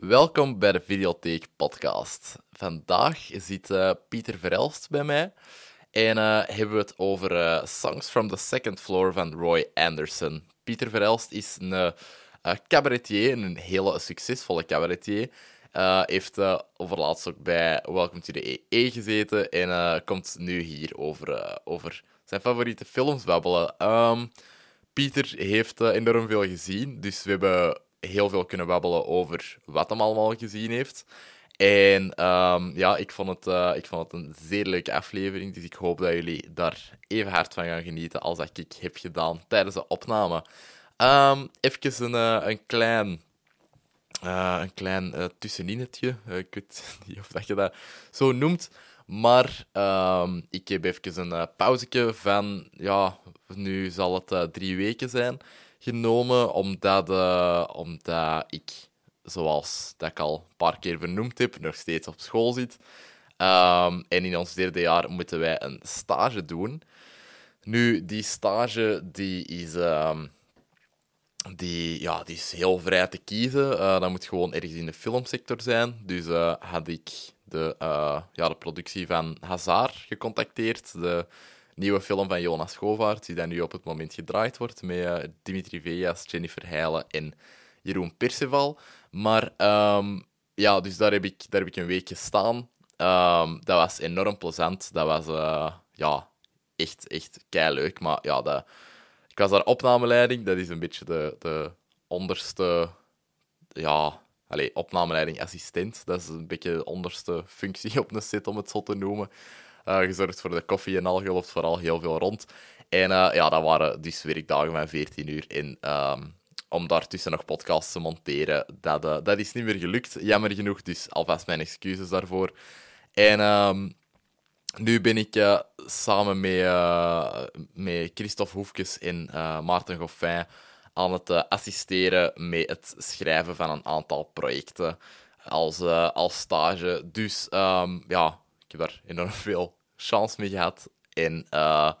Welkom bij de Videotheek Podcast. Vandaag zit uh, Pieter Verelst bij mij en uh, hebben we het over uh, Songs from the Second Floor van Roy Anderson. Pieter Verelst is een cabaretier, een hele succesvolle cabaretier. heeft overlaatst ook bij Welcome to the EE gezeten en komt nu hier over, over zijn favoriete films babbelen. Um, Pieter heeft enorm veel gezien, dus we hebben heel veel kunnen babbelen over wat hij allemaal gezien heeft. En ehm, ja, ik vond, het, uh, ik vond het een zeer leuke aflevering. Dus ik hoop dat jullie daar even hard van gaan genieten als ik heb gedaan tijdens de opname. Um, even een, uh, een klein, uh, een klein tusseninetje. ik weet niet of dat je dat zo noemt. Maar um, ik heb even een pauzeke van, ja, nu zal het drie weken zijn genomen, omdat, uh, omdat ik, zoals dat ik al een paar keer vernoemd heb, nog steeds op school zit. Um, en in ons derde jaar moeten wij een stage doen. Nu, die stage die is, um, die, ja, die is heel vrij te kiezen. Uh, dat moet gewoon ergens in de filmsector zijn. Dus uh, had ik de, ja, de productie van Hazard gecontacteerd. De nieuwe film van Jonas Schovaert, die dan nu op het moment gedraaid wordt, met uh, Dimitri Vegas, Jennifer Heijlen en Jeroen Perceval. Maar um, ja, dus daar heb ik, daar heb ik een week gestaan. Um, dat was enorm plezant. Dat was uh, ja, echt, echt leuk. Maar ja, ik was daar opnameleiding. Dat is een beetje de, de onderste ja, allez, opnameleiding assistent. Dat is een beetje de onderste functie op een set, om het zo te noemen. Uh, gezorgd voor de koffie en al, gelooft vooral heel veel rond. En uh, ja, dat waren dus werkdagen van 14 uur. En um, om daartussen nog podcasts te monteren, dat, uh, dat is niet meer gelukt. Jammer genoeg, dus alvast mijn excuses daarvoor. En um, nu ben ik samen met, met Christophe Hoefkes en Maarten Goffin aan het assisteren met het schrijven van een aantal projecten als, als stage. Dus um, ja, ik heb daar enorm veel chance mee gehad. En uh,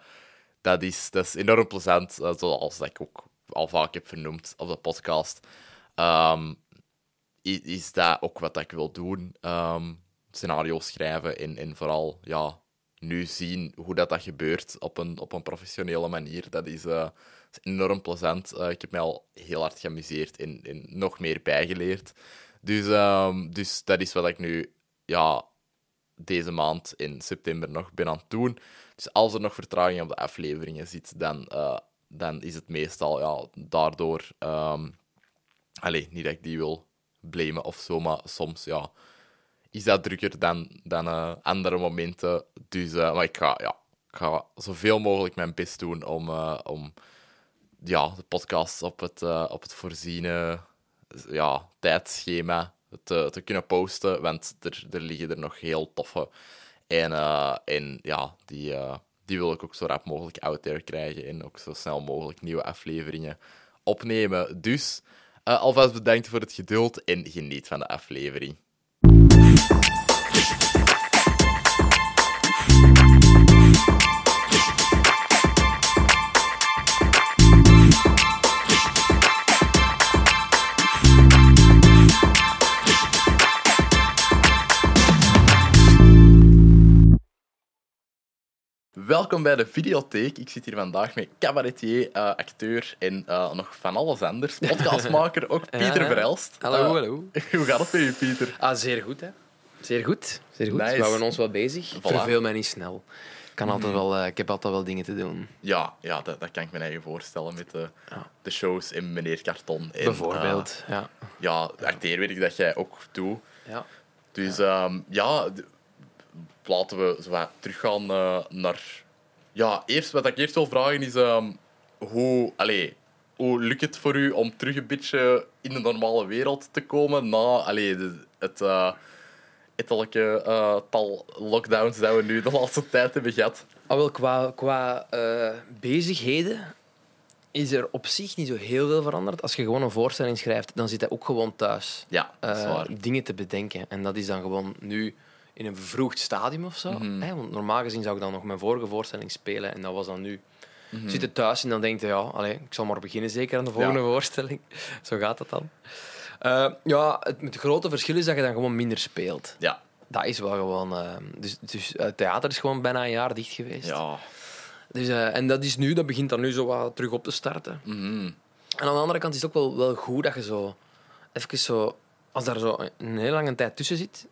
dat, is, dat is enorm plezant, uh, zoals ik ook al vaak heb vernoemd op de podcast. Um, is dat ook wat ik wil doen? Um, scenario's schrijven en, en vooral ja, nu zien hoe dat, dat gebeurt op een, op een professionele manier. Dat is, is enorm plezant. Ik heb mij al heel hard geamuseerd en, en nog meer bijgeleerd. Dus, um, dus dat is wat ik nu ja, deze maand in september nog ben aan het doen. Dus als er nog vertraging op de afleveringen zit, dan, uh, dan is het meestal ja, daardoor. Um, niet dat ik die wil blamen of zo, maar soms ja, is dat drukker dan, dan uh, andere momenten. Dus uh, maar ik ga, ja, ik ga zoveel mogelijk mijn best doen om, om ja, de podcast op het, op het voorziene ja, tijdschema te, te kunnen posten, want er, er liggen er nog heel toffe. En, uh, en ja, die, uh, die wil ik ook zo rap mogelijk out there krijgen en ook zo snel mogelijk nieuwe afleveringen opnemen. Dus alvast bedankt voor het geduld en geniet van de aflevering. Welkom bij de Videotheek. Ik zit hier vandaag met cabaretier, uh, acteur en uh, nog van alles anders. Podcastmaker, ook Pieter ja, Verelst. Hallo, uh, hallo. Hoe gaat het met je, Pieter? Ah, zeer goed, hè. Zeer goed. Zeer goed. Nice. We houden ons wel bezig. Voilà. Verveel mij niet snel. Ik, kan altijd mhm. wel, ik heb altijd wel dingen te doen. Ja, ja dat, dat kan ik me eigen voorstellen met de, ja. de shows in Meneer Karton. En, Bijvoorbeeld, ja. Ja, acteerwerk dat jij ook doet. Ja. Dus ja, um, ja laten we zo wat teruggaan uh, naar... Ja, eerst wat ik eerst wil vragen is... Uh, hoe, allez, hoe lukt het voor u om terug een beetje in de normale wereld te komen na allez, de, het uh, etelijke uh, tal lockdowns dat we nu de laatste tijd hebben gehad? Ah, wel, qua qua bezigheden is er op zich niet zo heel veel veranderd. Als je gewoon een voorstelling schrijft, dan zit hij ook gewoon thuis. Ja, dingen te bedenken. En dat is dan gewoon nu in een vervroegd stadium of zo. Mm hè? Want normaal gezien zou ik dan nog mijn vorige voorstelling spelen en dat was dan nu. Mm -hmm. thuis en dan denk je, ja, allez, ik zal maar beginnen zeker aan de volgende voorstelling. zo gaat het dan. Eh, ja, het, het grote verschil is dat je dan gewoon minder speelt. Ja. Dat is wel gewoon... eh, dus dus het theater is gewoon bijna een jaar dicht geweest. Ja. Dus, eh, en dat is nu, dat begint dan nu zo wat terug op te starten. Mhm. En aan de andere kant is het ook wel, wel goed dat je zo... Even zo... Als daar zo een hele lange tijd tussen zit...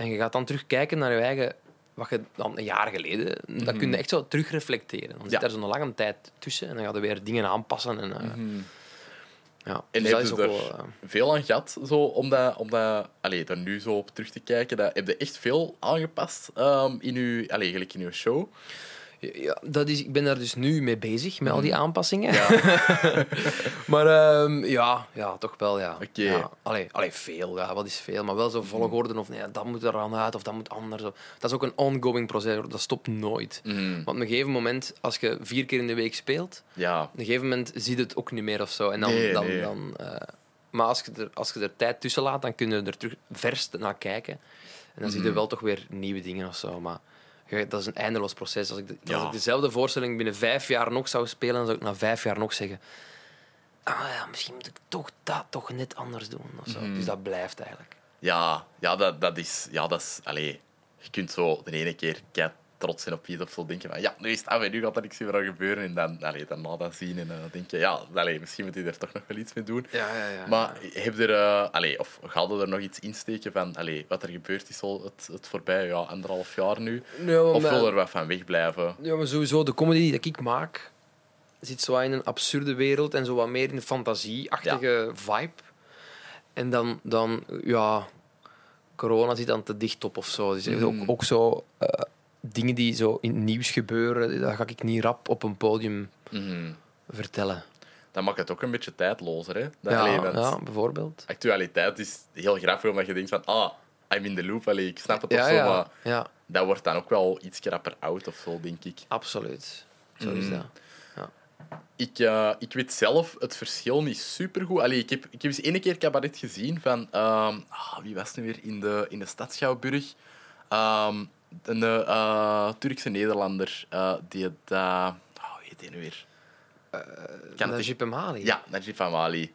En je gaat dan terugkijken naar je eigen... Wat je dan een jaar geleden... Dan kun je echt zo terugreflecteren. Dan Ja. zit daar zo'n lange tijd tussen. En dan ga je weer dingen aanpassen. En, eh, ja, En dus dat heb is je er wel... eh, veel aan gehad, zo, om, dat, om dat, allee, daar nu zo op terug te kijken? Dat, heb je echt veel aangepast ehm, in uw, allee, in uw show? Ja, dat is, ik ben daar dus nu mee bezig, met al die aanpassingen. Ja. maar ehm, ja, ja, toch wel, ja. Oké. Ja, allee, allee, veel, ja, wat is veel? Maar wel zo volgorde of nee, dat moet er aan uit of dat moet anders. Dat is ook een ongoing proces, dat stopt nooit. Mhm. Want op een gegeven moment, als je vier keer in de week speelt, Ja. op een gegeven moment zie je het ook niet meer of zo. En dan, Nee, dan, nee. dan, eh, maar als je, er, als je er tijd tussen laat, dan kun je er terug vers naar kijken. En dan zie Mhm. je wel toch weer nieuwe dingen of zo. Maar dat is een eindeloos proces. Als ik, de- Ja. als ik dezelfde voorstelling binnen vijf jaar nog zou spelen, dan zou ik na vijf jaar nog zeggen... Ah ja, misschien moet ik toch dat toch net anders doen. Of zo. Mhm. Dus dat blijft eigenlijk. Ja, ja, dat, dat is... Ja, dat is allee, je kunt zo de ene keer trots zijn op iets of zo denken van ja, nu is het af en nu gaat er niks meer aan gebeuren. En dan, allee, dan na dat zien en dan denk je ja, allee, misschien moet je er toch nog wel iets mee doen. Ja, ja, ja. Maar heb je er, allee, of ga je er nog iets insteken van allee, wat er gebeurd is al het, het voorbij ja, anderhalf jaar nu? Ja, Of wil er wat van wegblijven? Ja, maar sowieso, de comedy die ik maak zit zo in een absurde wereld en zo wat meer in een fantasieachtige vibe. En dan, dan, ja, corona zit dan te dicht op of zo. Dus Mhm. ook, ook zo eh, dingen die zo in het nieuws gebeuren, dat ga ik niet rap op een podium Mhm. vertellen. Dan maakt het ook een beetje tijdlozer. Hè? Dat, Ja, ja, bijvoorbeeld. Actualiteit is heel grappig, omdat je denkt van ah, I'm in the loop, allee, ik snap het of Ja, zo, ja, maar ja, dat wordt dan ook wel iets krapper oud of zo, denk ik. absoluut. Zo is Mhm. dat. Ik, eh, ik weet zelf het verschil niet supergoed. Allee, ik, heb, ik heb eens één keer cabaret gezien van... ehm, ah, wie was het nu weer in de, in de stad Schouwburg? Een eh, Turkse Nederlander. eh, die het... eh, oh, hoe heet die nu weer? Echt- Najib Amali. Ja, Najib Amali.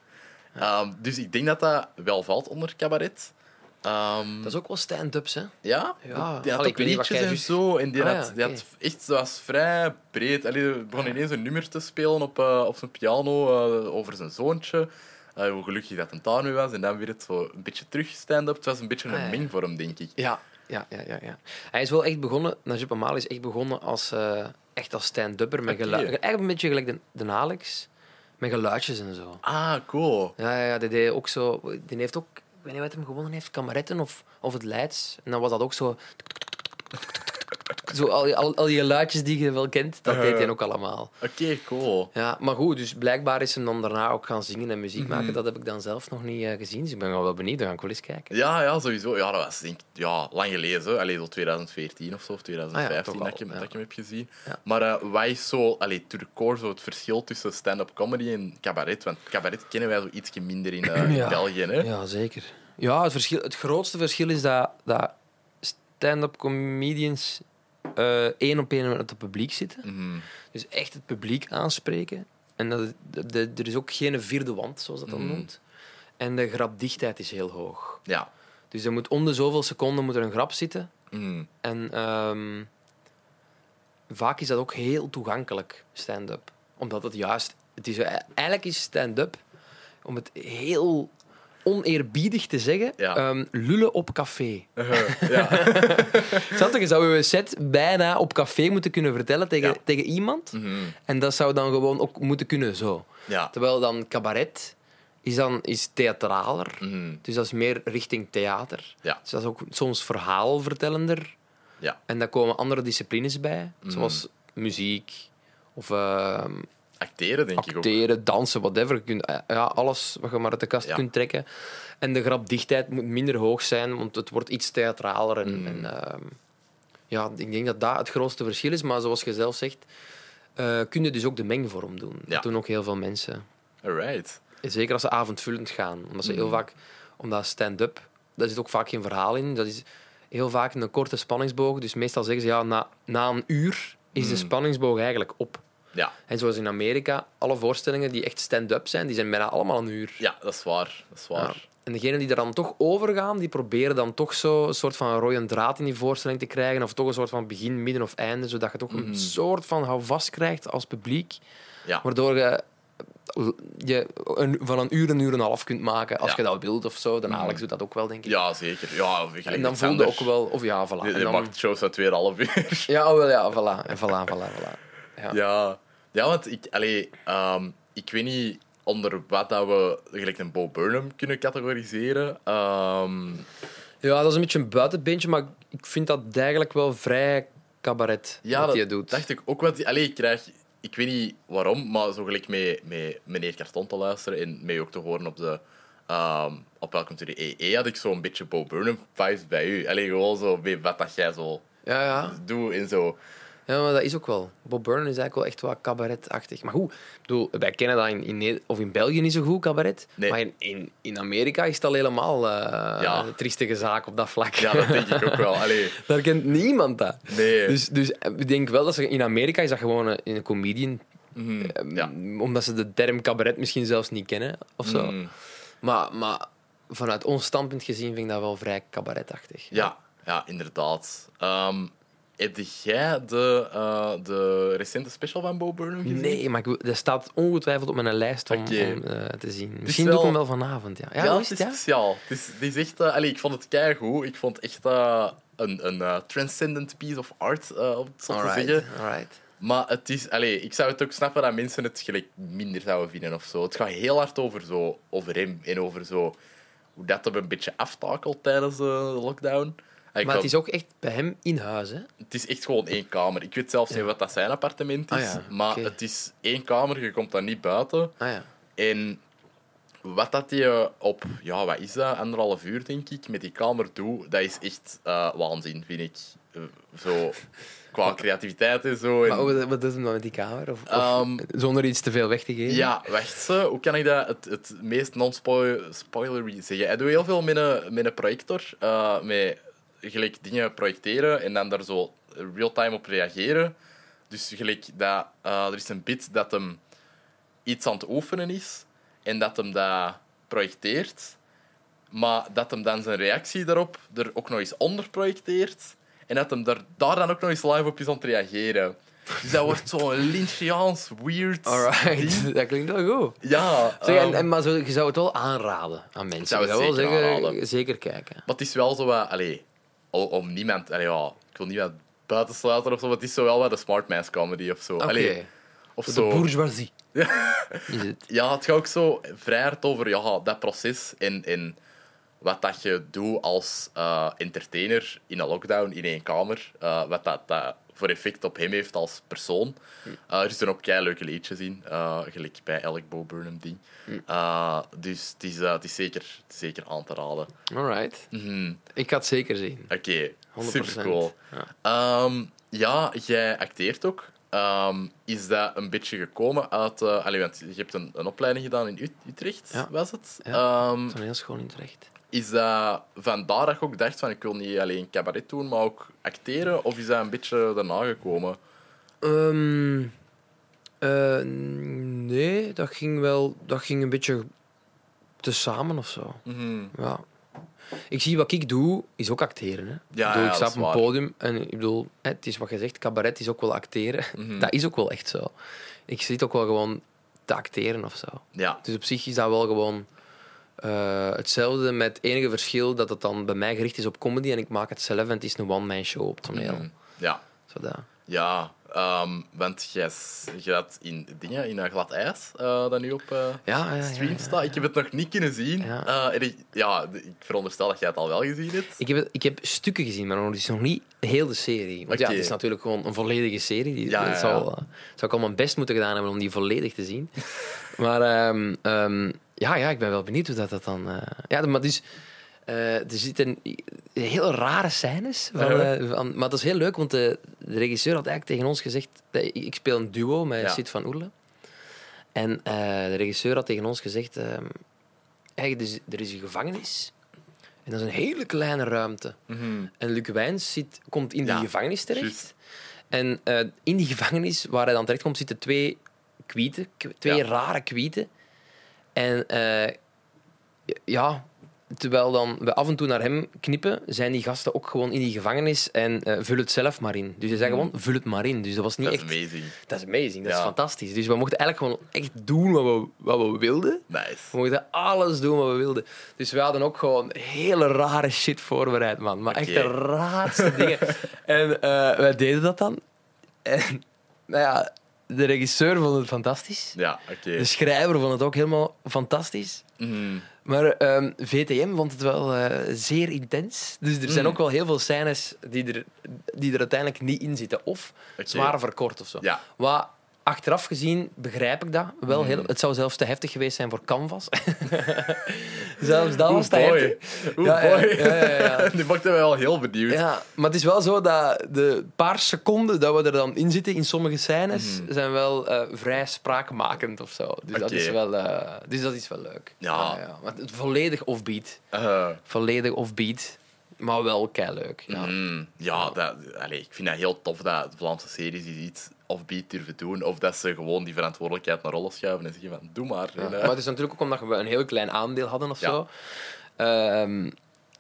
Ehm, dus ik denk dat dat wel valt onder cabaret. Ehm, Dat is ook wel stand-ups, hè? Ja, Ja. die had Allee, ook liedjes en zo. En die, Ah, had, ja, die had echt, dat was vrij breed. Allee, hij begon ineens een nummer te spelen op, eh, op zijn piano eh, over zijn zoontje. Eh, hoe gelukkig dat het daarmee was. En dan weer het zo een beetje terug stand-up. Het was een beetje een Ah, mengvorm, denk ik. Ja, ja, ja, ja, ja. Hij is wel echt begonnen, Najib Amali is echt begonnen als, eh, echt als stand-upper. Met Oké. geluid. Eigenlijk een beetje gelijk de, de Alex, met geluidjes en zo. Ah, cool. Ja, ja, ja, die deed ook zo... Die heeft ook, ik weet niet wat hem gewonnen heeft, Kameretten of, of het Leids. En dan was dat ook zo... Zo al, al, al die geluidjes die je wel kent, dat deed hij ook allemaal. Oké, cool. Ja, maar goed, dus blijkbaar is hem dan daarna ook gaan zingen en muziek Mhm. maken. Dat heb ik dan zelf nog niet eh, gezien, dus ik ben wel benieuwd. Dan ga ik wel eens kijken. Ja, ja, sowieso. Ja, dat was denk ik, ja, lang geleden. Allee, zo 2014 of zo, of 2015 toch dat, ik, ja. dat ik hem heb gezien. Ja. Maar eh wat is zo, allee, core, zo het verschil tussen stand-up comedy en cabaret? Want cabaret kennen wij zo ietsje minder in, eh. België. Hè? Ja, zeker. Ja, het, verschil, het grootste verschil is dat, dat stand-up comedians één op één met het publiek zitten. Mhm. Dus echt het publiek aanspreken. En dat, de, de- er is ook geen vierde wand, zoals dat dan Mhm. noemt. En de grapdichtheid is heel hoog. Ja. Dus er moet om de zoveel seconden moet er een grap zitten. Mhm. En ehm, vaak is dat ook heel toegankelijk, stand-up. Omdat het juist... Het is, eigenlijk is stand-up, om het heel oneerbiedig te zeggen, Ja. ehm, lullen op café. Ja. Snap je? Je zou je set bijna op café moeten kunnen vertellen tegen, Ja. tegen iemand. Mhm. En dat zou dan gewoon ook moeten kunnen zo. ja. Terwijl dan cabaret is, dan, is theatraler. Mhm. Dus dat is meer richting theater. Dus dat is ook soms verhaalvertellender. Ja. En daar komen andere disciplines bij, Mhm. zoals muziek of ehm, Acteren, denk ik ook. acteren, dansen, whatever. Kunt, eh, ja, alles wat je maar uit de kast Ja. kunt trekken. En de grapdichtheid moet minder hoog zijn, want het wordt iets theatraler. En, en, ehm, ja, ik denk dat dat het grootste verschil is. Maar zoals je zelf zegt, eh kun je dus ook de mengvorm doen. Ja. Dat doen ook heel veel mensen. Alright. Zeker als ze avondvullend gaan. Omdat ze heel Mhm. vaak, omdat stand-up, daar zit ook vaak geen verhaal in. Dat is heel vaak een korte spanningsboog. Dus meestal zeggen ze, ja, na, na een uur is de Mhm. spanningsboog eigenlijk op. Ja. En zoals in Amerika, alle voorstellingen die echt stand-up zijn, die zijn bijna allemaal een uur. ja, dat is waar. Dat is waar. En degenen die er dan toch overgaan, die proberen dan toch zo een soort van rode draad in die voorstelling te krijgen. Of toch een soort van begin, midden of einde. Zodat je toch een soort van houvast krijgt als publiek. Ja. Waardoor je, je een, van een uur een uur en een half kunt maken. Als Ja. je dat wilt of zo. Dan Alex doet dat ook wel, denk ik. Ja, zeker. Ja, of en dan voel je ook wel... Of ja, voilà. Je, En je dan, maakt shows van 2,5 uur. ja, oh, wel, ja, voilà. En voilà, voilà, voilà. Ja. Ja, ja want ik, allee, ehm, ik weet niet onder wat dat we gelijk een Bo Burnham kunnen categoriseren. Ehm, Ja, dat is een beetje een buitenbeentje, maar ik vind dat eigenlijk wel vrij cabaret ja, wat dat hij doet. dacht ik ook. Want allee, ik krijg, ik weet niet waarom, maar zo gelijk met, met meneer Karton te luisteren en mee ook te horen op de. ehm op Welcome to the EE had ik zo'n beetje Bo Burnham vibes bij u. Allee, gewoon zo met wat dat jij zo Ja, ja. doet en zo. Ja, maar dat is ook wel. Bob Burnham is eigenlijk wel echt wat cabaretachtig. Maar goed, ik bedoel, wij kennen dat in, in, Neder- of in België niet zo goed, cabaret. Nee. Maar in, in, in Amerika is het al helemaal eh, Ja. een triestige zaak op dat vlak. Ja, dat denk ik ook wel. Allee, Daar kent niemand dat. nee. Dus, dus ik denk wel dat ze in Amerika is dat gewoon een, een comedian. Eh, ja. Omdat ze de term cabaret misschien zelfs niet kennen of zo. Mhm. Maar, maar vanuit ons standpunt gezien vind ik dat wel vrij cabaretachtig. Ja, ja inderdaad. Ehm heb jij de, eh, de recente special van Bo Burnham gezien? Nee, maar ik, dat staat ongetwijfeld op mijn lijst om, eh, te zien. Misschien doe wel- ik hem wel vanavond. Ja, ja, Ja, het is? Ja? speciaal. Het is, het is echt... eh, ik vond het keigoed. Ik vond het echt een, een transcendent piece of art, om het zo te zeggen. Alright. Maar het is... Allee, ik zou het ook snappen dat mensen het gelijk minder zouden vinden of zo. Het gaat heel hard over, zo, over hem en over zo... Hoe dat hem een beetje aftakelt tijdens de lockdown. Maar het is ook echt bij hem in huis, hè? Het is echt gewoon één kamer. Ik weet zelfs niet wat dat zijn appartement is. Ah ja, maar het is één kamer, je komt daar niet buiten. Ah ja. En wat dat je op, ja, wat is dat, anderhalf uur denk ik, met die kamer doet, dat is echt eh, waanzin, vind ik. Eh, zo, qua creativiteit en zo. En, Maar wat, doet hem dan met die kamer? Of, of- Ehm, zonder iets te veel weg te geven? ja, wacht ze. Hoe kan ik dat het, het meest non-spoilery zeggen? Hij doet heel veel met een, met een projector. eh, met gelijk dingen projecteren en dan daar zo real-time op reageren. Dus gelijk dat, eh, er is een bit dat hem iets aan het oefenen is en dat hem dat projecteert. Maar dat hem dan zijn reactie daarop er ook nog eens onder projecteert. En dat hem daar, daar dan ook nog eens live op is aan het reageren. Dus dat wordt zo'n Lynchiaans, weird. Alright, dat klinkt wel goed. Ja, Zeg, ehm, en, maar zo, je zou het wel aanraden aan mensen. zou Je het wel zeker zeggen, aanraden. zeker kijken. maar het is wel zo wat... Allee, om niemand... Allee, ja, ik wil niemand buitensluiten of zo, maar het is zo wel wat de smartman's comedy of zo. Oké. Allee, of De zo. bourgeoisie. Ja, het gaat ook zo vrij hard over ja, dat proces en, en wat dat je doet als eh, entertainer in een lockdown in één kamer. eh, wat dat, dat voor effect op hem heeft als persoon. Eh, er zitten ook kei leuke liedjes in, eh, gelijk bij elk Bo Burnham ding. Eh, dus het is, het is zeker, zeker aan te raden. Alright. Mhm. Ik ga het zeker zien. Oké, 100%. super cool. Ja. Ja, jij acteert ook. Ehm, is dat een beetje gekomen uit... allee, want je hebt een, een opleiding gedaan in Ut- Utrecht, Ja. was het? Ja. Ehm, Toneelschool in Utrecht. Is dat vandaar dat je ook dacht van ik wil niet alleen cabaret doen, maar ook acteren? Of is dat een beetje daarna gekomen? Ehm, eh, nee, dat ging wel... Dat ging een beetje tezamen of zo. Mhm. Ja. Ik zie wat ik doe, is ook acteren. Hè. Ja, ik, bedoel, ja, ik sta op een waar. podium en ik bedoel, het is wat je zegt, cabaret is ook wel acteren. Mhm. Dat is ook wel echt zo. Ik zit ook wel gewoon te acteren of zo. Ja. Dus op zich is dat wel gewoon eh, hetzelfde, met het enige verschil dat het dan bij mij gericht is op comedy en ik maak het zelf en het is een one-man show op toneel. Mhm. Ja. Zo dat. Ja, ehm, want jij had in dingen in een glad ijs eh, dat nu op eh, Ja, ja, stream ja. staat. Ik heb het nog niet kunnen zien. Ja. En ik, ja, ik veronderstel dat jij het al wel gezien hebt. Ik heb, het- ik heb stukken gezien, maar nog, is nog niet heel de serie. Want ja, het is natuurlijk gewoon een volledige serie. Die, Ja, eh, zou ik al mijn best moeten gedaan hebben om die volledig te zien. maar ehm, ja, ja, ik ben wel benieuwd hoe dat, dat dan... eh, ja, maar dus... eh, er zitten heel rare scènes. Van, Ja. eh, van, maar dat is heel leuk, want de, de regisseur had eigenlijk tegen ons gezegd... ik, speel een duo met Ja. Sid van Oerle. En de regisseur had tegen ons gezegd... ehm, eigenlijk, er is, er is een gevangenis. En dat is een hele kleine ruimte. Mhm. En Luc Wijns zit, komt in die Ja, gevangenis terecht. En in die gevangenis waar hij dan terecht komt, zitten twee kwieten. Twee rare kwieten. En eh, ja, terwijl dan we af en toe naar hem knippen, zijn die gasten ook gewoon in die gevangenis en eh, vul het zelf maar in. Dus ze zeggen gewoon, vul het maar in. Dus dat was niet Hmm. Dat is echt... amazing. Dat is amazing, dat is fantastisch. Dus we mochten eigenlijk gewoon echt doen wat we, wat we wilden. Nice. We mochten alles doen wat we wilden. Dus we hadden ook gewoon hele rare shit voorbereid, man. Maar echt de raarste dingen. En eh, wij deden dat dan. En nou ja, de regisseur vond het fantastisch. Ja, oké. De schrijver vond het ook helemaal fantastisch. Mhm. Maar ehm, VTM vond het wel eh, zeer intens. Dus er zijn Mm. ook wel heel veel scènes die er, die er uiteindelijk niet in zitten. Of zwaar verkort of zo. Ja. Wat achteraf gezien begrijp ik dat wel Mm. heel. Het zou zelfs te heftig geweest zijn voor Canvas. zelfs dat was te heftig. Oeh, Ja, ja, boy. ja, ja, ja. Die maakte mij wel heel benieuwd. Ja, maar het is wel zo dat de paar seconden dat we er dan in zitten in sommige scènes Mhm. zijn wel eh, vrij spraakmakend of zo. Dus, dat is wel, eh, dus dat is wel leuk. Ja. Maar het volledig offbeat. Eh, Volledig offbeat, maar wel kei leuk. Ja. mm, ja, dat, ik vind dat heel tof dat Vlaamse series iets offbeat durven doen. Of dat ze gewoon die verantwoordelijkheid naar rollen schuiven en zeggen van, doe maar. Ja, En, Maar het is natuurlijk ook omdat we een heel klein aandeel hadden of Ja. zo. Ehm,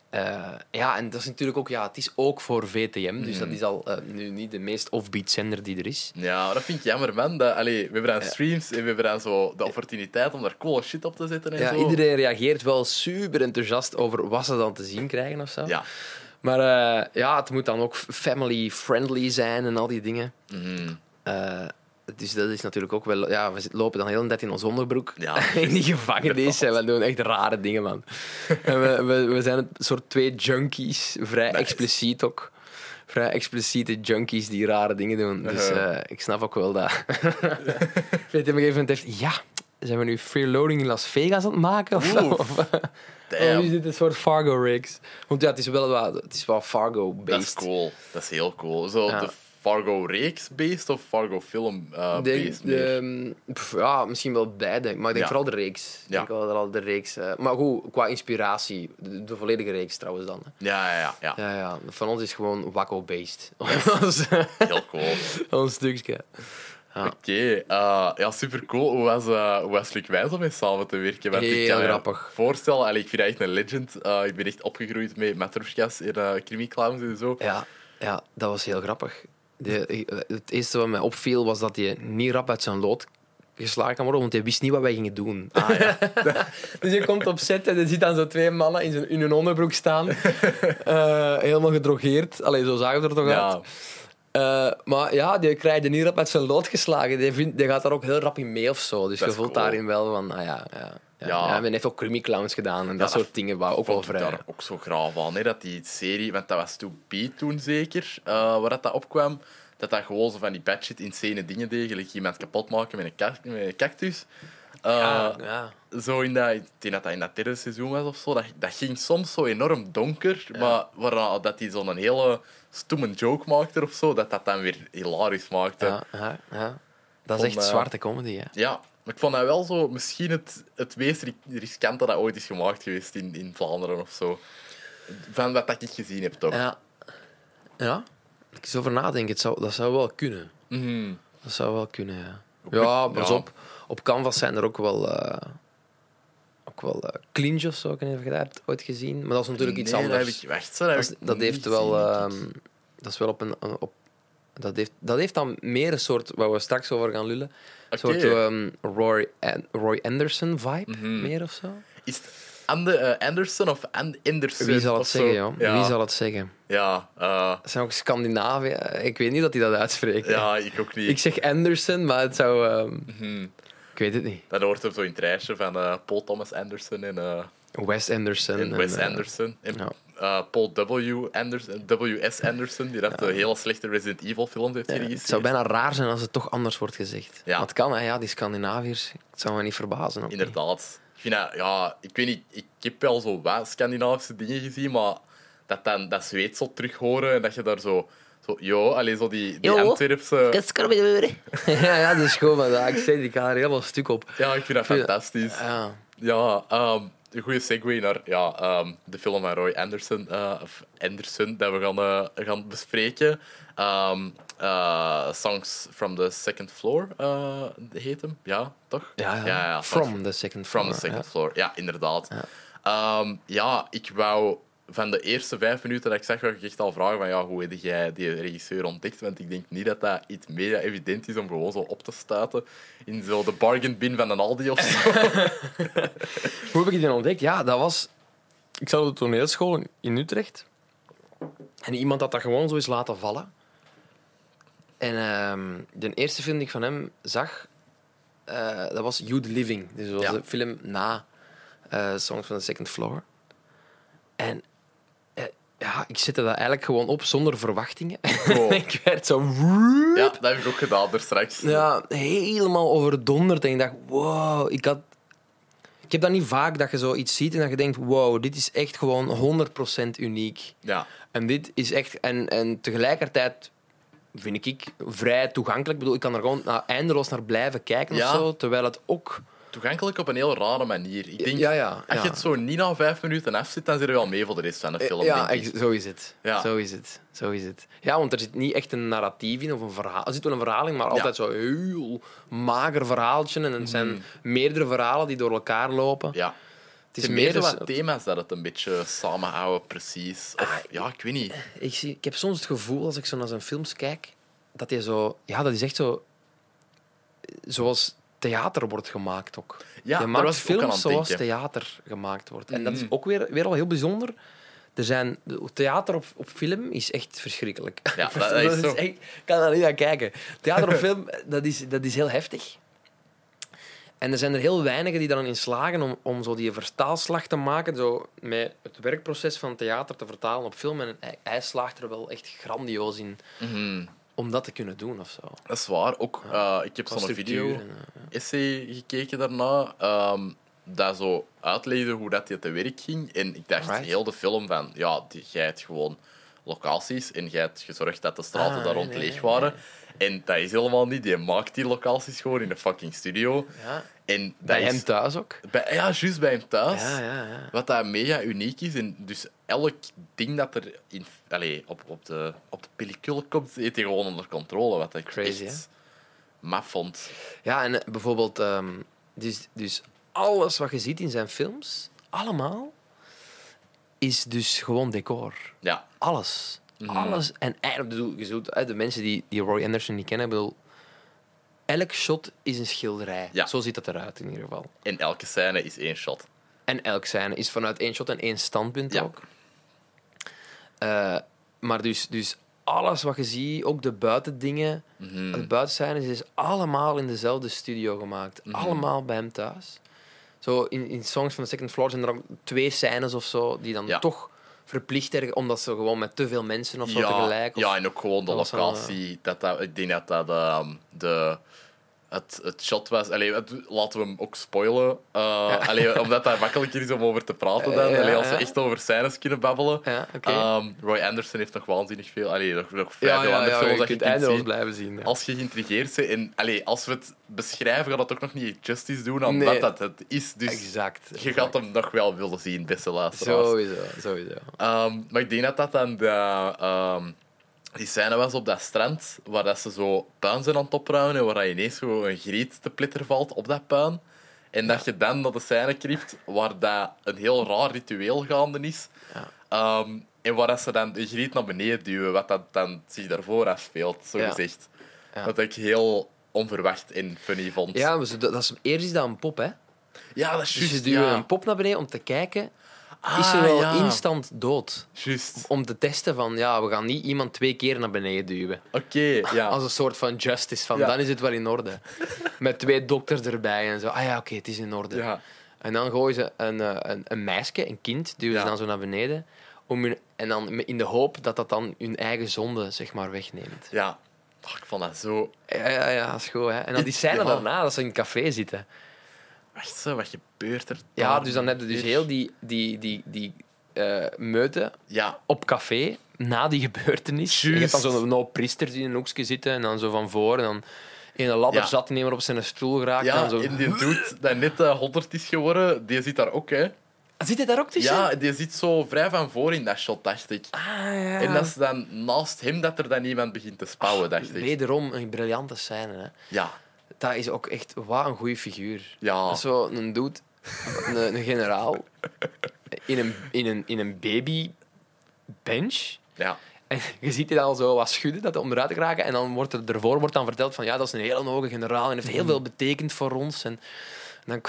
eh, ja, en dat is natuurlijk ook, ja, het is ook voor VTM, dus Mhm. dat is al eh, nu niet de meest offbeat zender die er is. Ja, dat vind ik jammer, man. Dat, allee, we hebben dan Ja. streams en we hebben dan zo de opportuniteit om daar coole shit op te zetten en Ja, zo. iedereen reageert wel super enthousiast over wat ze dan te zien krijgen of zo. Ja. Maar eh, ja, het moet dan ook family-friendly zijn en al die dingen. Mhm. Dus dat is natuurlijk ook wel... Ja, we lopen dan heel de tijd in ons onderbroek. Ja. in die gevangenis. En we doen echt rare dingen, man. En we, we, we zijn een soort twee junkies. Vrij Nice. expliciet ook. Vrij expliciete junkies die rare dingen doen. Dus Uh-huh. eh, ik snap ook wel dat... Weet je, op een gegeven moment heeft... Ja, zijn we nu freeloading in Las Vegas aan het maken? Of, of, Damn. is dit een soort Fargo-rigs? Want ja, het is wel, wat, het is wel Dat is Fargo-based. cool. Dat is heel cool. Zo Ja. de Fargo-reeks-based of Fargo-film-based de, pff, ja, misschien wel beide. Maar ik denk Ja. vooral de reeks. Ik Ja. denk wel de reeks. eh, maar goed, qua inspiratie, de, de volledige reeks trouwens dan. hè. Ja, ja, ja, ja. Ja, ja. Van ons is gewoon Wacko-based. Heel cool. ons stukje. Oké, eh, ja, super cool. Hoe was, eh hoe was Luc Wijs om mee samen te werken? Want ik Heel kan me grappig. voorstellen, allee, ik vind dat echt een legend. Ik ben echt opgegroeid met Matroeskas in uh, Clowns en zo. Ja, ja, dat was heel grappig. De, ik- het eerste wat mij opviel was dat hij niet rap uit zijn lood geslagen kan worden, want hij wist niet wat wij gingen doen. Ah, ja. Dus je komt op set en er zitten dan zo twee mannen in, zijn, in hun onderbroek staan. Eh, helemaal gedrogeerd. Allee, zo zagen we er toch ja. uit. Eh, maar ja, die krijgt er niet rap uit zijn lood geslagen. Die, vindt, die gaat daar ook heel rap in mee of zo. Dus Dat je voelt cool. daarin wel van, ah ja, ja. Ja, Ja. men heeft ook Crummy Clowns gedaan en dat dat soort dingen, waar ook wel vrij. daar ook zo graag van. Hè, dat die serie, want dat was toen Beat toen zeker, eh, waar dat, dat opkwam. Dat dat gewoon zo van die batshit insane dingen deed. gelijk iemand kapot maken met een, ka- met een cactus. Eh, ja, ja. Zo in dat, ik denk dat dat in dat derde seizoen was of zo. Dat, dat ging soms zo enorm donker, maar waar dat hij zo'n hele stomme joke maakte of zo, dat dat dan weer hilarisch maakte. Ja, ja, ja. Dat is echt eh, zwarte comedy, hè. Ja, maar ik vond dat wel zo misschien het, het meest ri- riskante dat ooit is gemaakt geweest in, in Vlaanderen of zo. Van wat dat ik gezien heb, toch? Ja. Ja? Ik eens over nadenken, het zou, dat zou wel kunnen. Mhm. Dat zou wel kunnen, ja. Ja, pas Ja. op. Op Canvas zijn er ook wel... eh ook wel clinch of zo, ik dat hebt ooit gezien. Maar dat is natuurlijk iets Nee, anders. heb ik, wacht, zo, dat, Dat, heb heeft wel... ehm, dat is wel op een... een- op, dat, heeft, dat heeft dan meer een soort, waar we straks over gaan lullen, een soort ehm, Roy, An- Roy Anderson vibe, Mhm. meer of zo. Is het Ande, eh, Anderson of And Anderson? Wie zal het zo? zeggen, joh? Ja, Wie zal het zeggen? ja, eh, Dat zijn ook Scandinavië. Ik weet niet dat die dat uitspreken. ja, ik ook niet. Ik zeg Anderson, maar het zou... ehm, Mhm. ik weet het niet. Dat hoort op zo'n treintje van eh, Paul Thomas Anderson en, eh, Wes Anderson. en Wes Anderson. En ja. Eh, Paul W. Anderson, W.S. Anderson, die dat de hele slechte Resident Evil films heeft ja, geregisseerd. het zou bijna raar zijn als het toch anders wordt gezegd. Ja. Maar het kan, hè, ja, die Scandinaviërs. Het zou me niet verbazen. ook niet. Inderdaad. Ik vind dat, ja, ik weet niet, ik heb wel zo wat Scandinavische dingen gezien, maar dat dan dat Zweeds zo terug horen en dat je daar zo, zo yo, alleen zo die, die Jo. Antwerpse... ja, ja, dat is gewoon wat ik zei. Ik ga er helemaal stuk op. Ja, ik vind dat fantastisch. Ja. Ja, ehm, een goede segue naar ja, ehm, de film van Roy Anderson, eh, of Anderson dat we gaan, eh, gaan bespreken. Ehm, eh, Songs from the Second Floor heet hem, ja, toch? Ja, ja. From the second From floor, the Second ja. Floor, ja, inderdaad. Ja. Ehm, ja, ik wou van de eerste vijf minuten dat ik zag, wou ik echt al vragen van ja, hoe heb jij die regisseur ontdekt? Want ik denk niet dat dat iets mega evident is om gewoon zo op te stuiten in zo de bargain bin van een Aldi of zo. Hoe heb ik die ontdekt? Ja, dat was... Ik zat op de toneelschool in Utrecht. En iemand had dat gewoon zo eens laten vallen. En ehm, de eerste film die ik van hem zag, eh, dat was You the Living. Dus dat was Ja. de film na eh, Songs from the Second Floor. En ja, ik zette dat eigenlijk gewoon op zonder verwachtingen. Wow. ik werd zo... ja, dat heb ik ook gedaan er straks. Ja, helemaal overdonderd. En ik dacht, wow, ik had... Ik heb dat niet vaak, dat je zoiets ziet en dat je denkt, wow, dit is echt gewoon 100% uniek. Ja. En dit is echt... En, en tegelijkertijd vind ik vrij toegankelijk. Ik bedoel, ik kan er gewoon nou, eindeloos naar blijven kijken Ja. of zo. Terwijl het ook... Toegankelijk op een heel rare manier. Ik denk, Ja, ja, als je het zo niet na vijf minuten afzit, dan zit er wel mee voor de rest van de film. ja, denk ik. ex- zo is het. Ja. Zo is het. Zo is het. Ja, want er zit niet echt een narratief in of een verhaal. Er zit wel een verhaal in, maar altijd zo heel mager verhaaltje. En het zijn meerdere verhalen die door elkaar lopen. Ja. Het is meer wat thema's dat het een beetje samenhouden, precies. Of, ja, ik weet niet. Ik, zie, ik heb soms het gevoel, als ik zo naar zijn films kijk, dat hij zo... Ja, dat is echt zo... Zoals theater wordt gemaakt ook. Ja, je maakt aan films aan zoals denken. theater gemaakt wordt. En dat is Mhm. ook weer, weer al heel bijzonder. Er zijn, theater op, op film is echt verschrikkelijk. Ja, dat- dat is zo. echt, ik kan daar niet naar kijken. Theater op film, dat is, dat is heel heftig. En er zijn er heel weinigen die dan in slagen om, om zo die vertaalslag te maken, zo met het werkproces van theater te vertalen op film. En hij, hij slaagt er wel echt grandioos in Mhm. Om dat te kunnen doen of zo. Dat is waar. Ook, eh, ik heb zo'n structuur video en, eh, essay gekeken daarna. ehm, dat zo uitlegde hoe dat je te werk ging. En ik dacht Right. heel de film van, ja, die, jij hebt gewoon locaties en jij hebt gezorgd dat de straten Ah, daar rond nee, leeg nee, waren. En dat is helemaal niet. Die maakt die locaties gewoon in een fucking studio. ja. En dat Bij is, hem thuis ook. Bij, ja, juist bij hem thuis. Ja, ja, ja. Wat dat mega uniek is. En dus elk ding dat er in, allee, op, op, de, op de pellicule komt, heeft hij gewoon onder controle. Wat ik Crazy, echt maf vond. Ja, en eh, bijvoorbeeld, ehm, dus, dus alles wat je ziet in zijn films, allemaal, is dus gewoon decor. Ja, Alles. Mhm. Alles. En eigenlijk, je zult, de mensen die, die Roy Anderson niet kennen, bedoel, elk shot is een schilderij. Ja. Zo ziet het eruit in ieder geval. en elke scène is één shot. En elk scène is vanuit één shot en één standpunt Ja. ook. Eh, maar dus, dus alles wat je ziet, ook de buitendingen, Mhm. de buitenscènes, is allemaal in dezelfde studio gemaakt. Mhm. Allemaal bij hem thuis. Zo in, in Songs van the Second Floor zijn er ook twee scènes of zo die dan Ja. toch verplicht erg, omdat ze gewoon met te veel mensen of zo ja, tegelijk. Of, ja, en ook gewoon de locatie. Dat dat, ik denk dat dat ehm, de, het, het shot was. Allee, het- laten we hem ook spoilen. Allee, omdat dat makkelijker is om over te praten dan. Allee, als we ja. echt over scènes kunnen babbelen. Ehm, Roy Anderson heeft nog waanzinnig veel. Allee, nog, nog vrij veel andere films dat je kunt zien. blijven zien. Als je geïntrigeerd bent. En allee, als we het beschrijven, gaat dat ook nog niet justice doen aan Nee. wat dat het is. Dus exact. je gaat hem nog wel willen zien, beste luisteraars. Sowieso, sowieso. Ehm, maar ik denk dat dat dan de, ehm, die scène was op dat strand, waar dat ze zo puin zijn aan het opruimen en waar dat ineens zo een griet te plitter valt op dat puin. En dat je dan naar de scène kript waar dat een heel raar ritueel gaande is. Ja. Ehm, en waar dat ze dan de griet naar beneden duwen, wat dat dan zich daarvoor afspeelt, zo Ja. gezegd. Ja. Wat ik heel onverwacht en funny vond. Ja, maar dat, dat is, eerst is dat een pop, hè. ja dat is Dus je juist. duwt ja. een pop naar beneden om te kijken, Ah, is er wel ja. instant dood. Juist. Om te testen van, ja, we gaan niet iemand twee keer naar beneden duwen. Oké, ja. Als een soort van justice, van Ja. dan is het wel in orde. Met twee dokters erbij en zo. Ah ja, oké, het is in orde. ja. En dan gooien ze een, eh, een, een meisje, een kind, duwen Ja. ze dan zo naar beneden. Om hun, en dan in de hoop dat dat dan hun eigen zonde zeg maar, wegneemt. Ja. Oh, ik vond dat zo... Ja, ja, ja, dat is goed. Hè. En dan die scène Ja. daarna, dat ze in een café zitten. Wacht zo, wat gebeurt er? Ja, daar dus dan heb je dus heel die, die, die, die eh, meute Ja, op café na die gebeurtenis. En Je hebt dan zo'n nou, priesters die in een hoekje zitten en dan zo van voor. En dan in een ladder Ja. zat nemer op zijn stoel geraakt. ja en zo... en die dude dat net 100 is geworden, die zit daar ook, hè. Zit hij daar ook tussen? Ja, die zit zo vrij van voor in dat shot, dacht ik. Ah, ja. En dat is dan naast hem dat er dan iemand begint te spouwen, dacht ik. Wederom een briljante scène. Hè. Ja, Dat is ook echt wat een goede figuur. ja. Dat is zo een dude, een, een generaal. in een, in een, in een babybench. Ja. En je ziet die dan al zo wat schudden, dat hij onderuit te geraken. En dan wordt er ervoor wordt dan verteld van ja, dat is een hele hoge generaal en heeft heel veel betekend voor ons. En dan,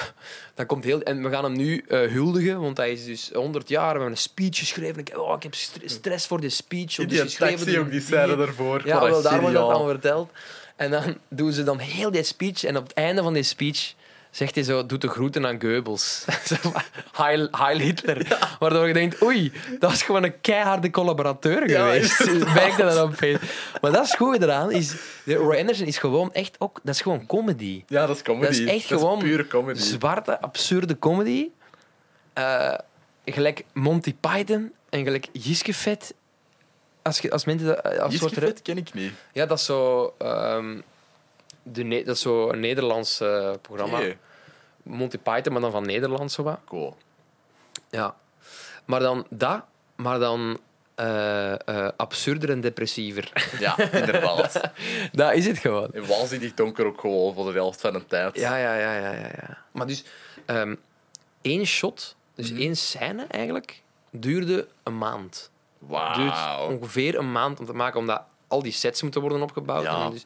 dan komt heel... En we gaan hem nu eh, huldigen, want hij is dus 100 jaar. We hebben een speech geschreven. Ik, oh, ik heb stre- stress voor die speech. In dus die geschreven taxi ook die die- scène daarvoor. Ja, wel, daar wordt dat dan verteld. En dan doen ze dan heel die speech. En op het einde van die speech zegt hij zo, doet de groeten aan Goebbels. Heil, Heil Hitler. Waardoor je denkt, oei, dat is gewoon een keiharde collaborateur Ja, geweest. Merk je dat op. Maar dat is goed eraan. Is, Roy Anderson is gewoon echt ook... Dat is gewoon comedy. Ja, dat is comedy. Dat is echt gewoon pure comedy. zwarte, absurde comedy. Eh, gelijk Monty Python en gelijk Giskevet. Als, je, als mensen dat... Als soort ken ik niet. ja, dat is zo... ehm, de Ne- dat is zo een Nederlands eh, programma. Oké. Monty Python, maar dan van Nederland zo wat. Cool. Ja. Maar dan dat, maar dan eh, eh, absurder en depressiever. Ja, inderdaad. dat is het gewoon. En waanzinnig donker ook gewoon voor de helft van de tijd. Ja, ja, ja, ja, ja. ja. Maar dus ehm, één shot, dus Mhm. één scène eigenlijk, duurde een maand. Duurt Wauw. ongeveer een maand om te maken, omdat al die sets moeten worden opgebouwd. Ja. Dus,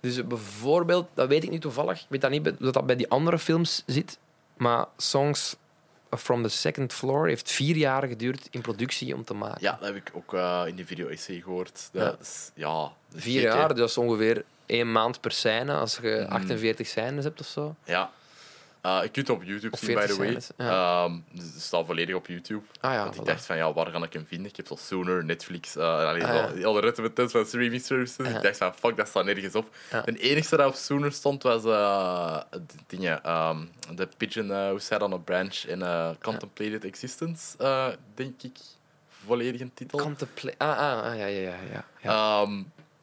dus bijvoorbeeld, dat weet ik niet toevallig, ik weet dat niet dat dat bij die andere films zit, maar Songs from the Second Floor heeft vier jaar geduurd in productie om te maken. Ja, dat heb ik ook eh, in de video-essay gehoord. Dat Ja. is, ja, dat is Vier gek, jaar, dat is ongeveer één maand per scène als je Mhm. 48 scènes hebt of zo. Ja. Eh, je kunt het op YouTube zien, by 40 the way. ja. Ehm, dus het staat volledig op YouTube. Ah ja, Want ik voilà. dacht van, ja, waar kan ik hem vinden? Ik heb zo Sooner, Netflix, uh, allee, Ah, ja. alle van streaming services. Ik dacht van, fuck, dat staat nergens op. De enige dat op Sooner stond was eh de dingen, ehm, de Pigeon uh, Who Sat on a Branch in uh, Contemplated Existence, denk ik, volledige titel. Contempla- ah, ah, ah, ja, ja, ja. ja. ja.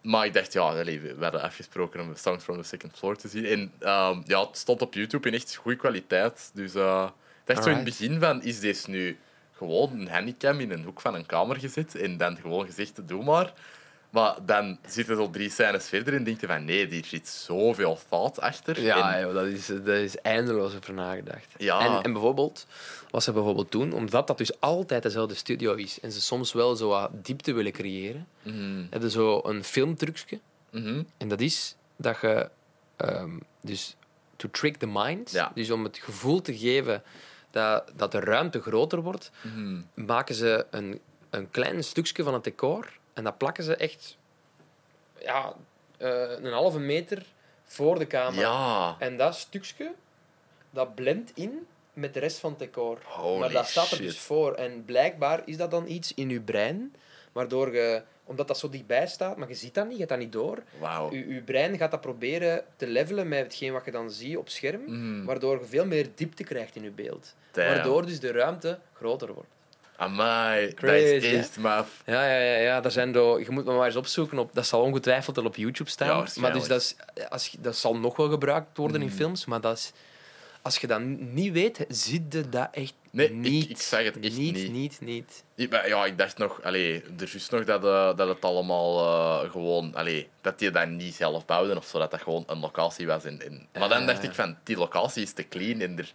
Maar ik dacht, ja, allee, we hadden afgesproken om Songs from the Second Floor te zien. En ehm, ja, het stond op YouTube in echt goede kwaliteit. Dus eh, ik dacht zo in het begin van, is deze nu gewoon een handicam in een hoek van een kamer gezet en dan gewoon gezegd, doe maar. Maar dan zitten zo drie scènes verder en denk je van, nee, hier zit zoveel thought achter. Ja, En- joh, dat, is, dat is eindeloos over nagedacht. Ja. En, en bijvoorbeeld, wat ze bijvoorbeeld doen, omdat dat dus altijd dezelfde studio is en ze soms wel zo wat diepte willen creëren, hebben ze zo een filmtrucje. mhm. En dat is dat je, ehm, dus to trick the mind, Ja. dus om het gevoel te geven dat, dat de ruimte groter wordt, Mhm. maken ze een, een klein stukje van het decor en dat plakken ze echt ja, eh, een halve meter voor de camera. Ja, En dat stukje, dat blendt in met de rest van het decor. Holy maar dat staat er shit. dus voor. En blijkbaar is dat dan iets in je brein, waardoor je, omdat dat zo dichtbij staat, maar je ziet dat niet, je hebt dat niet door. wauw. Je, je brein gaat dat proberen te levelen met hetgeen wat je dan ziet op scherm, Mhm. waardoor je veel meer diepte krijgt in je beeld. Damn. Waardoor dus de ruimte groter wordt. Amai, dat Crazy, is hè? echt maf. Ja, ja, ja, ja. Daar zijn zo, je moet me maar eens opzoeken. Op, dat zal ongetwijfeld al op YouTube Ja, staan. maar waarschijnlijk. dus dat, is, als, dat zal nog wel gebruikt worden in Mhm. films. Maar dat is, als je dat niet weet, zie je dat echt Nee, ik- niet. ik zeg het echt niet. niet. Niet, niet, Ik, ja, ik dacht nog, allee, er is nog dat, eh, dat het allemaal eh, gewoon, allee, dat die dat niet zelf bouwden of zo, dat dat gewoon een locatie was. En, en, maar dan Ja. dacht ik van, die locatie is te clean en er, Ja,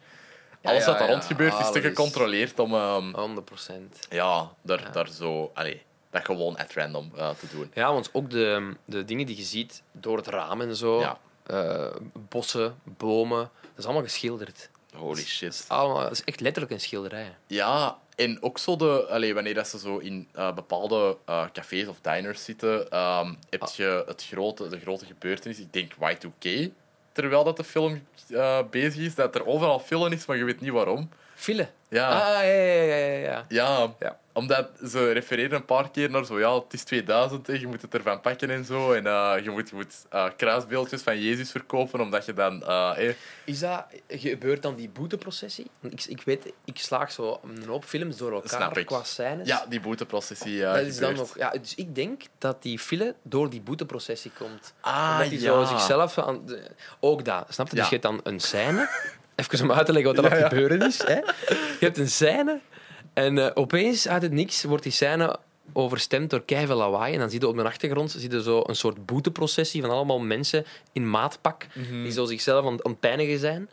alles wat daar rond gebeurt is te is- gecontroleerd om, ehm, 100%. ja, daar, Ja. daar zo, allee, dat gewoon at random eh, te doen. Ja, want ook de, de dingen die je ziet door het raam en zo. Ja. eh, bossen, bomen. Dat is allemaal geschilderd. Holy shit. Allemaal, dat is echt letterlijk een schilderij. Ja, en ook zo de, allee, wanneer dat ze zo in eh, bepaalde cafés of diners zitten, ehm, heb Ah. je het grote, de grote gebeurtenis. Ik denk Y2K, terwijl dat de film eh, bezig is, dat er overal film is, maar je weet niet waarom. File. Ja, Ah, ja, ja, ja, ja, omdat ze refereren een paar keer naar zo, ja, het is 2000, hè, je moet het ervan pakken en zo. En eh, je moet, je moet eh, kruisbeeldjes van Jezus verkopen, omdat je dan... eh, Is dat, gebeurt dan die boeteprocessie? Ik, ik weet, ik slaag zo een hoop films door elkaar Snap ik. qua scènes. ja, die boeteprocessie dat is dan nog, ja, dus ik denk dat die file door die boeteprocessie komt. Ah, Omdat die ja. zo zichzelf... Aan, ook dat, snap je? Dus je hebt dan een scène. Even om uit te leggen wat er aan het gebeuren is. Hè? Je hebt een scène en eh, opeens uit het niks wordt die scène overstemd door keiveel lawaai. En dan zie je op de achtergrond zie je zo een soort boeteprocessie van allemaal mensen in maatpak Mhm. die zo zichzelf aan, aan het pijnigen zijn.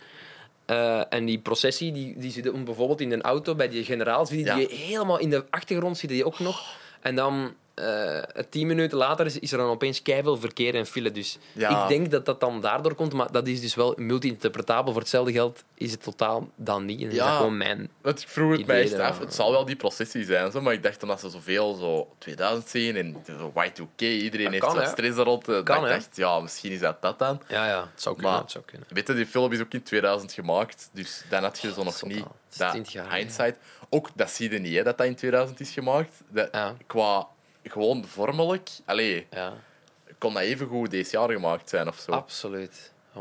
Eh, en die processie, die, die zit bijvoorbeeld in een auto bij die generaal, zie je Ja. die helemaal in de achtergrond zie je die ook nog. En dan, eh, tien minuten later, is, is er dan opeens keiveel verkeer en file. Dus Ja. ik denk dat dat dan daardoor komt, maar dat is dus wel multi-interpretabel. Voor hetzelfde geld is het totaal dan niet. En Ja. dat gewoon mijn... Ik vroeg het mij af. Het zal wel die processie zijn, zo, maar ik dacht dan dat ze zoveel zo 2000 zien en zo Y2K, iedereen Dat heeft kan, zo'n stress eh, dat Kan, ik hè. dacht, ja, misschien is dat dat dan. Ja, ja, het zou kunnen. Maar- het zou kunnen. Weet je, die film is ook in 2000 gemaakt, dus dan had je zo nog niet. Het dat 20 jaar geleden. hindsight. Ook, dat zie je niet, hè, dat dat in 2000 is gemaakt. Dat. Qua gewoon vormelijk, allee, Ja, kon dat even goed deze jaar gemaakt zijn of zo. absoluut. 100%.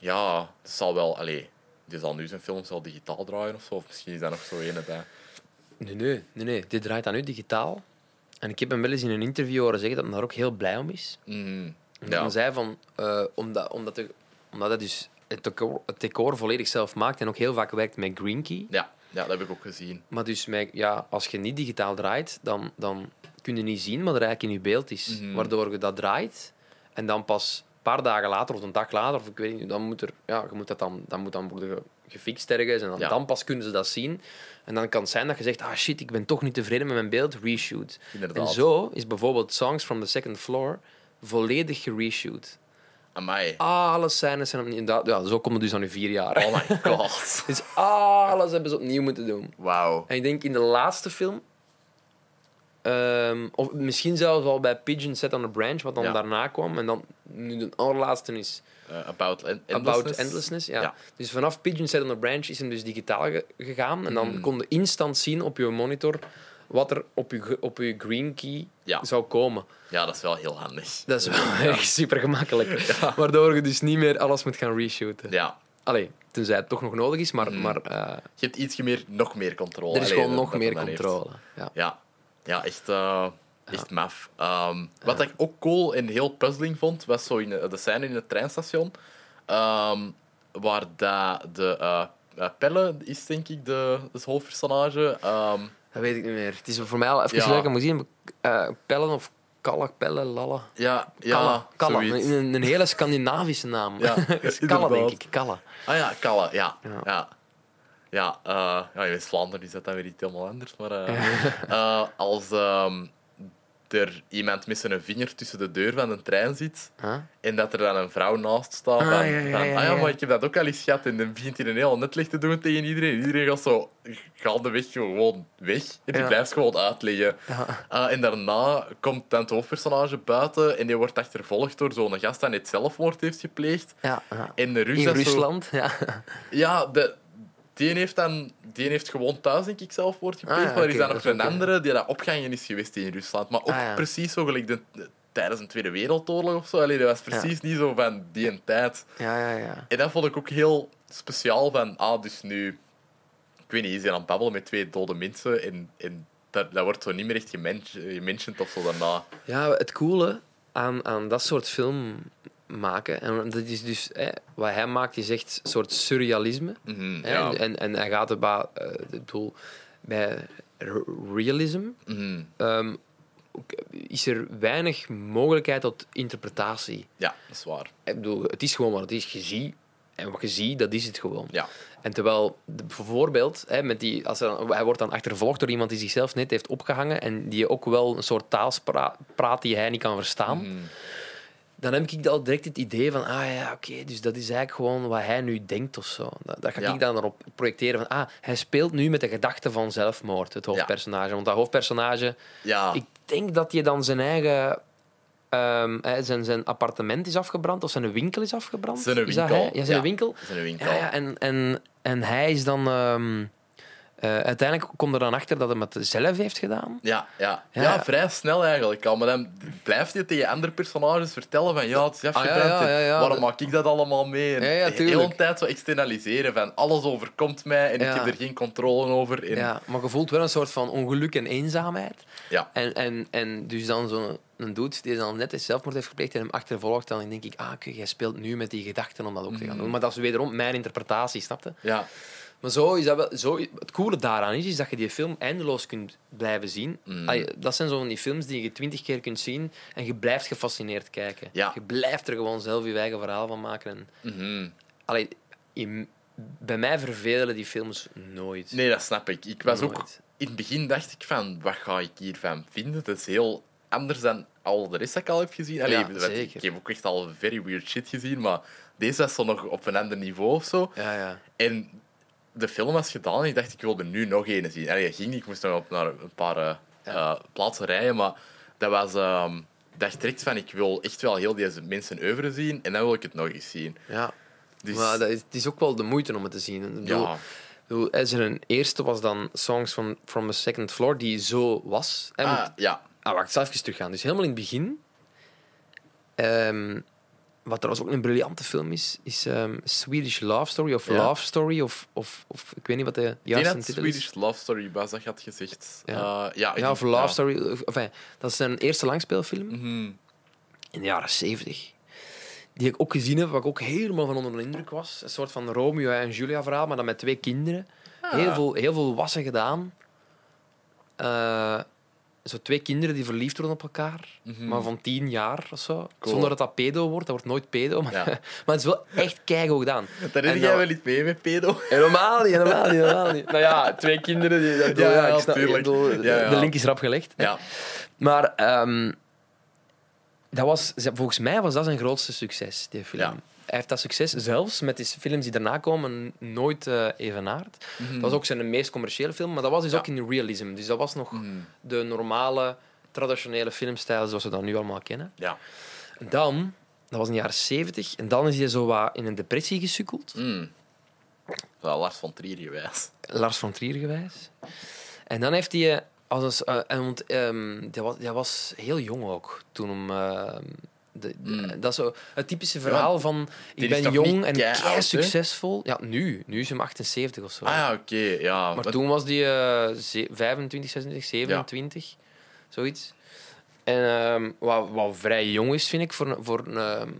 Ja, het zal wel, allee, die zal nu zijn film zal digitaal draaien of zo, of misschien is dat nog zo ene bij. Nee, nee, nee, nee. Dit draait dan nu digitaal. En ik heb hem wel eens in een interview horen zeggen dat hij daar ook heel blij om is. En Ja. hij zei van, eh, omdat, omdat, de, omdat hij dus het decor, het decor volledig zelf maakt en ook heel vaak werkt met Green Key. Ja, ja, dat heb ik ook gezien. Maar dus met, ja, als je niet digitaal draait, dan, dan kun je niet zien wat er eigenlijk in je beeld is. Mhm. Waardoor je dat draait en dan pas een paar dagen later of een dag later, of ik weet niet, dan moet, er, ja, je moet dat dan, dan moet dan worden ge- gefixt ergens en dan, Ja. dan pas kunnen ze dat zien. En dan kan het zijn dat je zegt, ah shit, ik ben toch niet tevreden met mijn beeld, reshoot. Inderdaad. En zo is bijvoorbeeld Songs from the Second Floor volledig gereshoot. Amai. Alle scènes zijn opnieuw... dat- Ja, zo komt het dus aan nu vier jaar. Oh my god. Dus alles hebben ze opnieuw moeten doen. Wauw. En ik denk in de laatste film... ehm, of misschien zelfs al bij Pigeon Set on a Branch, wat dan Ja. daarna kwam. En dan nu de allerlaatste is Eh, about en- About endlessness. Endlessness. Ja. Ja. Dus vanaf Pigeon Set on a Branch is hem dus digitaal ge- gegaan. En dan Mm. kon je instant zien op je monitor wat er op je, op je green key Ja. zou komen. Ja, dat is wel heel handig. Dat is wel echt super gemakkelijk. Waardoor je dus niet meer alles moet gaan reshooten. Ja. Allee, tenzij het toch nog nodig is, maar, Mhm. maar eh, Je hebt iets meer, nog meer controle. er is Allee, gewoon nog meer controle. Ja. Ja, echt, eh, echt maf. Ehm, wat ik ook cool en heel puzzling vond, was zo in de, de scène in het treinstation. ehm, waar dat de eh, Pelle is, denk ik, de, het hoofdpersonage. Ehm, Dat weet ik niet meer. Het is voor mij al even Ja. geleden, ik moet zien. pellen of kallag, pellen, lalla. ja, Kalla, ja Kalla. zoiets. Een, een hele Scandinavische naam. Ja, Kalla, inderdaad. denk ik. Kalla. Ah ja, Kalle, ja. Ja. Ja, ja, eh, ja in West-Vlaanderen is dat dan weer iets helemaal anders. Maar eh, eh, als ehm, er iemand met zijn vinger tussen de deur van een trein zit Huh? en dat er dan een vrouw naast staat, Ah, van, ja, ja, van, ja, ah ja, maar ik heb dat ook al eens gehad. En dan begint hij een heel netleg te doen tegen iedereen. Iedereen gaat zo gaandeweg gewoon weg. En die blijft gewoon uitleggen. Ja. En daarna komt dan het hoofdpersonage buiten en die wordt achtervolgd door zo'n gast die net zelfmoord heeft gepleegd. Ja, ja. En de Rus In zo- Rusland, ja. ja, de, die, heeft dan, die heeft gewoon thuis, denk ik, zelfmoord gepleegd. Ah, ja, maar er is dan nog een andere die dat opgangen is geweest in Rusland. Maar ook Ah, ja. precies zo gelijk de, de- tijdens de Tweede Wereldoorlog of zo. Allee, dat was precies niet zo van die een tijd. Ja, ja, ja. En dat vond ik ook heel speciaal. Van, ah, dus nu... Ik weet niet, is hij aan het babbelen met twee dode mensen en, en dat, dat wordt zo niet meer echt gemention- gementioned of zo daarna. Ja, het coole aan, aan dat soort film maken, en dat is dus, hè, wat hij maakt, is echt een soort surrealisme. Mhm, Hè, ja. en, en, en hij gaat erbij, eh, ik bedoel, bij r- realism Mhm, ehm, is er weinig mogelijkheid tot interpretatie. ja, dat is waar. Ik bedoel, het is gewoon wat het is. Je ziet, en wat je ziet, dat is het gewoon. Ja. En terwijl, bijvoorbeeld, hè, met die, als hij wordt dan achtervolgd door iemand die zichzelf net heeft opgehangen en die ook wel een soort taal praat die hij niet kan verstaan, Mhm. Dan heb ik al direct het idee van, ah ja, oké, dus dat is eigenlijk gewoon wat hij nu denkt of zo. Dat, dat ga Ja. ik dan erop projecteren van, ah, hij speelt nu met de gedachte van zelfmoord, het hoofdpersonage. Want dat hoofdpersonage, Ja. ik denk dat je dan zijn eigen... ehm, zijn, zijn appartement is afgebrand of zijn winkel is afgebrand. Zijn Is dat winkel. hij? Ja, zijn winkel. Een winkel. Ja, ja en, en, en hij is dan... ehm, eh, uiteindelijk komt er dan achter dat hij het zelf heeft gedaan. Ja, ja. Ja. ja, vrij snel eigenlijk al. Maar dan blijft je tegen andere personages vertellen van ja, het is. Ah, ja, ja. Waarom maak ik dat allemaal mee? En Ja, de hele tijd zo externaliseren van alles overkomt mij en ik heb er geen controle over. En, Ja, maar je voelt wel een soort van ongeluk en eenzaamheid. ja. En, en, en dus dan zo'n een dude die dan net eens zelfmoord heeft gepleegd en hem achtervolgt, dan denk ik, ah, oké, jij speelt nu met die gedachten om dat ook te gaan Mhm. doen. Maar dat is wederom mijn interpretatie, snap je? Ja. Maar zo is dat wel, zo, het coole daaraan is, is dat je die film eindeloos kunt blijven zien. Mm. Allee, dat zijn zo van die films die je twintig keer kunt zien en je blijft gefascineerd kijken. Ja. Je blijft er gewoon zelf je eigen verhaal van maken. En, Mhm. allee, bij mij vervelen die films nooit. Nee, dat snap ik. Ik was ook... In het begin dacht ik van, wat ga ik hiervan vinden? Het is heel anders dan al de rest dat ik al heb gezien. Allee, Ja, zeker. Ik heb ook echt al very weird shit gezien, maar deze was zo nog op een ander niveau of zo. Ja, ja. En de film was gedaan en ik dacht, ik wilde nu nog een zien. Allee, dat ging niet, ik moest nog op naar een paar eh, eh, plaatsen rijden, maar dat was... ehm, ik dacht direct van, ik wil echt wel heel deze mensen oeuvre zien en dan wil ik het nog eens zien. ja. Dus, Maar dat is, het is ook wel de moeite om het te zien. Ik bedoel, ja, bedoel, er is er een eerste was dan Songs from, from the Second Floor, die zo was. En ah, ja. Ah, wacht, ik zal even teruggaan. Dus helemaal in het begin... ehm, wat trouwens ook een briljante film is, is ehm, Swedish Love Story of Ja. Love Story of, of, of ik weet niet wat de juiste titel Swedish is. Love Story was, dat had gezegd. Ja. Eh, ja, Ja, of denk- Love. Story. of- Enfin, dat is zijn eerste langspeelfilm Mhm. in de jaren 70. Die ik ook gezien heb, waar ik ook helemaal van onder de indruk was. Een soort van Romeo en Julia verhaal, maar dan met twee kinderen. Ah. Heel, veel, heel veel wassen gedaan. Eh, zo twee kinderen die verliefd worden op elkaar, Mhm. maar van tien jaar of zo. Cool. Zonder dat dat pedo wordt. Dat wordt nooit pedo. Maar, Ja. maar het is wel echt keigoed gedaan. Daar heb jij wel niet mee met pedo. Helemaal niet, helemaal niet, helemaal niet. Nou ja, twee kinderen. Die, dat, snap, bedoel, Ja, ja. De link is rap gelegd. Ja. Maar ehm, dat was, volgens mij was dat zijn grootste succes, die film. Heeft dat succes zelfs met die films die daarna komen nooit eh, evenaard. Dat was ook zijn meest commerciële film, maar dat was dus Ja. ook in realism. Dus dat was nog Mhm. de normale, traditionele filmstijl zoals we dat nu allemaal kennen. Ja. En dan, dat was in de jaren 70, en dan is hij zo wat in een depressie gesukkeld. Mm. Wel Lars van Trier geweest. Lars van Trier gewijs. En dan heeft hij... eh, Als een, eh, en want, ehm, die, was, die was heel jong ook toen hem... ehm, de, de- Mm. Dat is zo het typische verhaal van... die Ik ben jong en kei succesvol. Ja, nu. Nu is hem 78 of zo. Ah ja, oké. ja. Maar toen was hij eh, ze- 25, 26, 27. Zoiets. En ehm, wat, wat vrij jong is, vind ik, voor, voor, ehm,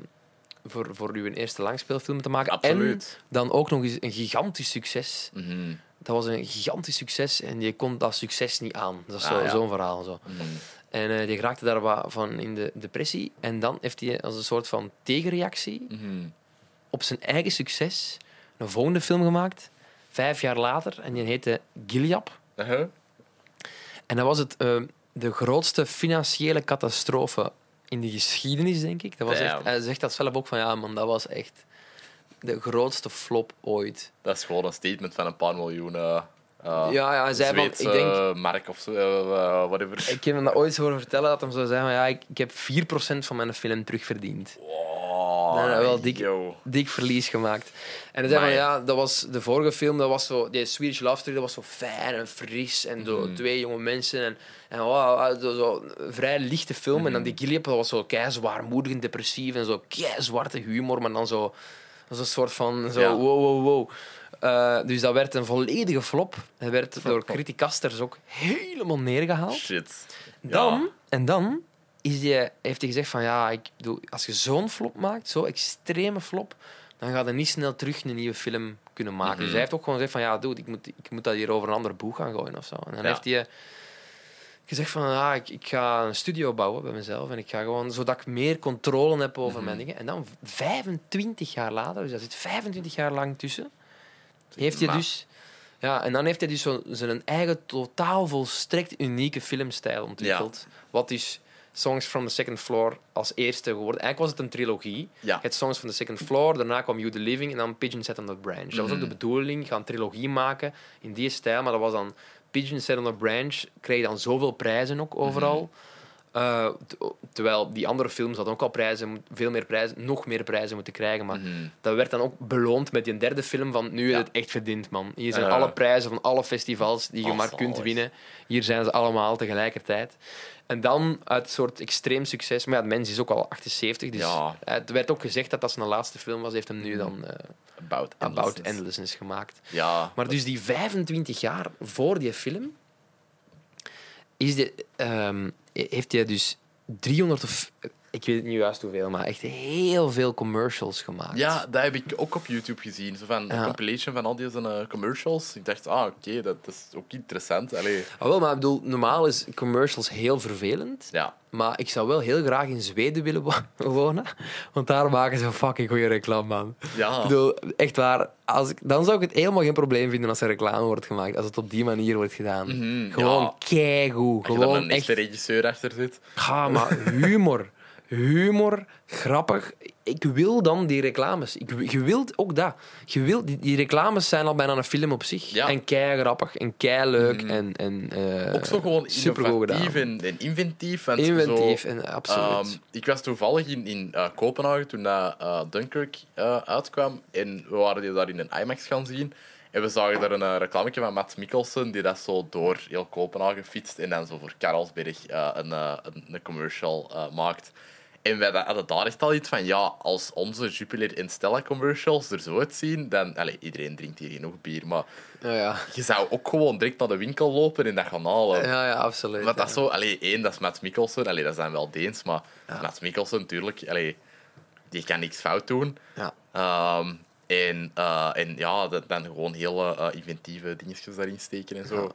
voor, voor uw eerste langspeelfilm te maken. Absoluut. En dan ook nog eens een gigantisch succes. Mhm. Dat was een gigantisch succes en je kon dat succes niet aan. Dat is Ah, ja. zo'n verhaal. Zo. Mhm. En eh, die raakte daar wat van in de depressie. En dan heeft hij als een soort van tegenreactie Mhm. op zijn eigen succes een volgende film gemaakt. Vijf jaar later. En die heette Gilead. Uh-huh. En dat was het, eh, de grootste financiële catastrofe in de geschiedenis, denk ik. Dat was echt, hij zegt dat zelf ook van ja, man, dat was echt de grootste flop ooit. Dat is gewoon een statement van een paar miljoen. Eh ja, ja, zei van, ik denk, mark of zo, eh, eh, whatever. Ik heb hem dat ooit horen vertellen dat hij zo zei: van, ja, ik, ik heb 4% van mijn film terugverdiend. Wow, wel dik. yo. Dik verlies gemaakt. En hij zei van ja, dat was de vorige film, dat was zo, die Swedish Love Story, dat was zo fijn en fris en zo Mhm. twee jonge mensen en, en wow, zo, zo, vrij lichte film. En dan Mhm. die dat was zo kei zwaarmoedig en depressief en zo kei zwarte humor, maar dan zo, dat was een soort van zo Ja. wow, wow, wow. Eh, dus dat werd een volledige flop. Hij werd door criticasters ook helemaal neergehaald. Shit. Ja. Dan, en dan is die, heeft hij gezegd van ja, ik bedoel, als je zo'n flop maakt, zo'n extreme flop, dan ga je niet snel terug een nieuwe film kunnen maken. Mhm. Dus hij heeft ook gewoon gezegd van ja, dude, ik moet, ik moet dat hier over een ander boeg gaan gooien of zo. En dan Ja. heeft hij gezegd van ja, ik, ik ga een studio bouwen bij mezelf en ik ga gewoon, zodat ik meer controle heb over Mhm. mijn dingen. En dan 25 jaar later, dus dat zit 25 jaar lang tussen, heeft hij dus... Ja, en dan heeft hij dus zo zijn eigen totaal volstrekt unieke filmstijl ontwikkeld. Wat is Songs from the Second Floor als eerste geworden. Eigenlijk was het een trilogie. Ja. Had Songs from the Second Floor, daarna kwam You the Living en dan Pigeon Set on the Branch. Dat was ook Mhm. de bedoeling, gaan een trilogie maken in die stijl, maar dat was dan Pigeon Set on the Branch, kreeg dan zoveel prijzen ook overal. Mhm. Eh, terwijl die andere films hadden ook al prijzen, veel meer prijzen, nog meer prijzen moeten krijgen. Maar Mhm. dat werd dan ook beloond met die derde film van nu Ja. je het echt verdiend, man. Hier zijn alle prijzen van alle festivals die je Oh, maar kunt winnen. Hier zijn ze allemaal tegelijkertijd. En dan uit een soort extreem succes. Maar ja, het mens is ook al 78, dus Ja. het werd ook gezegd dat dat zijn laatste film was. heeft hem nu dan eh, About, About Endlessness. Gemaakt. Ja. Maar dus die 25 jaar voor die film is die, ehm, heeft hij dus 300 of ik weet niet juist hoeveel, maar echt heel veel commercials gemaakt. Ja, dat heb ik ook op YouTube gezien. Zo van Ja. een compilation van al deze eh, commercials. Ik dacht, ah, oké, dat is ook interessant. Allee, Ah, wel, maar ik bedoel, normaal is commercials heel vervelend. ja. Maar ik zou wel heel graag in Zweden willen wo- wonen. Want daar maken ze fucking goede reclame, man. Ja. Ik bedoel, echt waar. Als ik, dan zou ik het helemaal geen probleem vinden als er reclame wordt gemaakt. Als het op die manier wordt gedaan. Mhm, Gewoon ja. keigoed. Gewoon een echt... echte regisseur achter zit. Ga, maar humor. Humor, grappig. Ik wil dan die reclames. Ik, je wilt ook dat. Je wilt, die, die reclames zijn al bijna een film op zich. Ja. En kei grappig en kei leuk. En, en, eh, Ook zo gewoon innovatief en, en inventief. want Inventief, zo, en, absoluut. ehm, ik was toevallig in, in eh, Kopenhagen toen eh, Dunkirk uitkwam. En we waren die daar in een IMAX gaan zien. En we zagen daar een uh, reclame van Matt Mikkelsen, die dat zo door heel Kopenhagen fietst en dan zo voor Karlsberg een, een, een commercial maakt. En wij hadden daar echt al iets van, ja, als onze Jupiler en Stella commercials er zo uitzien, dan... Allez, iedereen drinkt hier genoeg bier, maar ja, ja. je zou ook gewoon direct naar de winkel lopen en dat gaan halen. ja, ja, absoluut. Want dat ja. is zo, allee, één, dat is Matt Mikkelsen. Allee, dat zijn wel Deens, maar Matt Mikkelsen, natuurlijk, allee, die kan niks fout doen. Ja. Ehm, en, eh, en ja, dan gewoon hele eh, inventieve dingetjes daarin steken en zo.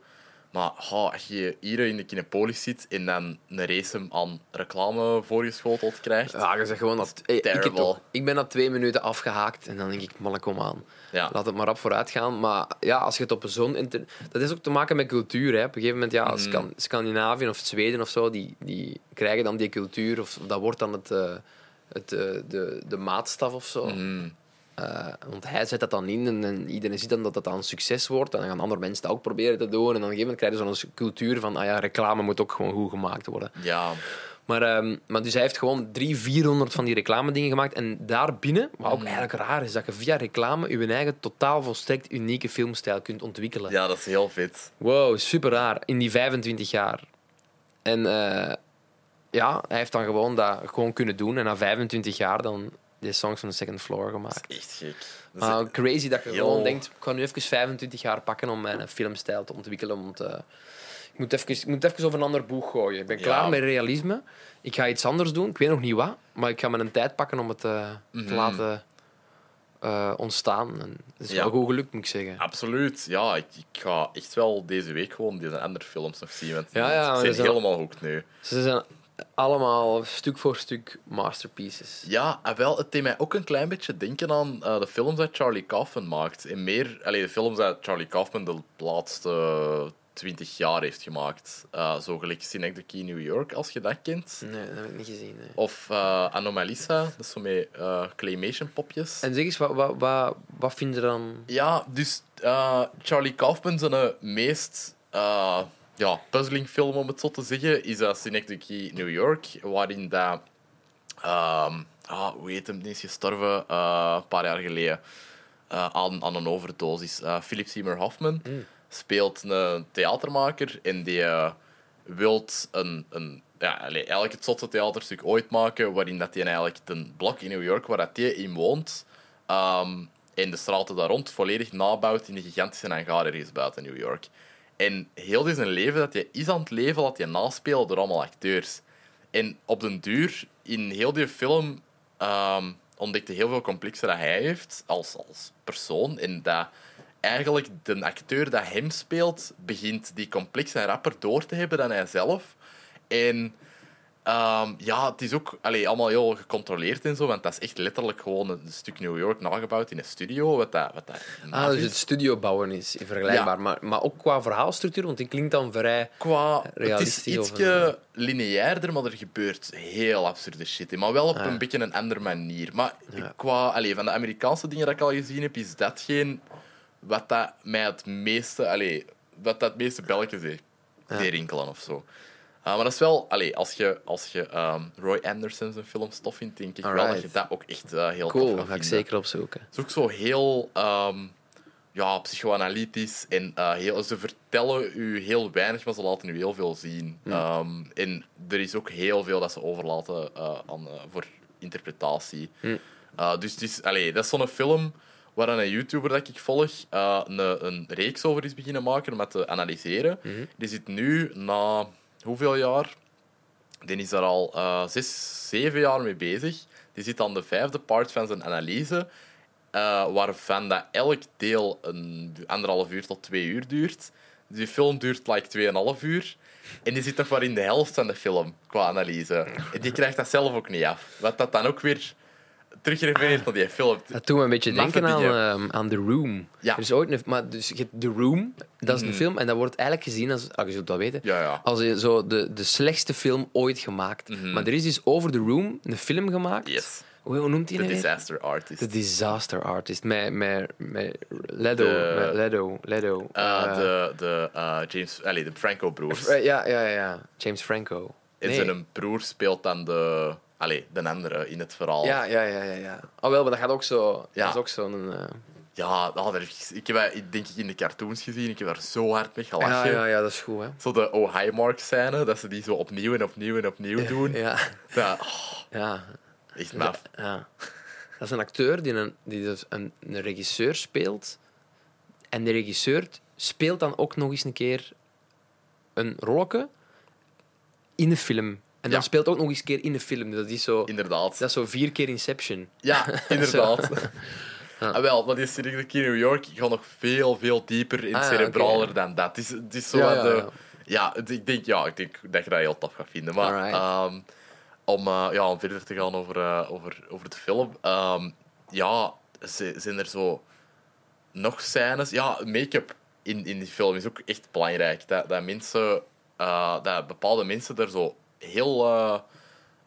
Maar oh, als je hier in de Kinepolis zit en dan een race hem aan reclame voorgeschoteld krijgt. Ja, je zegt gewoon dat... Hey, ik, toch- ik ben na twee minuten afgehaakt en dan denk ik, man, kom aan. Ja. Laat het maar op vooruit gaan. Maar ja, als je het op zo'n... inter- Dat is ook te maken met cultuur. Hè. Op een gegeven moment, ja, Mhm. Scan- Scandinavië of Zweden of zo, die, die krijgen dan die cultuur. Of dat wordt dan het, eh, het, eh, de, de maatstaf of zo. Mhm. Eh, want hij zet dat dan in en, en iedereen ziet dan dat dat dan een succes wordt. En dan gaan andere mensen dat ook proberen te doen. En dan op een gegeven moment krijg je zo'n cultuur van, ah ja, reclame moet ook gewoon goed gemaakt worden. Ja, Maar, ehm, maar dus hij heeft gewoon 300, 400 van die reclame dingen gemaakt. En daarbinnen, wat ook eigenlijk raar is, dat je via reclame je eigen totaal volstrekt unieke filmstijl kunt ontwikkelen. ja, dat is heel vet. Wow, super raar. In die 25 jaar. En eh, ja, hij heeft dan gewoon dat gewoon kunnen doen. En na 25 jaar dan die songs van de second floor gemaakt. Echt gek. Dat is- Maar crazy dat je heel- gewoon denkt, ik ga nu even 25 jaar pakken om mijn filmstijl te ontwikkelen. Want eh, ik, moet even, ik moet even over een ander boeg gooien. Ik ben Ja. klaar met realisme. Ik ga iets anders doen. Ik weet nog niet wat. Maar ik ga me een tijd pakken om het eh, te Mhm. laten eh, ontstaan. En het is Ja. wel goed gelukt, moet ik zeggen. Absoluut. Ja, ik, ik ga echt wel deze week gewoon deze andere films nog zien. Want Ja, ja, dat is wel- helemaal hoekt nu. Ze zijn allemaal stuk voor stuk masterpieces. Ja, en wel, het deed mij ook een klein beetje denken aan eh, de films dat Charlie Kaufman maakt. En meer, allee, de films dat Charlie Kaufman de laatste twintig jaar heeft gemaakt. Eh, zo gelijk Synecdoche in New York, als je dat kent. Nee, dat heb ik niet gezien. nee. Of eh, Anomalisa, dat is zo met eh, claymation popjes. En zeg eens, wat, wat, wat, wat vind je dan... Ja, dus eh, Charlie Kaufman zijn meest uh, ja, puzzling film, om het zo te zeggen, is uh, Synecdoche New York, waarin dat... ehm, ah, hoe heet hem? Die is gestorven eh, een paar jaar geleden eh, aan, aan een overdosis. Eh, Philip Seymour Hoffman speelt een theatermaker en die uh, wil een... een ja, eigenlijk het zotste theaterstuk ooit maken, waarin dat hij eigenlijk een blok in New York waar dat hij in woont, um, en de straten daar rond volledig nabouwt in de gigantische hangar ergens buiten New York. En heel zijn leven dat hij is aan het leven, laat hij naspelen door allemaal acteurs. En op den duur, in heel die film, um, ontdekte heel veel complexen dat hij heeft als, als persoon. En dat eigenlijk de acteur dat hem speelt, begint die complexe rapper door te hebben dan hij zelf. En um, ja, het is ook allee, allemaal heel gecontroleerd en zo, want dat is echt letterlijk gewoon een stuk New York nagebouwd in een studio. Wat dat, wat dat Ah, dus het studio bouwen is vergelijkbaar. Ja. Maar, maar ook qua verhaalstructuur, want die klinkt dan vrij... Qua, het is Realistisch ietsje lineairder, maar er gebeurt heel absurde shit in. Maar wel op Ah. een beetje een andere manier. Maar Ja. qua, allee, van de Amerikaanse dingen dat ik al gezien heb, is datgene wat dat mij het meeste, allee, wat dat het meeste belletjes heeft. Ja. Rinkelen of zo. Uh, maar dat is wel, allee, als je, als je um, Roy Anderson zijn films tof vindt, denk ik wel dat je dat ook echt uh, heel Cool, tof gaat ga ik zeker opzoeken. Het is ook zo heel um, ja, psychoanalytisch en uh, heel, ze vertellen u heel weinig, maar ze laten u heel veel zien. Um, en er is ook heel veel dat ze overlaten uh, aan, voor interpretatie. Uh, dus het is, allee, dat is zo'n film waar een YouTuber dat ik volg een, een reeks over is beginnen maken om het te analyseren. Mhm. Die zit nu na hoeveel jaar? Die is daar al eh, zes, zeven jaar mee bezig. Die zit aan de vijfde part van zijn analyse, eh, waarvan dat elk deel een anderhalf uur tot twee uur duurt. Die film duurt like tweeënhalf uur. En die zit toch maar in de helft van de film, qua analyse. En die krijgt dat zelf ook niet af. Wat dat dan ook weer terugrefereert naar die film. Dat doet me een beetje denken aan, dingen. ehm, aan The Room. Ja. Er is ooit een, maar dus je hebt The Room, dat is een Mhm. film, en dat wordt eigenlijk gezien als, ah, je zult dat weten, Ja, ja. als je zo de, de slechtste film ooit gemaakt. Mhm. Maar er is dus over The Room een film gemaakt. Yes. Hoe, hoe noemt die The nou? Disaster Artist. The Disaster Artist. Met, met, met Ledo. De- met Ledo. Ledo. Eh, de de eh, James, allee, de Franco-broers. ja, ja, ja, ja. James Franco. En Nee. zijn broer speelt dan de, allee, de andere in het verhaal. Ja, ja, ja, ja, ja. Oh, wel, maar dat gaat ook zo. Ja. Dat is ook zo'n. eh, Ja, oh, daar heb ik, ik heb dat, denk ik in de cartoons gezien. Ik heb daar zo hard mee ja, gelachen. ja, ja, dat is goed, hè? Zo de oh hi mark scène, dat ze die zo opnieuw en opnieuw en opnieuw doen. Ja, Dat, oh, ja. echt maf. ja. Dat is een acteur die, een, die dus een, een regisseur speelt. En de regisseur speelt dan ook nog eens een keer een rolletje in de film. En Ja. speelt ook nog eens een keer in de film. Dat is zo, Inderdaad. dat is zo vier keer Inception. Ja, inderdaad. Ja. Ah, wel, maar die serie in New York gaat nog veel, veel dieper in Ah, cerebraler dan dat. Het is, het is zo Ja, ja, de... ja. Ja, het- ik denk, ja, ik denk dat je dat heel tof gaat vinden. Maar ehm, om, eh, ja, om verder te gaan over, eh, over, over de film. ehm, ja, zijn er zo nog scènes. Ja, make-up in, in die film is ook echt belangrijk. Dat, dat mensen, eh, dat bepaalde mensen er zo heel eh,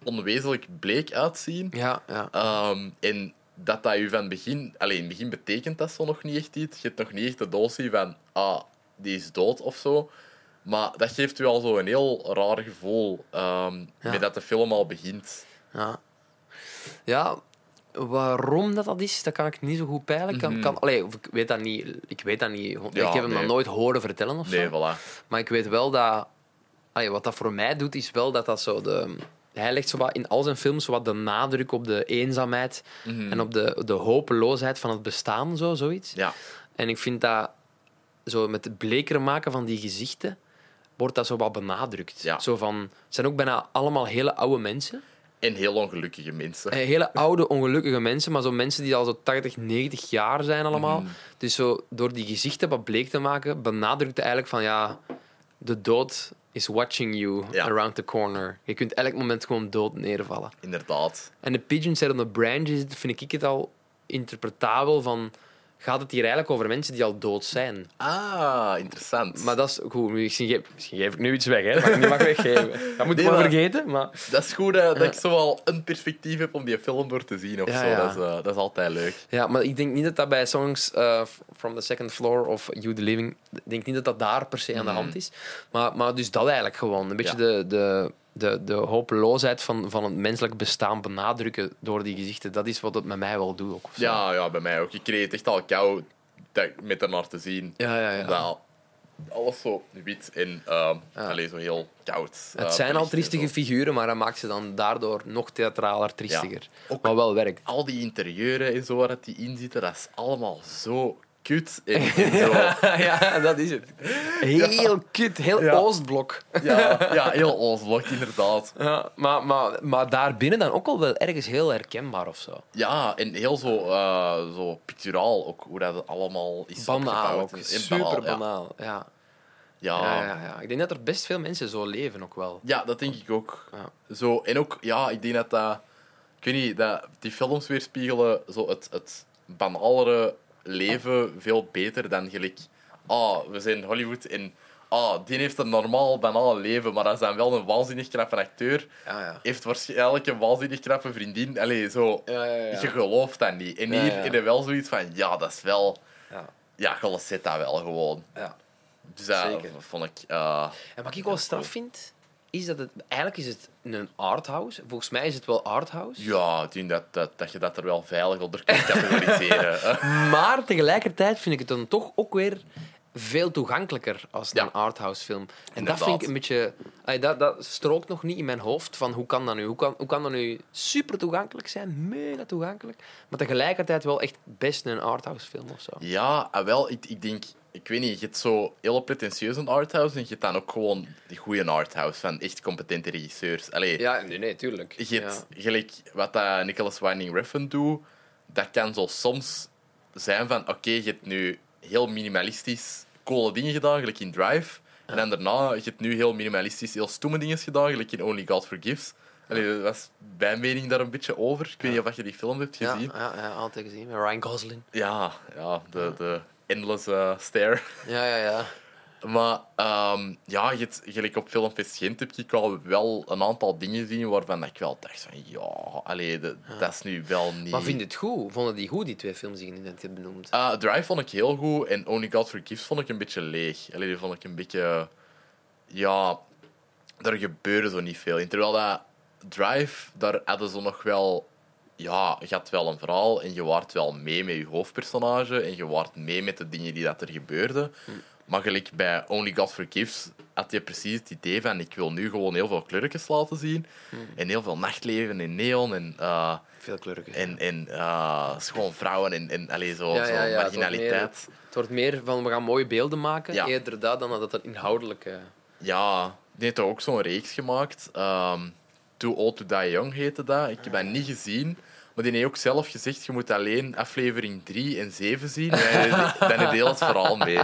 onwezenlijk bleek uitzien. Ja, ja. Ehm, en dat dat je van begin... Alleen in het begin betekent dat zo nog niet echt iets. Je hebt nog niet echt de dosis van... Ah, die is dood of zo. Maar dat geeft u al zo een heel raar gevoel. ehm Ja. Met dat de film al begint. Ja. ja, waarom dat, dat is, dat kan ik niet zo goed peilen. Kan, Mhm. kan, allee, ik weet dat niet. Ik, weet dat niet. Ja, ik heb hem nee. nog nooit horen vertellen of Nee, zo. voilà. Maar ik weet wel dat... allee, wat dat voor mij doet, is wel dat dat zo... De, hij legt zo wat in al zijn films zo wat de nadruk op de eenzaamheid Mhm. en op de, de hopeloosheid van het bestaan, zo, zoiets. Ja, En ik vind dat zo met het bleker maken van die gezichten wordt dat zo wat benadrukt. Ja. Zo van, het zijn ook bijna allemaal hele oude mensen. en heel ongelukkige mensen. Eh, Hele oude, ongelukkige mensen, maar zo mensen die al zo 80, 90 jaar zijn allemaal. Mhm. Dus zo door die gezichten wat bleek te maken, benadrukt eigenlijk van ja, de dood is watching you Ja. around the corner. Je kunt elk moment gewoon dood neervallen. Inderdaad. En de pigeons zijn on the branches, vind ik het al interpretabel van... Gaat het hier eigenlijk over mensen die al dood zijn? Ah, interessant. Maar dat is goed. Misschien geef, misschien geef ik nu iets weg, hè. Dat ik niet mag weggeven. Dat moet ik Nee, maar- vergeten, maar... Dat is goed hè, dat ik zo wel een perspectief heb om die film door te zien of Ja, zo. ja. Dat, is, eh, dat is altijd leuk. Ja, maar ik denk niet dat dat bij songs eh, From the Second Floor of You the Living... Ik denk niet dat dat daar per se aan de Mhm. hand is. Maar, maar dus dat eigenlijk gewoon. Een beetje Ja. de, de, de, de hopeloosheid van, van het menselijk bestaan benadrukken door die gezichten. Dat is wat het met mij wel doet ook. Ja, ja, bij mij ook. Ik kreeg het echt al kou dat, met ernaar te zien. ja, ja. ja. Dat alles zo wit en ehm alleen zo heel koud. Het eh, zijn al triestige figuren, maar hij maakt ze dan daardoor nog theatraler, triestiger. Ook- Wat wel werkt. Al die interieuren en zo waar dat die in zitten, dat is allemaal zo kut. En, en zo, ja, dat is het. Heel kut, heel Ja. Oostblok. ja, ja, heel Oostblok, inderdaad. Ja, maar, maar, maar daarbinnen dan ook al wel ergens heel herkenbaar of zo. Ja, en heel zo, eh, zo picturaal ook, hoe dat allemaal is Banaal opgebouwd. ook. Super banaal, ja. Ja. Ja. Ja, ja. Ik denk dat er best veel mensen zo leven ook wel. Ja, dat denk ik ook. Ja. Zo, en ook, ja, ik denk dat dat... Ik weet niet, dat die films weerspiegelen zo het, het banalere leven veel beter dan gelijk... Ah, we zijn Hollywood en... Ah, die heeft een normaal, banaal leven, maar dat is dan wel een waanzinnig knappe acteur. Ja, ja. Heeft waarschijnlijk een waanzinnig knappe vriendin. Allee, zo... Ja, ja, ja. Je gelooft dat niet. En hier heb je wel zoiets van... Ja, dat is wel... Ja. Ja, je zit dat wel gewoon. ja. Dus dat Zeker. vond ik... eh, En wat ik wel straf vind, is dat het... Eigenlijk is het een arthouse. Volgens mij is het wel arthouse. ja, ik denk dat, dat, dat je dat er wel veilig onder kunt categoriseren. Maar tegelijkertijd vind ik het dan toch ook weer veel toegankelijker als Ja. een arthouse film. En dat vind ik een beetje... dat, dat strookt nog niet in mijn hoofd van hoe kan dat nu? Hoe kan, hoe kan dat nu super toegankelijk zijn? Mega toegankelijk. Maar tegelijkertijd wel echt best een arthouse film of zo. Ja, ah, wel, ik, ik denk ik weet niet, je hebt zo heel pretentieus een arthouse en je hebt dan ook gewoon die goede arthouse van echt competente regisseurs. Allee, Ja, nee, nee, tuurlijk. je hebt gelijk wat dat Nicholas Winding Refn doet, dat kan zo soms zijn van oké, je hebt nu heel minimalistisch coole dingen gedaan, gelijk in Drive. En dan daarna, je hebt nu heel minimalistisch heel stomme dingen gedaan, gelijk in Only God Forgives. Allee, dat was mijn mening daar een beetje over. Ik weet niet of je die film hebt gezien. ja, ja, altijd gezien. Met Ryan Gosling. Ja, ja, de, de endless eh, stare. Ja, ja, ja. Maar ehm, ja, gelijk op Filmfest Gent heb ik al wel een aantal dingen zien waarvan ik wel dacht van ja, allee, de- dat is nu wel niet... Maar vind je het goed? Vonden die goed, die twee films die je net hebt benoemd? Ah, Drive vond ik heel goed en Only God Forgives vond ik een beetje leeg. Allee, die vond ik een beetje... Ja, daar gebeurde zo niet veel in. Terwijl dat Drive, daar hadden ze nog wel... Ja, je had wel een verhaal en je waart wel mee met je hoofdpersonage en je waart mee met de dingen die dat er gebeurden. Maar gelijk bij Only God Forgives had je precies het idee van ik wil nu gewoon heel veel kleurtjes laten zien. En heel veel nachtleven en neon en... eh, Veel kleuriger. en, en uh, schoon vrouwen en, en allee, zo, Ja, zo ja, ja, het wordt marginaliteit. Het wordt meer van we gaan mooie beelden maken, eerder dat dan dat het inhoudelijk... eh, Ja, die heeft ook zo'n reeks gemaakt. Ehm Too Old to Die Young heette dat. Ik heb dat niet gezien. Maar die heeft ook zelf gezegd, je moet alleen aflevering 3 en 7 zien. Dan je heel het verhaal mee.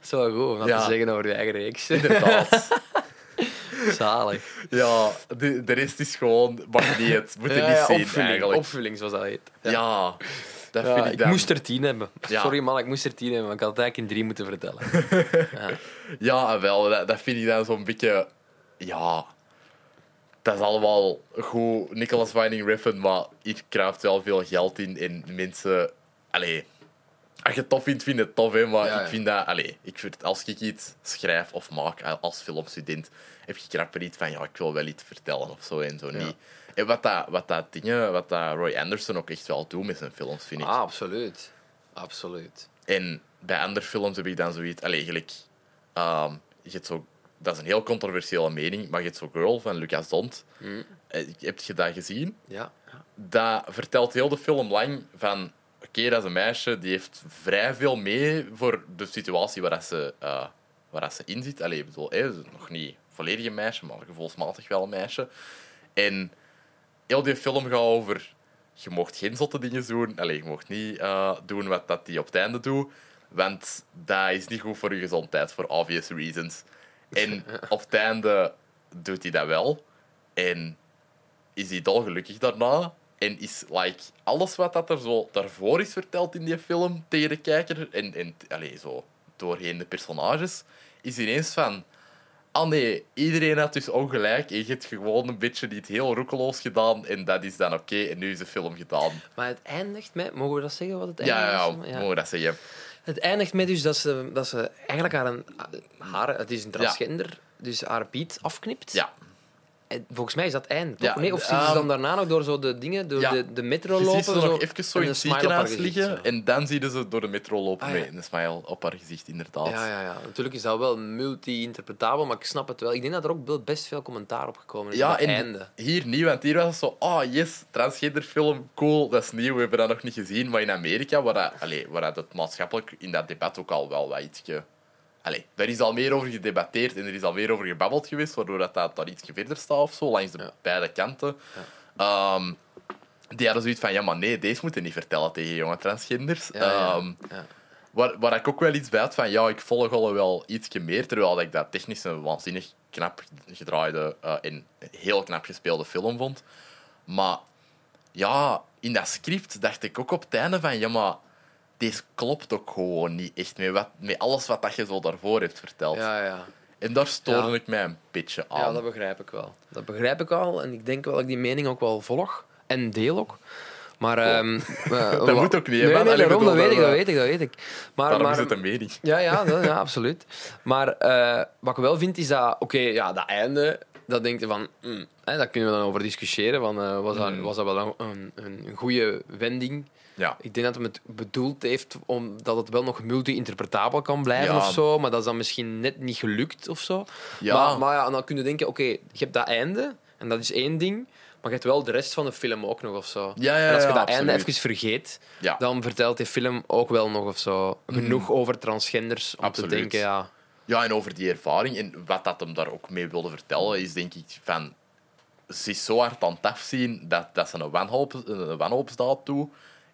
Zo goed om dat Ja. te zeggen over je eigen reeks. Inderdaad. Zalig. Ja, de, de rest is gewoon... Mag niet het. Moet je Ja, niet ja, zien, opvulling, eigenlijk. opvulling, zoals dat heet. Ja, dat vind ik ik dan... moest er tien hebben. Sorry man, ik moest er tien hebben, maar ik had het eigenlijk in drie moeten vertellen. Ja, wel. Dat, dat vind ik dan zo'n beetje... Ja... Dat is allemaal goed. Nicholas Winding Refn, maar hier kruipt wel veel geld in. En mensen... Allee... Als je het tof vindt, vind je het tof, hè. Maar Ja, ja. ik vind dat... Allee, ik vind, als ik iets schrijf of maak als filmstudent, heb je krapper iets van, ja, ik wil wel iets vertellen of zo en zo niet. En wat dat, wat dat dingen, wat dat Roy Anderson ook echt wel doet met zijn films, vind ik. Ah, absoluut. Absoluut. En bij andere films heb ik dan zoiets... Allee, gelijk... ehm, je hebt zo, dat is een heel controversiële mening, maar hebt zo Girl van Lucas Dont. Mm. Heb je dat gezien? Ja. Dat vertelt heel de film lang van... Oké, dat is een meisje, die heeft vrij veel mee voor de situatie waar dat ze, eh, waar dat ze in zit. Allee, ik bedoel, hè, nog niet volledig een meisje, maar gevoelsmatig wel een meisje. En heel die film gaat over... Je mocht geen zotte dingen doen. Allee, je mocht niet eh, doen wat dat die op het einde doet. Want dat is niet goed voor je gezondheid, voor obvious reasons. En op het einde doet hij dat wel. En is hij dolgelukkig daarna. En is like, alles wat dat er zo daarvoor is verteld in die film tegen de kijker, en, en allez, zo doorheen de personages, is ineens van... Ah nee, iedereen had dus ongelijk. En je hebt gewoon een beetje niet heel roekeloos gedaan. En dat is dan oké. en nu is de film gedaan. Maar het eindigt met... Mogen we dat zeggen, wat het Ja, eindigt? ja, ja, mogen we dat zeggen. Het eindigt met dus dat ze, dat ze eigenlijk haar, een, haar... Het is een transgender, dus haar Piet afknipt. Ja. En volgens mij is dat toch? Ja, nee, of zien ze ehm, dan daarna nog door zo de dingen, door Ja. de, de metro Je lopen? ziet ze zo, nog even zo in een het ziekenhuis liggen. En dan zie je ze door de metro lopen Ah, ja. met een smile op haar gezicht, inderdaad. Ja, ja, ja. Natuurlijk is dat wel multi-interpretabel, maar ik snap het wel. Ik denk dat er ook best veel commentaar op gekomen is. Ja, het en einde. hier niet, want hier was het zo, oh yes, transgender film, cool, dat is nieuw, we hebben dat nog niet gezien. Maar in Amerika, waar, dat, allee, waar dat het maatschappelijk in dat debat ook al wel wat ietsje... Allee, daar is al meer over gedebatteerd en er is al meer over gebabbeld geweest, waardoor dat, dat iets verder staat of zo, langs de Ja. beide kanten. Ehm, die hadden zoiets van, ja, maar nee, deze moeten niet vertellen tegen jonge transgenders. Ja. Waar, waar ik ook wel iets bij had van, ja, ik volg al wel ietsje meer, terwijl ik dat technisch een waanzinnig knap gedraaide eh, en heel knap gespeelde film vond. Maar ja, in dat script dacht ik ook op het einde van, ja, maar deze klopt ook gewoon niet echt met, wat, met alles wat dat je zo daarvoor hebt verteld. Ja, ja. En daar stoorde Ja. ik mij een beetje aan. ja, dat begrijp ik wel. Dat begrijp ik wel. En ik denk wel dat ik die mening ook wel volg. En deel ook. Maar... ehm, eh, Dat moet ook niet, hè, Nee, nee, Allee, daarom, dat weet ik, dat dat- weet ik, dat weet ik. Maar, Daarom maar, is het een mening. Ja, ja, dat- ja absoluut. Maar eh, wat ik wel vind is dat, oké, ja, dat einde, dat denk je van, mm, hè, daar kunnen we dan over discussiëren. Van, eh, was, dat, Mm. was dat wel een, een, een goede wending? Ja. Ik denk dat hij het bedoeld heeft omdat het wel nog multi-interpretabel kan blijven Ja. of zo, maar dat is dan misschien net niet gelukt of zo. Ja. Maar, maar ja, dan kun je denken, oké, je hebt dat einde en dat is één ding, Maar je hebt wel de rest van de film ook nog of zo. Ja, ja, en als je dat einde even vergeet, dan vertelt die film ook wel nog of zo genoeg over transgenders om Absoluut. te denken, ja... Ja, en over die ervaring en wat dat hem daar ook mee wilde vertellen, is denk ik van... Ze is zo hard aan het afzien dat, dat ze een wanhoop, een wanhoopsdaad toe.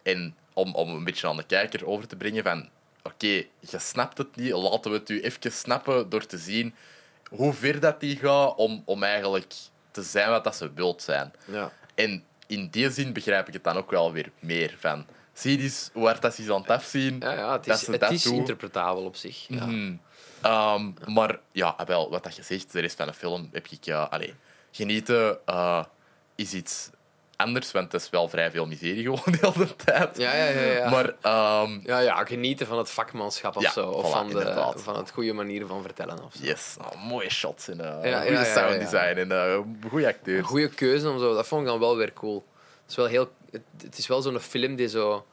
En om, om een beetje aan de kijker over te brengen van... Oké, je snapt het niet, laten we het u even snappen door te zien hoe ver dat die gaat om, om eigenlijk te zijn wat dat ze wilt zijn. ja. En in die zin begrijp ik het dan ook wel weer meer van... Zie je eens hoe hard dat ze aan het afzien. Ja, ja, het dat is, ze het dat is doen. interpretabel op zich. Ja. Mhm. Ehm, maar ja, wel, wat dat je zegt, de rest van de film heb ik... Ja, allee, genieten eh, is iets anders, want het is wel vrij veel miserie gewoon de hele tijd. Ja, ja, ja. ja. Maar ehm, ja, ja, genieten van het vakmanschap of Ja, zo. Of voilà, van, de, inderdaad. van het goede manier van vertellen. Of zo. yes, oh, mooie shots en uh, ja, goede sound design en eh goede acteurs. Een goede keuze om zo, dat vond ik dan wel weer cool. Het is wel, heel, het, het is wel zo'n film die zo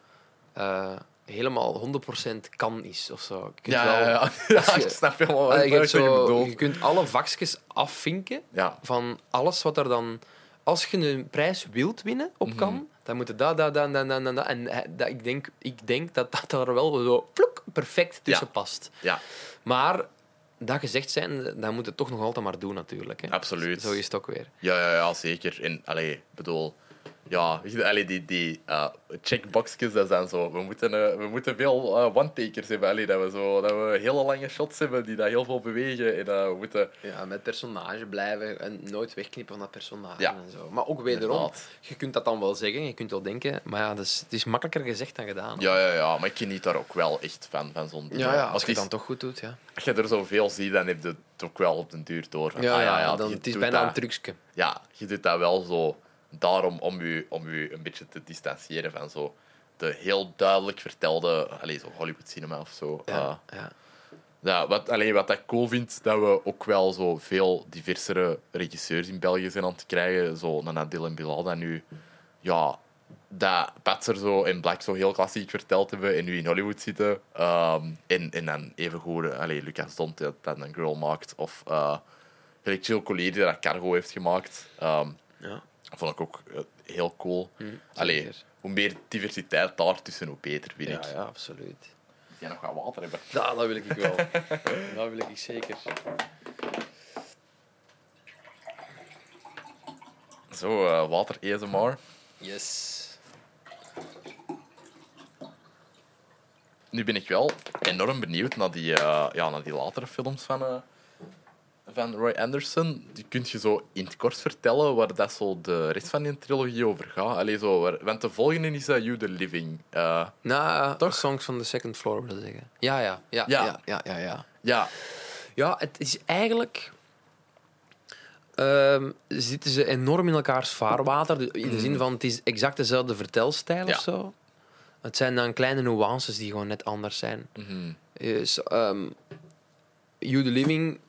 eh, helemaal 100% kan is of zo. Je Ja, wel, ja, ja. je- ik snap helemaal eh, wat je, je zo, bedoelt. je kunt alle vakjes afvinken Ja, van alles wat er dan. Als je een prijs wilt winnen op Mhm. kan, dan moet je dat, dat, dat, dat, dat. En dat, ik, denk, ik denk dat dat er wel zo pluk, perfect tussen Ja. past. ja, Maar dat gezegd zijn, dan moet het toch nog altijd maar doen, natuurlijk. Hè. absoluut. Zo is het ook weer. Ja, ja, ja, zeker. En, allee, bedoel... Ja, allee, die, die uh, checkboxjes, dat zijn zo... We moeten, eh, we moeten veel eh, one-takers hebben. Allee, dat, we zo, dat we hele lange shots hebben die dat heel veel bewegen. En eh, we moeten... Ja, met personage blijven en nooit wegknippen van dat personage Ja. en zo. Maar ook wederom, Inderdaad. je kunt dat dan wel zeggen, je kunt wel denken, maar ja, dat is, het is makkelijker gezegd dan gedaan. Ja, ja, ja, maar ik geniet daar ook wel echt van, van zo'n ja, ja, als je het dan toch goed doet, ja. Als je er zoveel ziet, dan heb je het ook wel op den duur door. Van, Ja, ah, ja, dan, het is bijna dat- een trucje. Ja, je doet dat wel zo daarom om je, om je een beetje te distancieren van zo de heel duidelijk vertelde allez, zo Hollywood cinema of zo. Ja, Eh, ja. ja, wat, allee, wat ik cool vind, dat we ook wel zo veel diversere regisseurs in België zijn aan het krijgen. Zo een Dylan Bilal dat nu... Ja, dat Patser zo in Black zo heel klassiek verteld hebben en nu in Hollywood zitten. Ehm, en, en dan even goed, allee, Lucas Dont dat dan een girl maakt. Of uh, gelijk Jill Collier die dat Cargo heeft gemaakt. Ehm, ja. Vond ik ook eh, heel cool. Hm, Allee, zeker. hoe meer diversiteit daartussen, hoe beter, vind Ja, ik. ja, absoluut. Moet jij nog wat water hebben? Ja, dat wil ik wel. dat wil ik zeker. Zo, eh, water ASMR. Yes. Nu ben ik wel enorm benieuwd naar die, eh, ja, naar die latere films van, eh, van Roy Anderson. Die kun je zo in het kort vertellen waar dat zo de rest van die trilogie over gaat. Allee, zo, waar- want de volgende is uh, You the Living. Nou, Toch? Songs van the Second Floor wil zeggen. Ja, ja, ja, Ja. ja, ja, ja. ja. ja, Ja, het is eigenlijk. ehm, zitten ze enorm in elkaars vaarwater. In de zin van het is exact dezelfde vertelstijl Ja. of zo. Het zijn dan kleine nuances die gewoon net anders zijn. Dus, ehm You the Living,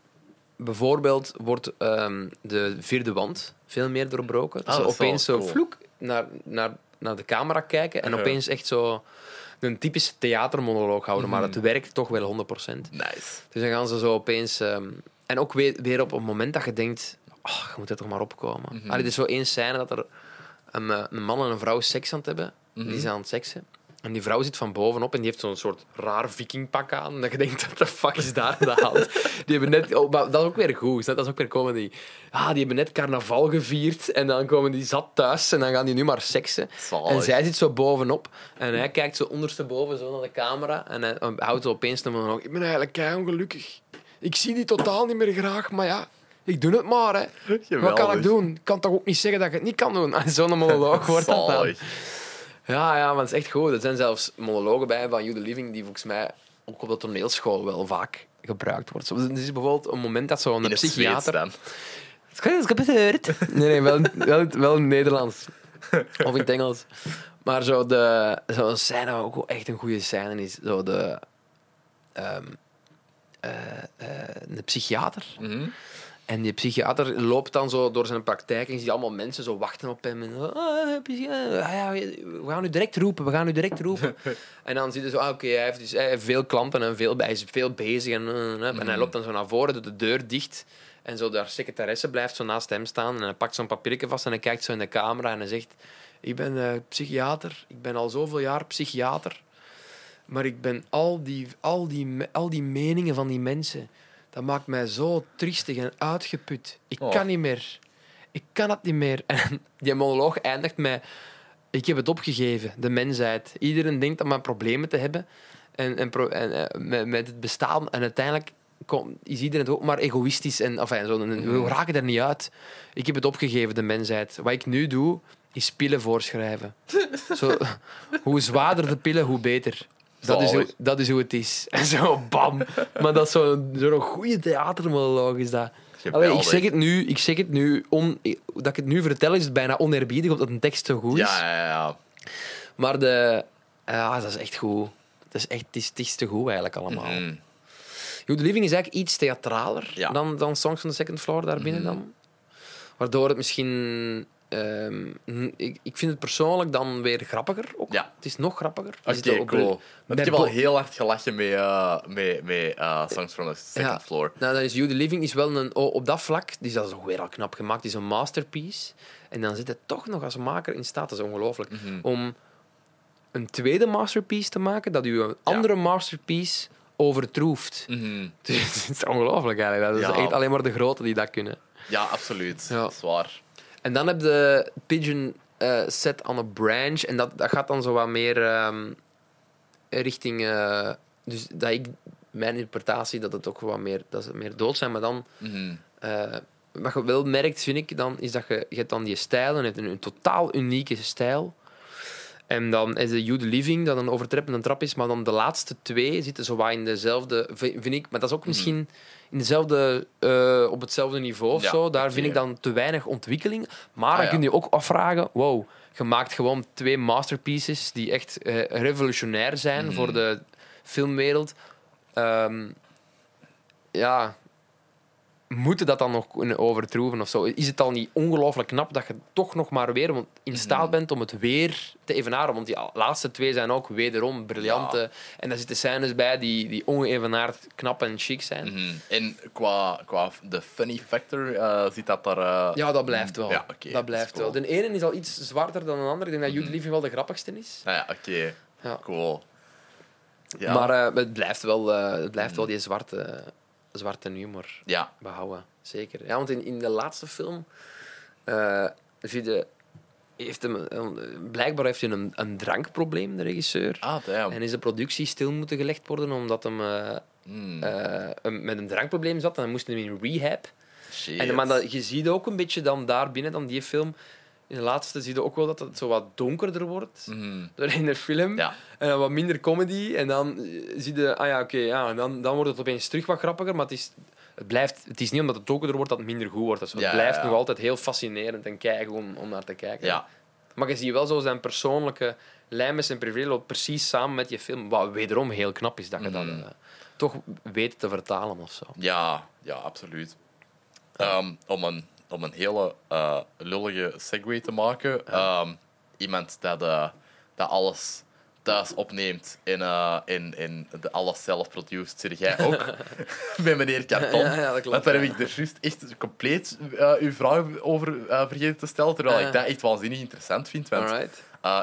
bijvoorbeeld, wordt ehm, de vierde wand veel meer doorbroken. Dat Ah, ze wel opeens zo cool. vloek naar, naar, naar de camera kijken en Ja. opeens echt zo een typische theatermonoloog houden, maar Mhm. het werkt toch wel 100%. nice. Dus dan gaan ze zo opeens... ehm, en ook weer, weer op een moment dat je denkt... Oh, je moet er toch maar opkomen. Mhm. Allee, er is zo één scène dat er een, eh, een man en een vrouw seks aan het hebben. Mhm. Die zijn aan het seksen. En die vrouw zit van bovenop en die heeft zo'n soort raar vikingpak aan. Dat je denkt, wat de fuck is daar aan de hand? Die hebben net... Oh, maar dat is ook weer goed. Dat is ook weer comedy. Ah, die hebben net carnaval gevierd. En dan komen die zat thuis. En dan gaan die nu maar seksen. Zalig. En zij zit zo bovenop. En hij kijkt zo ondersteboven zo naar de camera. En hij houdt zo opeens een monoloog. Ik ben eigenlijk kei ongelukkig. Ik zie die totaal niet meer graag. Maar ja, ik doe het maar. Hè. Wat kan ik doen? Ik kan toch ook niet zeggen dat ik het niet kan doen? En zo'n monoloog wordt dat dan. Ja, ja, maar het is echt goed. Er zijn zelfs monologen bij van You the Living die volgens mij ook op de toneelschool wel vaak gebruikt wordt. Zo, Er is bijvoorbeeld een moment dat zo'n het psychiater... dan. Wat is gebeurd? Nee, nee, wel, wel, wel in het Nederlands. Of in het Engels. Maar zo de, zo'n scène, wat ook echt een goede scène is, zo de... ehm, eh, eh, de psychiater. Mhm. En die psychiater loopt dan zo door zijn praktijk en je ziet allemaal mensen zo wachten op hem. En, ah, ja, we gaan u direct roepen, we gaan u direct roepen. en dan zie je zo, ah, oké, hij, heeft dus, hij heeft veel klanten en veel, hij is veel bezig. En, eh, eh, en hij loopt dan zo naar voren, doet de deur dicht. En zo de secretaresse blijft zo naast hem staan en hij pakt zo'n papiertje vast en hij kijkt zo in de camera en hij zegt... Ik ben eh, psychiater, ik ben al zoveel jaar psychiater. Maar ik ben al die, al, die, al die meningen van die mensen, dat maakt mij zo triestig en uitgeput. Ik Oh. kan niet meer. Ik kan het niet meer. En die monoloog eindigt met... Ik heb het opgegeven, de mensheid. Iedereen denkt aan mijn problemen te hebben en, en, pro- en eh, met, met het bestaan. En uiteindelijk kom, is iedereen ook maar egoïstisch. En, enfin, zo, we raken er niet uit. Ik heb het opgegeven, de mensheid. Wat ik nu doe, is pillen voorschrijven. zo, hoe zwaarder de pillen, hoe beter. Dat is, hoe, dat is hoe het is. En zo, bam. Maar dat is zo'n goede theatermonoloog. Is dat. Allee, ik, zeg het nu, ik zeg het nu, on, dat ik het nu vertel, is het bijna oneerbiedig, omdat een tekst zo goed is. Ja, ja, ja. Maar de, ja, dat is echt goed. Dat is echt, het, is, het is te goed eigenlijk allemaal. Mm. The Living is eigenlijk iets theatraler Ja. dan, dan Songs on the Second Floor daarbinnen Mhm. dan. Waardoor het misschien... ehm, n- ik, ik vind het persoonlijk dan weer grappiger ook. Ja. Het is nog grappiger. Je Oké, er op- cool. Ik heb al bo- heel hard gelachen met, eh, met, met eh, Songs from the Second Ja. Floor. Nou, dan is You The Living is wel een, oh, op dat vlak, die is dat is ook weer al knap gemaakt, is een masterpiece. En dan zit het toch nog als maker in staat, dat is ongelooflijk, Mhm. om een tweede masterpiece te maken dat u een andere masterpiece overtroeft. Mhm. Het is ongelooflijk eigenlijk. Dat is echt alleen maar de grote die dat kunnen. Ja, absoluut. Ja. Zwaar. En dan heb je Pigeon eh, set on a branch. En dat, dat gaat dan zo wat meer ehm, richting... eh, dus dat ik, mijn interpretatie, dat het ook wat meer, dat ze meer dood zijn. Maar dan, Mhm. eh, wat je wel merkt, vind ik, dan, is dat je, je hebt dan die stijl. En het een, een totaal unieke stijl. En dan is de You The Living, dat een overtreppende trap is. Maar dan de laatste twee zitten zo wat in dezelfde... vi- Vind ik, maar dat is ook misschien in dezelfde, eh, op hetzelfde niveau of Ja, zo. Daar vind ik dan te weinig ontwikkeling. Maar Ah, dan ja. kun je ook afvragen... Wow, je maakt gewoon twee masterpieces die echt eh, revolutionair zijn Mhm. voor de filmwereld. Ehm, ja... Moeten dat dan nog kunnen overtroeven of zo? Is het al niet ongelooflijk knap dat je toch nog maar weer want in staat Mhm. bent om het weer te evenaren? Want die laatste twee zijn ook wederom briljante. En daar zitten scènes bij die, die ongeëvenaard knap en chic zijn. Mhm. En qua, qua de funny factor eh zit dat daar... eh, Ja, dat blijft wel. Ja, dat blijft cool. wel. De ene is al iets zwaarder dan de andere. Ik denk dat Mhm. Jude Living wel de grappigste is. Ah ja, oké. Ja. Cool. Ja. Maar eh, het blijft wel, het blijft wel die zwarte, zwarte humor ja. behouden. Zeker. Ja, want in, in de laatste film eh, zie je, heeft hem, een- blijkbaar heeft hij een, een drankprobleem, de regisseur. Ah, damn. En is de productie stil moeten gelegd worden omdat hem eh, Mm. eh, een- met een drankprobleem zat. En dan moest hij in rehab. Shit. En, maar dat, je ziet ook een beetje dan daar binnen, dan die film. In de laatste zie je ook wel dat het zo wat donkerder wordt Mhm. door in de film. Ja. En dan wat minder comedy. En dan eh, zie je, ah ja, oké, ja, en dan, dan wordt het opeens terug wat grappiger. Maar het is, het, blijft, het is niet omdat het donkerder wordt dat het minder goed wordt. Ja, het blijft ja, nog altijd heel fascinerend en kijken om, om naar te kijken. Ja. Maar je ziet wel zo zijn persoonlijke lijn met zijn privé loopt precies samen met je film. Wat wederom heel knap is dat je dat Mhm. eh, toch weet te vertalen of zo. Ja, ja, absoluut. Ehm, om, een, om een hele eh, lullige segue te maken. ehm, iemand dat, eh, dat alles thuis opneemt en, eh, in, in de alles zelf produced, zit jij ook met meneer Karton. Ja, ja, dat klopt, Want daar heb ik er juist echt compleet uw vraag over vergeten te stellen, terwijl ik dat echt waanzinnig interessant vind. Want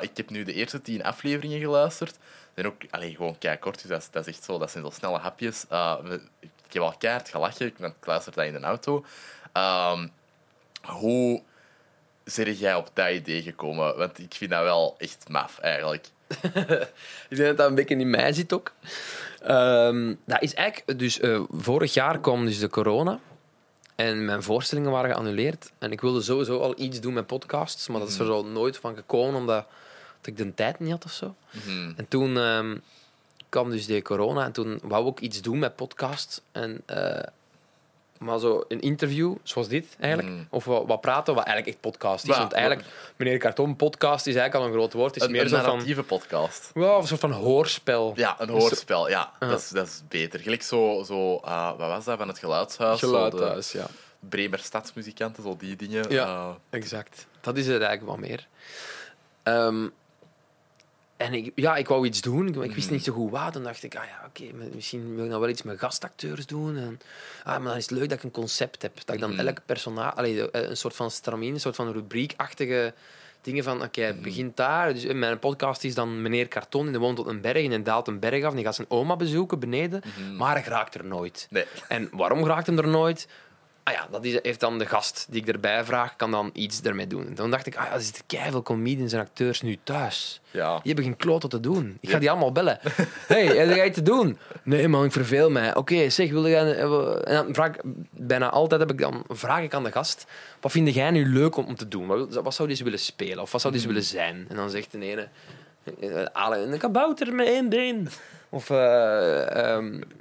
ik heb nu de eerste tien afleveringen geluisterd. En ook allee, gewoon kort, dus dat is, dat is echt zo, dat zijn zo snelle hapjes. Ik heb al keihard gelachen, ik luister dat in de auto. Ehm, hoe ben jij op dat idee gekomen? Want ik vind dat wel echt maf, eigenlijk. Ik denk dat dat een beetje in mij zit ook. Ehm, dat is eigenlijk... Dus eh, vorig jaar kwam dus de corona. En mijn voorstellingen waren geannuleerd. En ik wilde sowieso al iets doen met podcasts. Maar dat is er zo nooit van gekomen, omdat dat ik de tijd niet had of zo. Mhm. En toen ehm, kwam dus de corona. En toen wou ik iets doen met podcasts. En... eh, maar zo een interview, zoals dit eigenlijk. Mhm. Of wat, wat praten, wat eigenlijk echt podcast is. Ja, Want eigenlijk, meneer Karton, podcast is eigenlijk al een groot woord. Het is Een, meer een zo van... narratieve podcast. Wel, een soort van hoorspel. Ja, een hoorspel, ja. Dat, is, dat is beter. Gelijk zo, zo uh, wat was dat, van het geluidshuis? Zo Geluidhuis, ja. Bremer stadsmuzikanten, zo die dingen. Ja. Uh, Exact. Dat is het eigenlijk wel meer. Ehm, En ik, ja, ik wou iets doen. Ik, ik wist niet zo goed wat. Dan dacht ik, ah ja, oké, misschien wil ik nou wel iets met gastacteurs doen. En, ah, maar dan is het leuk dat ik een concept heb. Dat ik dan elk personage... eh, een soort van stramien, een soort van rubriekachtige dingen van, oké, het begint daar. Dus in mijn podcast is dan meneer Karton en die woont op een berg en hij daalt een berg af en die gaat zijn oma bezoeken beneden. Maar hij raakt er nooit. Nee. En waarom raakt hem er nooit? Ah ja, dat is, heeft dan de gast die ik erbij vraag, kan dan iets ermee doen. En toen dacht ik, ah ja, er zitten keiveel comedians en acteurs nu thuis. Ja. Die hebben geen kloten te doen. Ik ga die allemaal bellen. hey, heb jij iets te doen? Nee man, ik verveel mij. Oké, zeg, wil jij... En dan vraag ik, bijna altijd heb ik dan, vraag ik aan de gast, wat vind jij nu leuk om, te doen? Wat, wat zou die eens willen spelen? Of wat zou die eens willen zijn? En dan zegt de ene, eh, Alain, een kabouter met één been. Of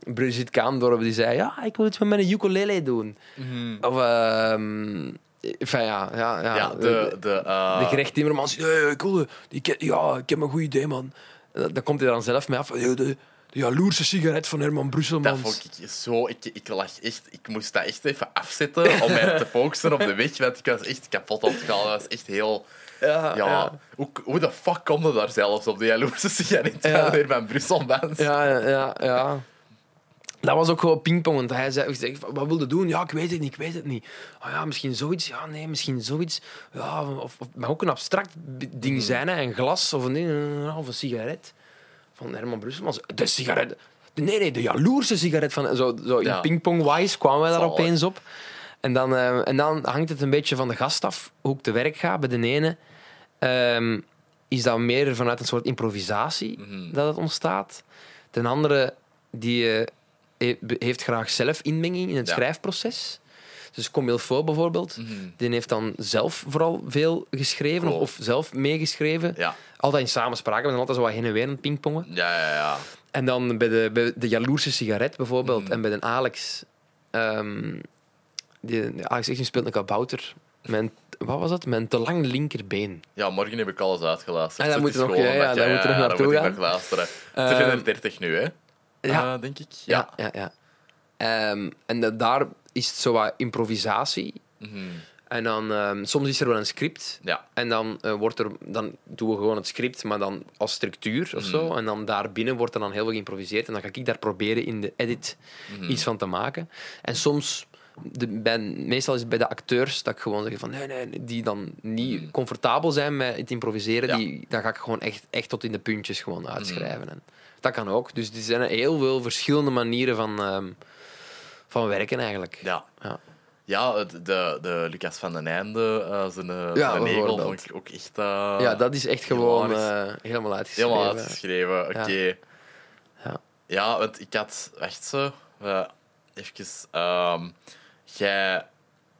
Brigitte Kaandorp, die zei, ja, ik wil iets met mijn ukulele doen. Of, ehm enfin, ja, ja, ja. Ja, de... de, eh, De gerecht Timmermans, ja, ja, ik, wil, ik, heb- ja, ik heb een goed idee, man. Dan- komt hij dan zelf mee af. Ja, de, de jaloerse sigaret van Herman Brusselmans. Dat vond ik zo... Ik, ik lag echt... Ik moest dat echt even afzetten om mij te focussen op de weg, want ik was echt kapot aan het gaan. Dat was echt heel... Ja, Ja, ja. Hoe, hoe de fuck komt er daar zelfs op de jaloerse sigaret weer van Brusselmans? Ja, ja, ja, ja. Dat was ook gewoon pingpong. Want hij zei, wat wilde doen? Ja, ik weet het niet, ik weet het niet. Oh ja, misschien zoiets. Ja, nee, misschien zoiets. Ja, of, of, maar ook een abstract ding zijn, hè. een glas of een, of een sigaret. Van Herman Brusselmans. De sigaret. Nee, nee, de jaloerse sigaret. Van, zo, zo in Ja. pingpong-wise kwamen wij daar Zalig. opeens op. En dan, eh, en dan hangt het een beetje van de gast af, hoe ik te werk ga. Bij de ene ehm, is dat meer vanuit een soort improvisatie Mhm. dat het ontstaat. Ten andere die, eh, heeft graag zelf inmenging in het Ja. schrijfproces. Dus Comilfo bijvoorbeeld, Mhm. die heeft dan zelf vooral veel geschreven Cool. of, zelf meegeschreven. Ja. Altijd in samenspraak, we zijn altijd zo wat heen en weer aan het pingpongen. Ja, ja, ja. En dan bij de, bij de jaloerse sigaret bijvoorbeeld. Mhm. En bij de Alex. ehm, die, Alex Echting speelt een kabouter. Een, wat was dat? Met een te lang linkerbeen. Ja, morgen heb ik alles uitgeluisterd. Ah, dan moet je nog- ja, ja, dan moet je nog naartoe dan moet gaan. ik nog luisteren. Ehm, Het is er 30 nu, hè? Ja. Eh, denk ik. Ja, ja, ja. Ehm, en daar is het zo wat improvisatie. Mhm. En dan, ehm, soms is er wel een script. Ja. En dan, eh, wordt er, dan doen we gewoon het script, maar dan als structuur of Mhm. zo. En dan daarbinnen wordt er dan heel veel geïmproviseerd. En dan ga ik daar proberen in de edit Mhm. iets van te maken. En soms, de, bij, meestal is het bij de acteurs dat ik gewoon zeg van nee, nee, die dan niet comfortabel zijn met het improviseren. Ja. Die, dat ga ik gewoon echt, echt tot in de puntjes gewoon uitschrijven. En dat kan ook. Dus er zijn heel veel verschillende manieren van, ehm, van werken eigenlijk. Ja. Ja. Ja, de, de Lucas van den Einde, eh, zijn, eh, Ja, zijn vond ik ook echt... eh, ja, dat is echt gewoon helemaal uitgeschreven. Helemaal uitgeschreven, oké. Ja. Ja, want ik had echt zo... even... ehm, jij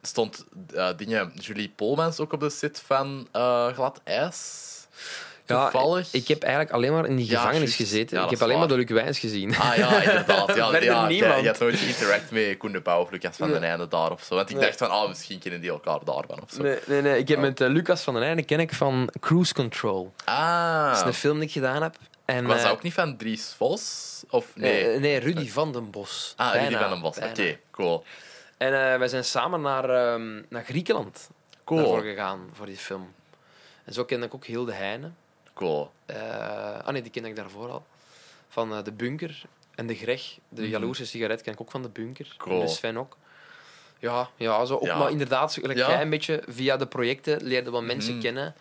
stond eh, dingen... Julie Polmans ook op de set van eh, Glad IJs? Ja, Toevallig? ik heb eigenlijk alleen maar in die Ja, gevangenis gezeten. Ja, ik heb alleen maar de Luc Wijns gezien. Ah ja, inderdaad. Ja, ja. Je, je had nooit geïnteract met Koen de Pauw of Lucas van den Einde daar of zo. Want ik Nee. dacht van, ah, misschien kennen die elkaar daarvan of zo. Nee, nee, nee. Ik heb met eh, Lucas van den Einde ken ik van Cruise Control. Ah, Dat is een film die ik gedaan heb. En, was dat eh, ook niet van Dries Vos? Of nee? eh, nee, Rudy van den Bos. ah, Rudy van den Bos. Oké, cool. En eh, wij zijn samen naar, ehm, naar Griekenland Cool. daarvoor gegaan, voor die film. En zo kende ik ook Hilde Heijnen. Cool. Eh, ah nee, die ken ik daarvoor al. Van eh, De Bunker en De Greg. De jaloerse sigaret ken ik ook van De Bunker. Cool. En de Sven ook. Ja, ja, zo ook, Ja. maar inderdaad, zo, Ja. jij een beetje via de projecten leerde mensen Mhm. kennen.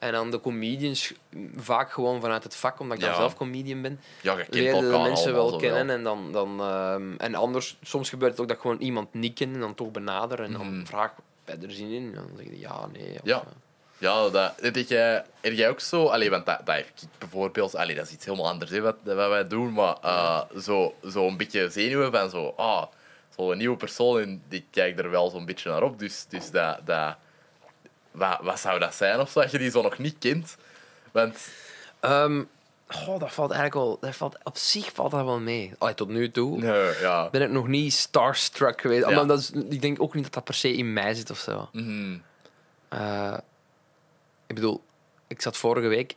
En dan de comedians, vaak gewoon vanuit het vak, omdat ik dan Ja. zelf comedian ben, Ja, je leerde de mensen wel kennen. En, dan, dan, ehm, en anders, soms gebeurt het ook dat ik gewoon iemand niet ken en dan toch benader en dan Mhm. vraag, heb je er zin in? En dan zeg je ja, nee. of, Ja. Ja, dat, heb, jij, heb jij ook zo... Allee, want dat, dat bijvoorbeeld... Allee, dat is iets helemaal anders hè, wat, wat wij doen, maar eh, zo, zo een beetje zenuwen van zo... Ah, zo'n nieuwe persoon en die kijkt er wel zo'n beetje naar op. Dus, dus dat... dat wat, wat zou dat zijn of zo, als je die zo nog niet kent? Want... Goh, dat valt eigenlijk wel... Dat valt, op zich valt dat wel mee. Allee, tot nu toe. Nee, ja. ben ik nog niet starstruck geweest. Ja. Maar dat is, ik denk ook niet dat dat per se in mij zit of zo. Mhm. Eh, ik bedoel, ik zat vorige week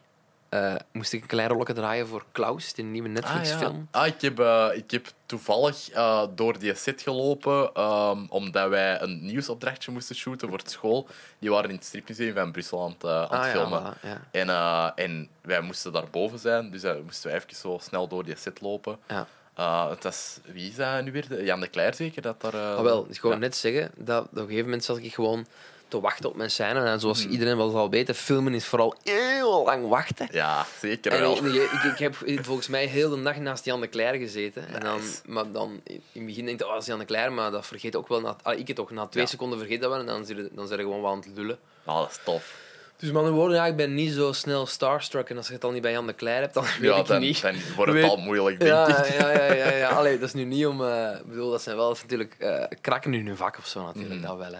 eh, moest ik een klein rolletje draaien voor Klaus, die nieuwe Netflix-film. Ah, ik, heb, eh, ik heb toevallig eh, door die set gelopen, ehm, omdat wij een nieuwsopdrachtje moesten shooten voor school. Die waren in het stripmuseum van Brussel aan het, aan het Ah, ja, filmen. voilà, ja. En, en wij moesten daarboven zijn, dus uh, moesten wij even zo snel door die set lopen. Ja. Eh, het was, wie is dat nu weer? Jan de Cler zeker? Dat daar, eh, Ah, wel, ik wou ja. net zeggen dat op een gegeven moment zat ik gewoon te wachten op mijn scène. En zoals Hmm. iedereen wel zal weten, filmen is vooral heel lang wachten. Ja, zeker En wel. ik, ik, ik, ik heb volgens mij heel de nacht naast Jan de Cler gezeten. En dan, maar dan in het begin denk je, oh, dat is Jan de Cler, maar dat vergeet ook wel. Na, ah, ik het toch, na twee Ja. seconden vergeet dat wel en dan zit je gewoon wel aan het lullen. Ah, dat is tof. Dus met andere woorden, ja, ik ben niet zo snel starstruck. En als je het al niet bij Jan de Cler hebt, dan weet Ja, ik dan, niet. dan wordt het Weet- al moeilijk, denk Ja, ik. ja, ja, ja, ja. Allee, dat is nu niet om... eh, Ik bedoel, dat zijn wel dat is natuurlijk eh, krakken in hun vak of zo, natuurlijk. Mhm. Dat wel, hè.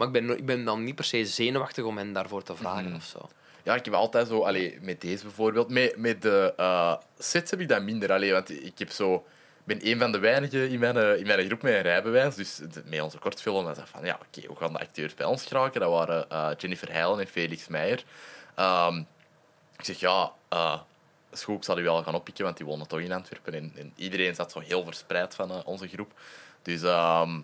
Maar ik ben, ik ben dan niet per se zenuwachtig om hen daarvoor te vragen Mhm. of zo. Ja, ik heb altijd zo, allee, met deze bijvoorbeeld, met, met de eh, sets heb ik dat minder. Allee, want ik heb zo, ben een van de weinigen in mijn, eh, in mijn groep met een rijbewijs. Dus de- met onze kortfilm, dan zei van ja, oké, hoe gaan de acteurs bij ons geraken? Dat waren eh, Jennifer Heijlen en Felix Meijer. Ehm, ik zeg ja, goed, ik zal die wel gaan oppikken, want die wonen toch in Antwerpen. En, en iedereen zat zo heel verspreid van onze groep. Dus ehm,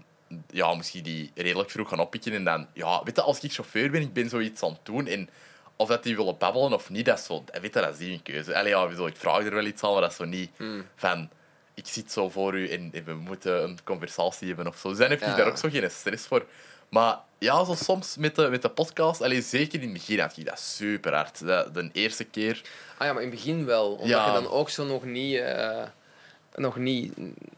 ja, misschien die redelijk vroeg gaan oppikken. En dan, ja, weet je, als ik chauffeur ben, ik ben zoiets aan het doen. En of dat die willen babbelen of niet, dat is zo, weet je, dat is die een keuze. Allee, ja, ik vraag er wel iets aan, maar dat is zo niet van... Ik zit zo voor u en, en we moeten een conversatie hebben of zo. Dus dan heb je Ja. daar ook zo geen stress voor. Maar ja, zo soms met de, met de podcast, allee, zeker in het begin had ik dat super hard. De, de eerste keer. Ah ja, maar in het begin wel. Omdat Ja. je dan ook zo nog niet, eh, nog niet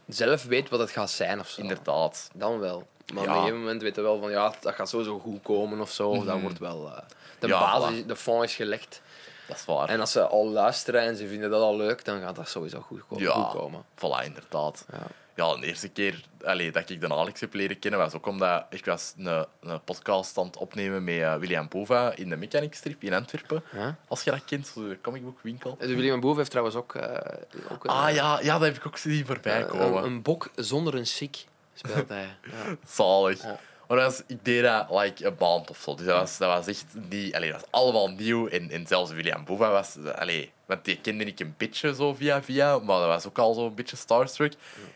zelf weet wat het gaat zijn of zo. Inderdaad. Dan wel. Maar Ja. op een gegeven moment weet je wel van ja, dat gaat sowieso goed komen of zo. Of Dat Mhm. wordt wel... eh, de Ja, basis, voilà. de fond is gelegd. Dat is waar. En als ze al luisteren en ze vinden dat al leuk, dan gaat dat sowieso goed, ja, goed komen. voilà, inderdaad. Ja. Ja, de eerste keer allee, dat ik de Alex heb leren kennen, was ook omdat ik was een, een podcast aan het opnemen met eh, William Bova in de Mechanic Strip in Antwerpen. Als je dat kent, de comicbookwinkel. De William Boef heeft trouwens ook, eh, ook een, Ah ja, ja, dat heb ik ook zien voorbij eh, komen. een, een bok zonder een sik speelt hij. Ja. Zalig. Ja. Maar dat was, ik deed dat like een maand of zo. Dus dat was, dat was echt niet... Allee, dat was allemaal nieuw. En, en zelfs William Bova was... Allee, want die kende ik een beetje zo via via. Maar dat was ook al zo'n beetje starstruck.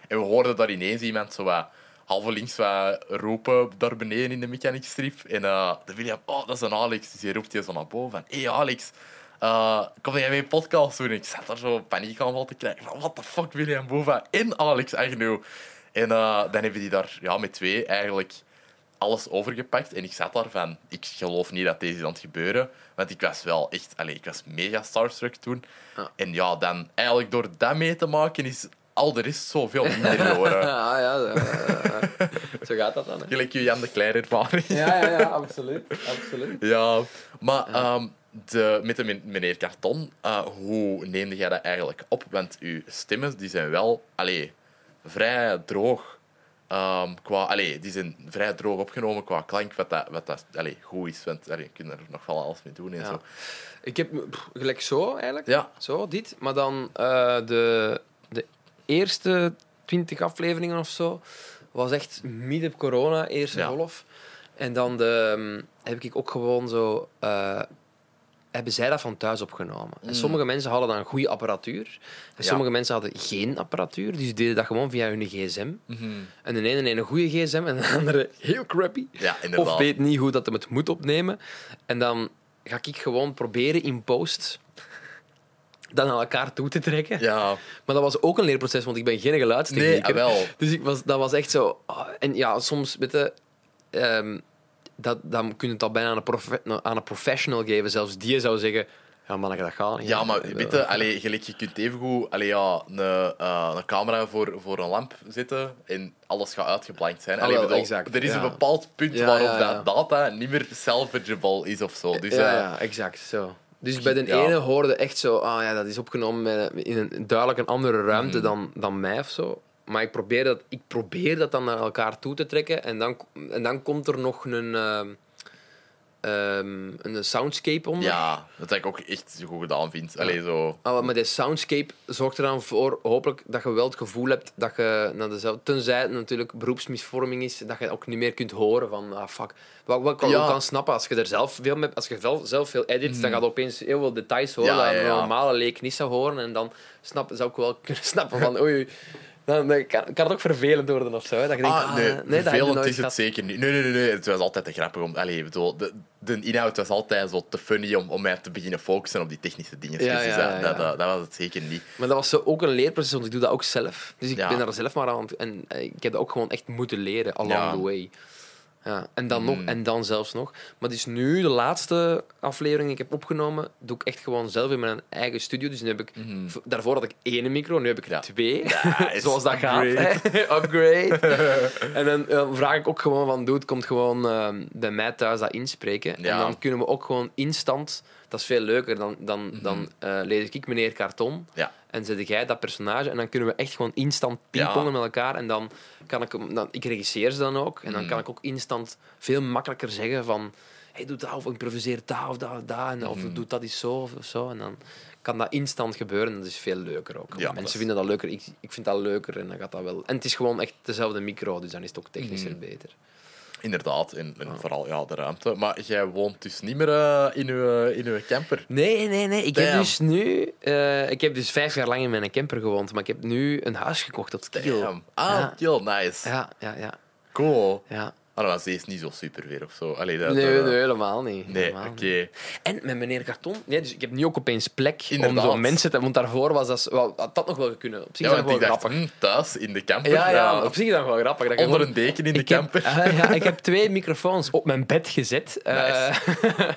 En we hoorden daar ineens iemand zo wat... Halve links wat roepen daar beneden in de mechanic strip. En eh, de William... Oh, dat is een Alex. Dus die roept hier zo naar boven van... Hé, hey, Alex... eh, kom jij mee een podcast doen? En ik zat daar zo paniekaanval te krijgen. Van, what the fuck, William Bova en Alex Agnew. En eh, dan hebben die daar ja, met twee eigenlijk alles overgepakt. En ik zat daar van, ik geloof niet dat deze is aan het gebeuren. Want ik was wel echt, allez, ik was mega starstruck toen. Ja. En ja, dan eigenlijk door dat mee te maken is al de rest zoveel minder geworden. Ah ja, eh, zo gaat dat dan. Hè. Gelijk je Jan de Kleine ervaring. Ja, ja, ja, absoluut. absoluut. Ja, maar ehm, de, met de men- meneer Karton, eh, hoe neemde jij dat eigenlijk op? Want uw stemmen die zijn wel allee, vrij droog. Ehm, qua, allee, die zijn vrij droog opgenomen qua klank, wat dat, wat dat allee, goed is. Want allee, je kunt er nog wel alles mee doen en Ja. zo. Ik heb pff, gelijk zo eigenlijk. Ja. Zo, dit. Maar dan eh, de, de eerste twintig afleveringen of zo was echt midden corona, eerste Ja. golf. En dan de, mm, heb ik ook gewoon zo... eh, hebben zij dat van thuis opgenomen. En Mm. sommige mensen hadden dan goede apparatuur. En Ja. sommige mensen hadden geen apparatuur. Dus die deden dat gewoon via hun gsm. En de ene een goede gsm en de andere heel crappy. Ja. Of weet niet hoe dat hem het moet opnemen. En dan ga ik gewoon proberen in post dat naar elkaar toe te trekken. Ja, Maar dat was ook een leerproces, want ik ben geen nee, geluidstechnieker. ah, wel. Dus ik was, dat was echt zo... ah, en ja, soms, weet je... ehm, dat, dan kun je het al bijna aan een, aan een professional geven. Zelfs die zou zeggen... Ja, man, ik dat gaan. Ja, maar weet je, allee, gelijk, je kunt evengoed allee, ja, een, eh, een camera voor, voor een lamp zetten en alles gaat uitgeblankt zijn. Ah, Allee, wel, bedoel, exact, er is ja. een bepaald punt Ja, waarop dat data niet meer salvageable is of zo. Dus, ja, eh, ja, exact. Zo. Dus bij de ene hoorde echt zo... Ah ja, dat is opgenomen in een duidelijk een andere ruimte Mhm. dan, dan mij of zo. Maar ik probeer, dat, ik probeer dat dan naar elkaar toe te trekken. En dan, en dan komt er nog een... ehm, ehm, een soundscape onder. Ja, dat ik ook echt goed gedaan vind. Allee, zo... Ah, maar die soundscape zorgt er dan voor, hopelijk, dat je wel het gevoel hebt dat je naar dezelfde... Tenzij het natuurlijk beroepsmisvorming is, dat je ook niet meer kunt horen van, ah, fuck. Wat, wat ik Ja. ook kan snappen, als je er zelf veel mee... Als je wel- zelf veel edit, dan gaat je opeens heel veel details horen. Ja, dat ja, een normale leek niet zou horen. En dan snap, zou ik wel kunnen snappen van, oei... Dan kan, kan het ook vervelend worden of zo. Hè? Dat je denkt, Ah, ah, nee, nee, vervelend is het zeker niet. Nee, nee, nee, nee. Het was altijd te grappig om... Allee, bedoel, de, de inhoud was altijd zo te funny om, om mij te beginnen focussen op die technische dingen. Ja, dus ja, dat, ja. Dat, dat, dat was het zeker niet. Maar dat was zo ook een leerproces, want ik doe dat ook zelf. Dus ik ben daar zelf maar aan. En eh, ik heb dat ook gewoon echt moeten leren, along the way. Ja, en dan nog, en dan zelfs nog. Maar dus nu, de laatste aflevering die ik heb opgenomen, doe ik echt gewoon zelf in mijn eigen studio. Dus nu heb ik... v- Daarvoor had ik één micro, nu heb ik er. Ja. twee. Zoals dat Upgrade. gaat. hè. Upgrade. en dan eh, vraag ik ook gewoon van, dude, komt gewoon eh, bij mij thuis dat inspreken. En dan kunnen we ook gewoon instant... Dat is veel leuker dan, dan, Mhm. dan eh, lees ik meneer Karton. Ja. En zet jij dat personage en dan kunnen we echt gewoon instant pingpongen met elkaar. En dan kan ik hem, dan, ik regisseer ze dan ook. En dan Mm. kan ik ook instant veel makkelijker zeggen van hey, doe dat of improviseer dat of dat of dat. En, of Mhm. doe dat eens zo of, of zo. En dan kan dat instant gebeuren. Dat is veel leuker ook. Ja, Mensen dat is- vinden dat leuker. Ik, ik vind dat leuker en dan gaat dat wel. En het is gewoon echt dezelfde micro, dus dan is het ook technischer Mhm. beter. Inderdaad, en, Ah. en vooral ja, de ruimte. Maar jij woont dus niet meer eh, in, uw, in uw camper. Nee, nee, nee. Ik heb dus nu... eh, ik heb dus vijf jaar lang in mijn camper gewoond, maar ik heb nu een huis gekocht op Kiel. Damn. Ah, Ja. nice. Ja, ja, ja. Cool. ja. Ah, dat is niet zo super weer of zo. Allee, dat, Nee, nee, helemaal niet. Nee, oké. En met meneer Karton, nee, dus ik heb nu ook opeens plek Inderdaad. om zo mensen te... Want daarvoor was dat... Wel, had dat nog wel kunnen. Op zich Ja, is dat wel ik dacht, grappig. hm, thuis in de camper. Ja, ja, op zich is dat wel grappig. Dat onder gewoon- een deken in de ik heb, camper. Ah, ja, ik heb twee microfoons op mijn bed gezet. Eh,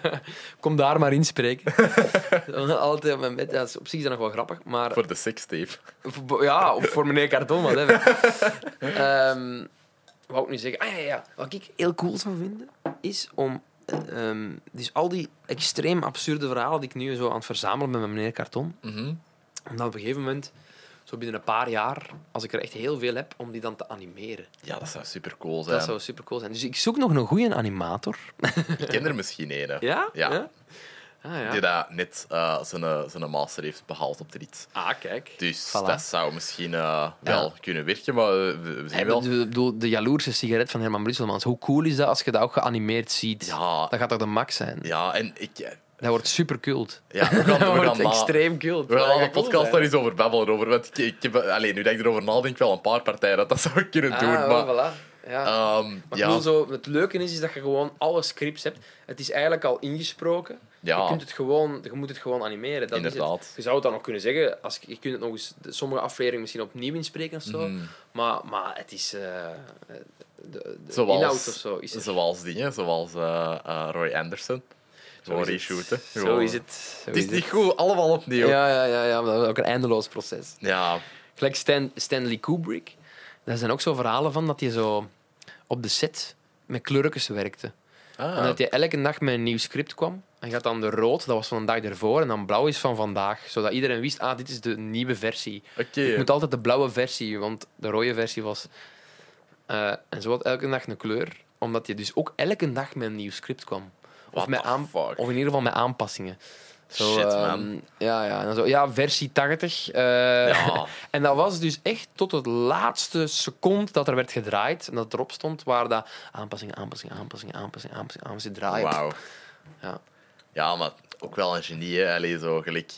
kom daar maar inspreken. Altijd op mijn bed. Ja, op zich is dat nog wel grappig. Maar Voor de sextape. Ja, of voor meneer Karton. Ehm wat wou ik nu zeggen? Ah ja, ja. Wat ik heel cool zou vinden, is om... eh, ehm, dus al die extreem absurde verhalen die ik nu zo aan het verzamelen ben met meneer Karton, om dan op een gegeven moment, zo binnen een paar jaar, als ik er echt heel veel heb, om die dan te animeren. Ja, dat zou super cool zijn. Dat zou super cool zijn. Dus ik zoek nog een goede animator. Ik ken er misschien een. Ja? Ja. Ah, ja. Die dat net eh, zijn, eh, zijn master heeft behaald op de rit. Ah, kijk. Dus Voilà. dat zou misschien eh, wel kunnen werken, maar we, we zien wel. Ik bedoel, de jaloerse sigaret van Herman Brusselmans. Hoe cool is dat als je dat ook geanimeerd ziet? Ja, Dat gaat toch de max zijn? ja, en ik... Dat wordt super cult. Ja, we gaan, Dat we wordt gaan extreem cult. We gaan gaat cool podcast daar eens over babbelen. Over, want ik, ik heb, alleen nu dat ik erover nadenk, wel een paar partijen dat dat zou kunnen Ah, doen. Maar, voilà. Ja. ehm, maar ja, zo, het leuke is, is dat je gewoon alle scripts hebt. Het is eigenlijk al ingesproken. Ja. Je, kunt het gewoon, je moet het gewoon animeren. Dat Is Inderdaad. het. Je zou het dan nog kunnen zeggen, als, je je kunt het nog eens sommige afleveringen misschien opnieuw inspreken of zo. Mhm. Maar, maar het is... eh, de de zoals, inhoud of zo is zoals dingen, zoals eh, Roy Anderson. Is het. reshooten. Zo Gewoon. is het. Zo Het is is niet goed, allemaal opnieuw. Ja, ja, ja, ja, maar dat is ook een eindeloos proces. Ja, Gelijk Stan, Stanley Kubrick. Daar zijn ook zo verhalen van dat hij zo op de set met kleurtjes werkte. Ah. En dat hij elke dag met een nieuw script kwam. En gaat dan de rood, dat was van een dag ervoor, en dan blauw is van vandaag. Zodat iedereen wist, ah, dit is de nieuwe versie. Oké. Je moet altijd de blauwe versie, want de rode versie was... eh, en zo had elke dag een kleur, omdat hij dus ook elke dag met een nieuw script kwam. Of, What met aan, of in ieder geval met aanpassingen. Zo, Shit, ehm, man. ja, ja, en zo, ja, versie 80. eh, Ja. en dat was dus echt tot het laatste seconde dat er werd gedraaid en dat erop stond, waar dat aanpassingen, aanpassingen, aanpassingen, aanpassingen, aanpassingen, aanpassingen draaien. Wauw. Ja. Ja, maar ook wel een genie, hè. Allee, zo gelijk...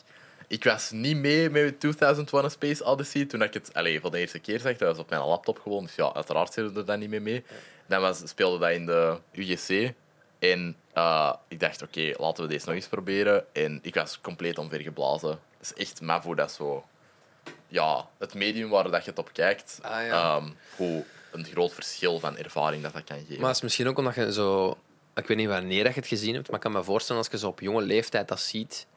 Ik was niet mee met 2001 A Space Odyssey toen ik het allee, voor de eerste keer zag. Dat was op mijn laptop gewoon, dus ja, uiteraard zitten we er dan niet mee mee. Dan was, speelde dat in de UGC. En eh, ik dacht, oké, laten we deze nog eens proberen. En ik was compleet omvergeblazen. Dat is echt MAVO, dat is zo... Ja, het medium waar dat je het op kijkt. Ah, ja. ehm, hoe een groot verschil van ervaring dat dat kan geven. Maar het is misschien ook omdat je zo... Ik weet niet wanneer dat je het gezien hebt, maar ik kan me voorstellen als je zo op jonge leeftijd dat ziet,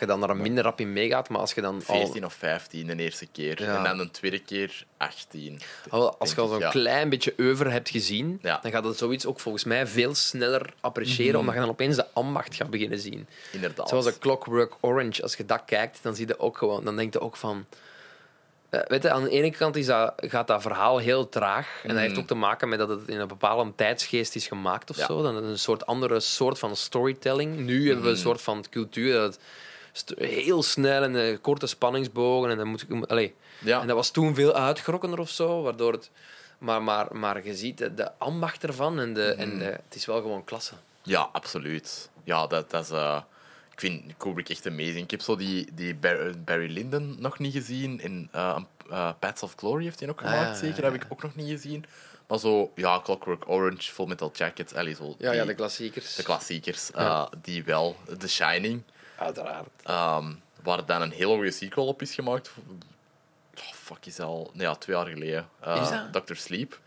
dat je dan daar minder rap in meegaat. Maar als je dan al... 14 of 15 de eerste keer. Ja. En dan de tweede keer 18. al- Als je al zo'n ja. klein beetje over hebt gezien, Ja. dan gaat het zoiets ook volgens mij veel sneller appreciëren, omdat je dan opeens de ambacht gaat beginnen zien. Inderdaad. Zoals een Clockwork Orange, als je dat kijkt, dan zie je ook gewoon, dan denk je ook van. Eh, weet je, aan de ene kant is dat, gaat dat verhaal heel traag. En dat heeft ook te maken met dat het in een bepaalde tijdsgeest is gemaakt of Ja. zo. Dan een soort andere soort van storytelling. Nu hebben we een soort van cultuur dat het heel snel en eh, korte spanningsbogen. En, dan moet ik, allee. Ja. en dat was toen veel uitgerokkener of zo, waardoor het. Maar, maar, maar je ziet de, de ambacht ervan en, de, en de, het is wel gewoon klasse. Ja, absoluut. Ja, dat, dat is... eh, ik vind Kubrick echt amazing. Ik heb zo die, die Bar- Barry Lyndon nog niet gezien. In uh, uh, Paths of Glory heeft hij ook Ah, gemaakt, zeker. Dat heb ik ook nog niet gezien. Maar zo, ja, Clockwork Orange, Full Metal Jacket, allee, zo Ja, ja, de klassiekers. de klassiekers, Ja. eh, die wel. The Shining, Uiteraard. ehm, waar dan een hele goede sequel op is gemaakt. Oh, fuck, is dat al... Nee, ja, twee jaar geleden. Eh, Is dat? Dr. Sleep.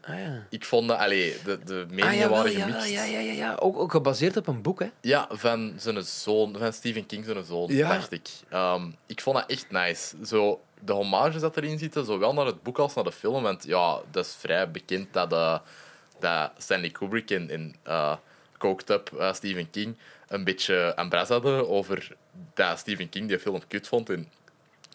Ah ja. Ik vond dat... Allee, de, de meningen Ah, jawel, waren ja, gemixt. ja, ja, ja, ja. Ook, ook gebaseerd op een boek, hè? Ja, van zijn zoon, van Stephen King zijn zoon, Ja. dacht ik. Ehm, ik vond dat echt nice. Zo, de hommages dat erin zitten, zowel naar het boek als naar de film. Want ja, dat is vrij bekend dat, eh, dat Stanley Kubrick in, in eh, Coked Up Stephen King een beetje ambras hadden over dat Stephen King die film kut vond en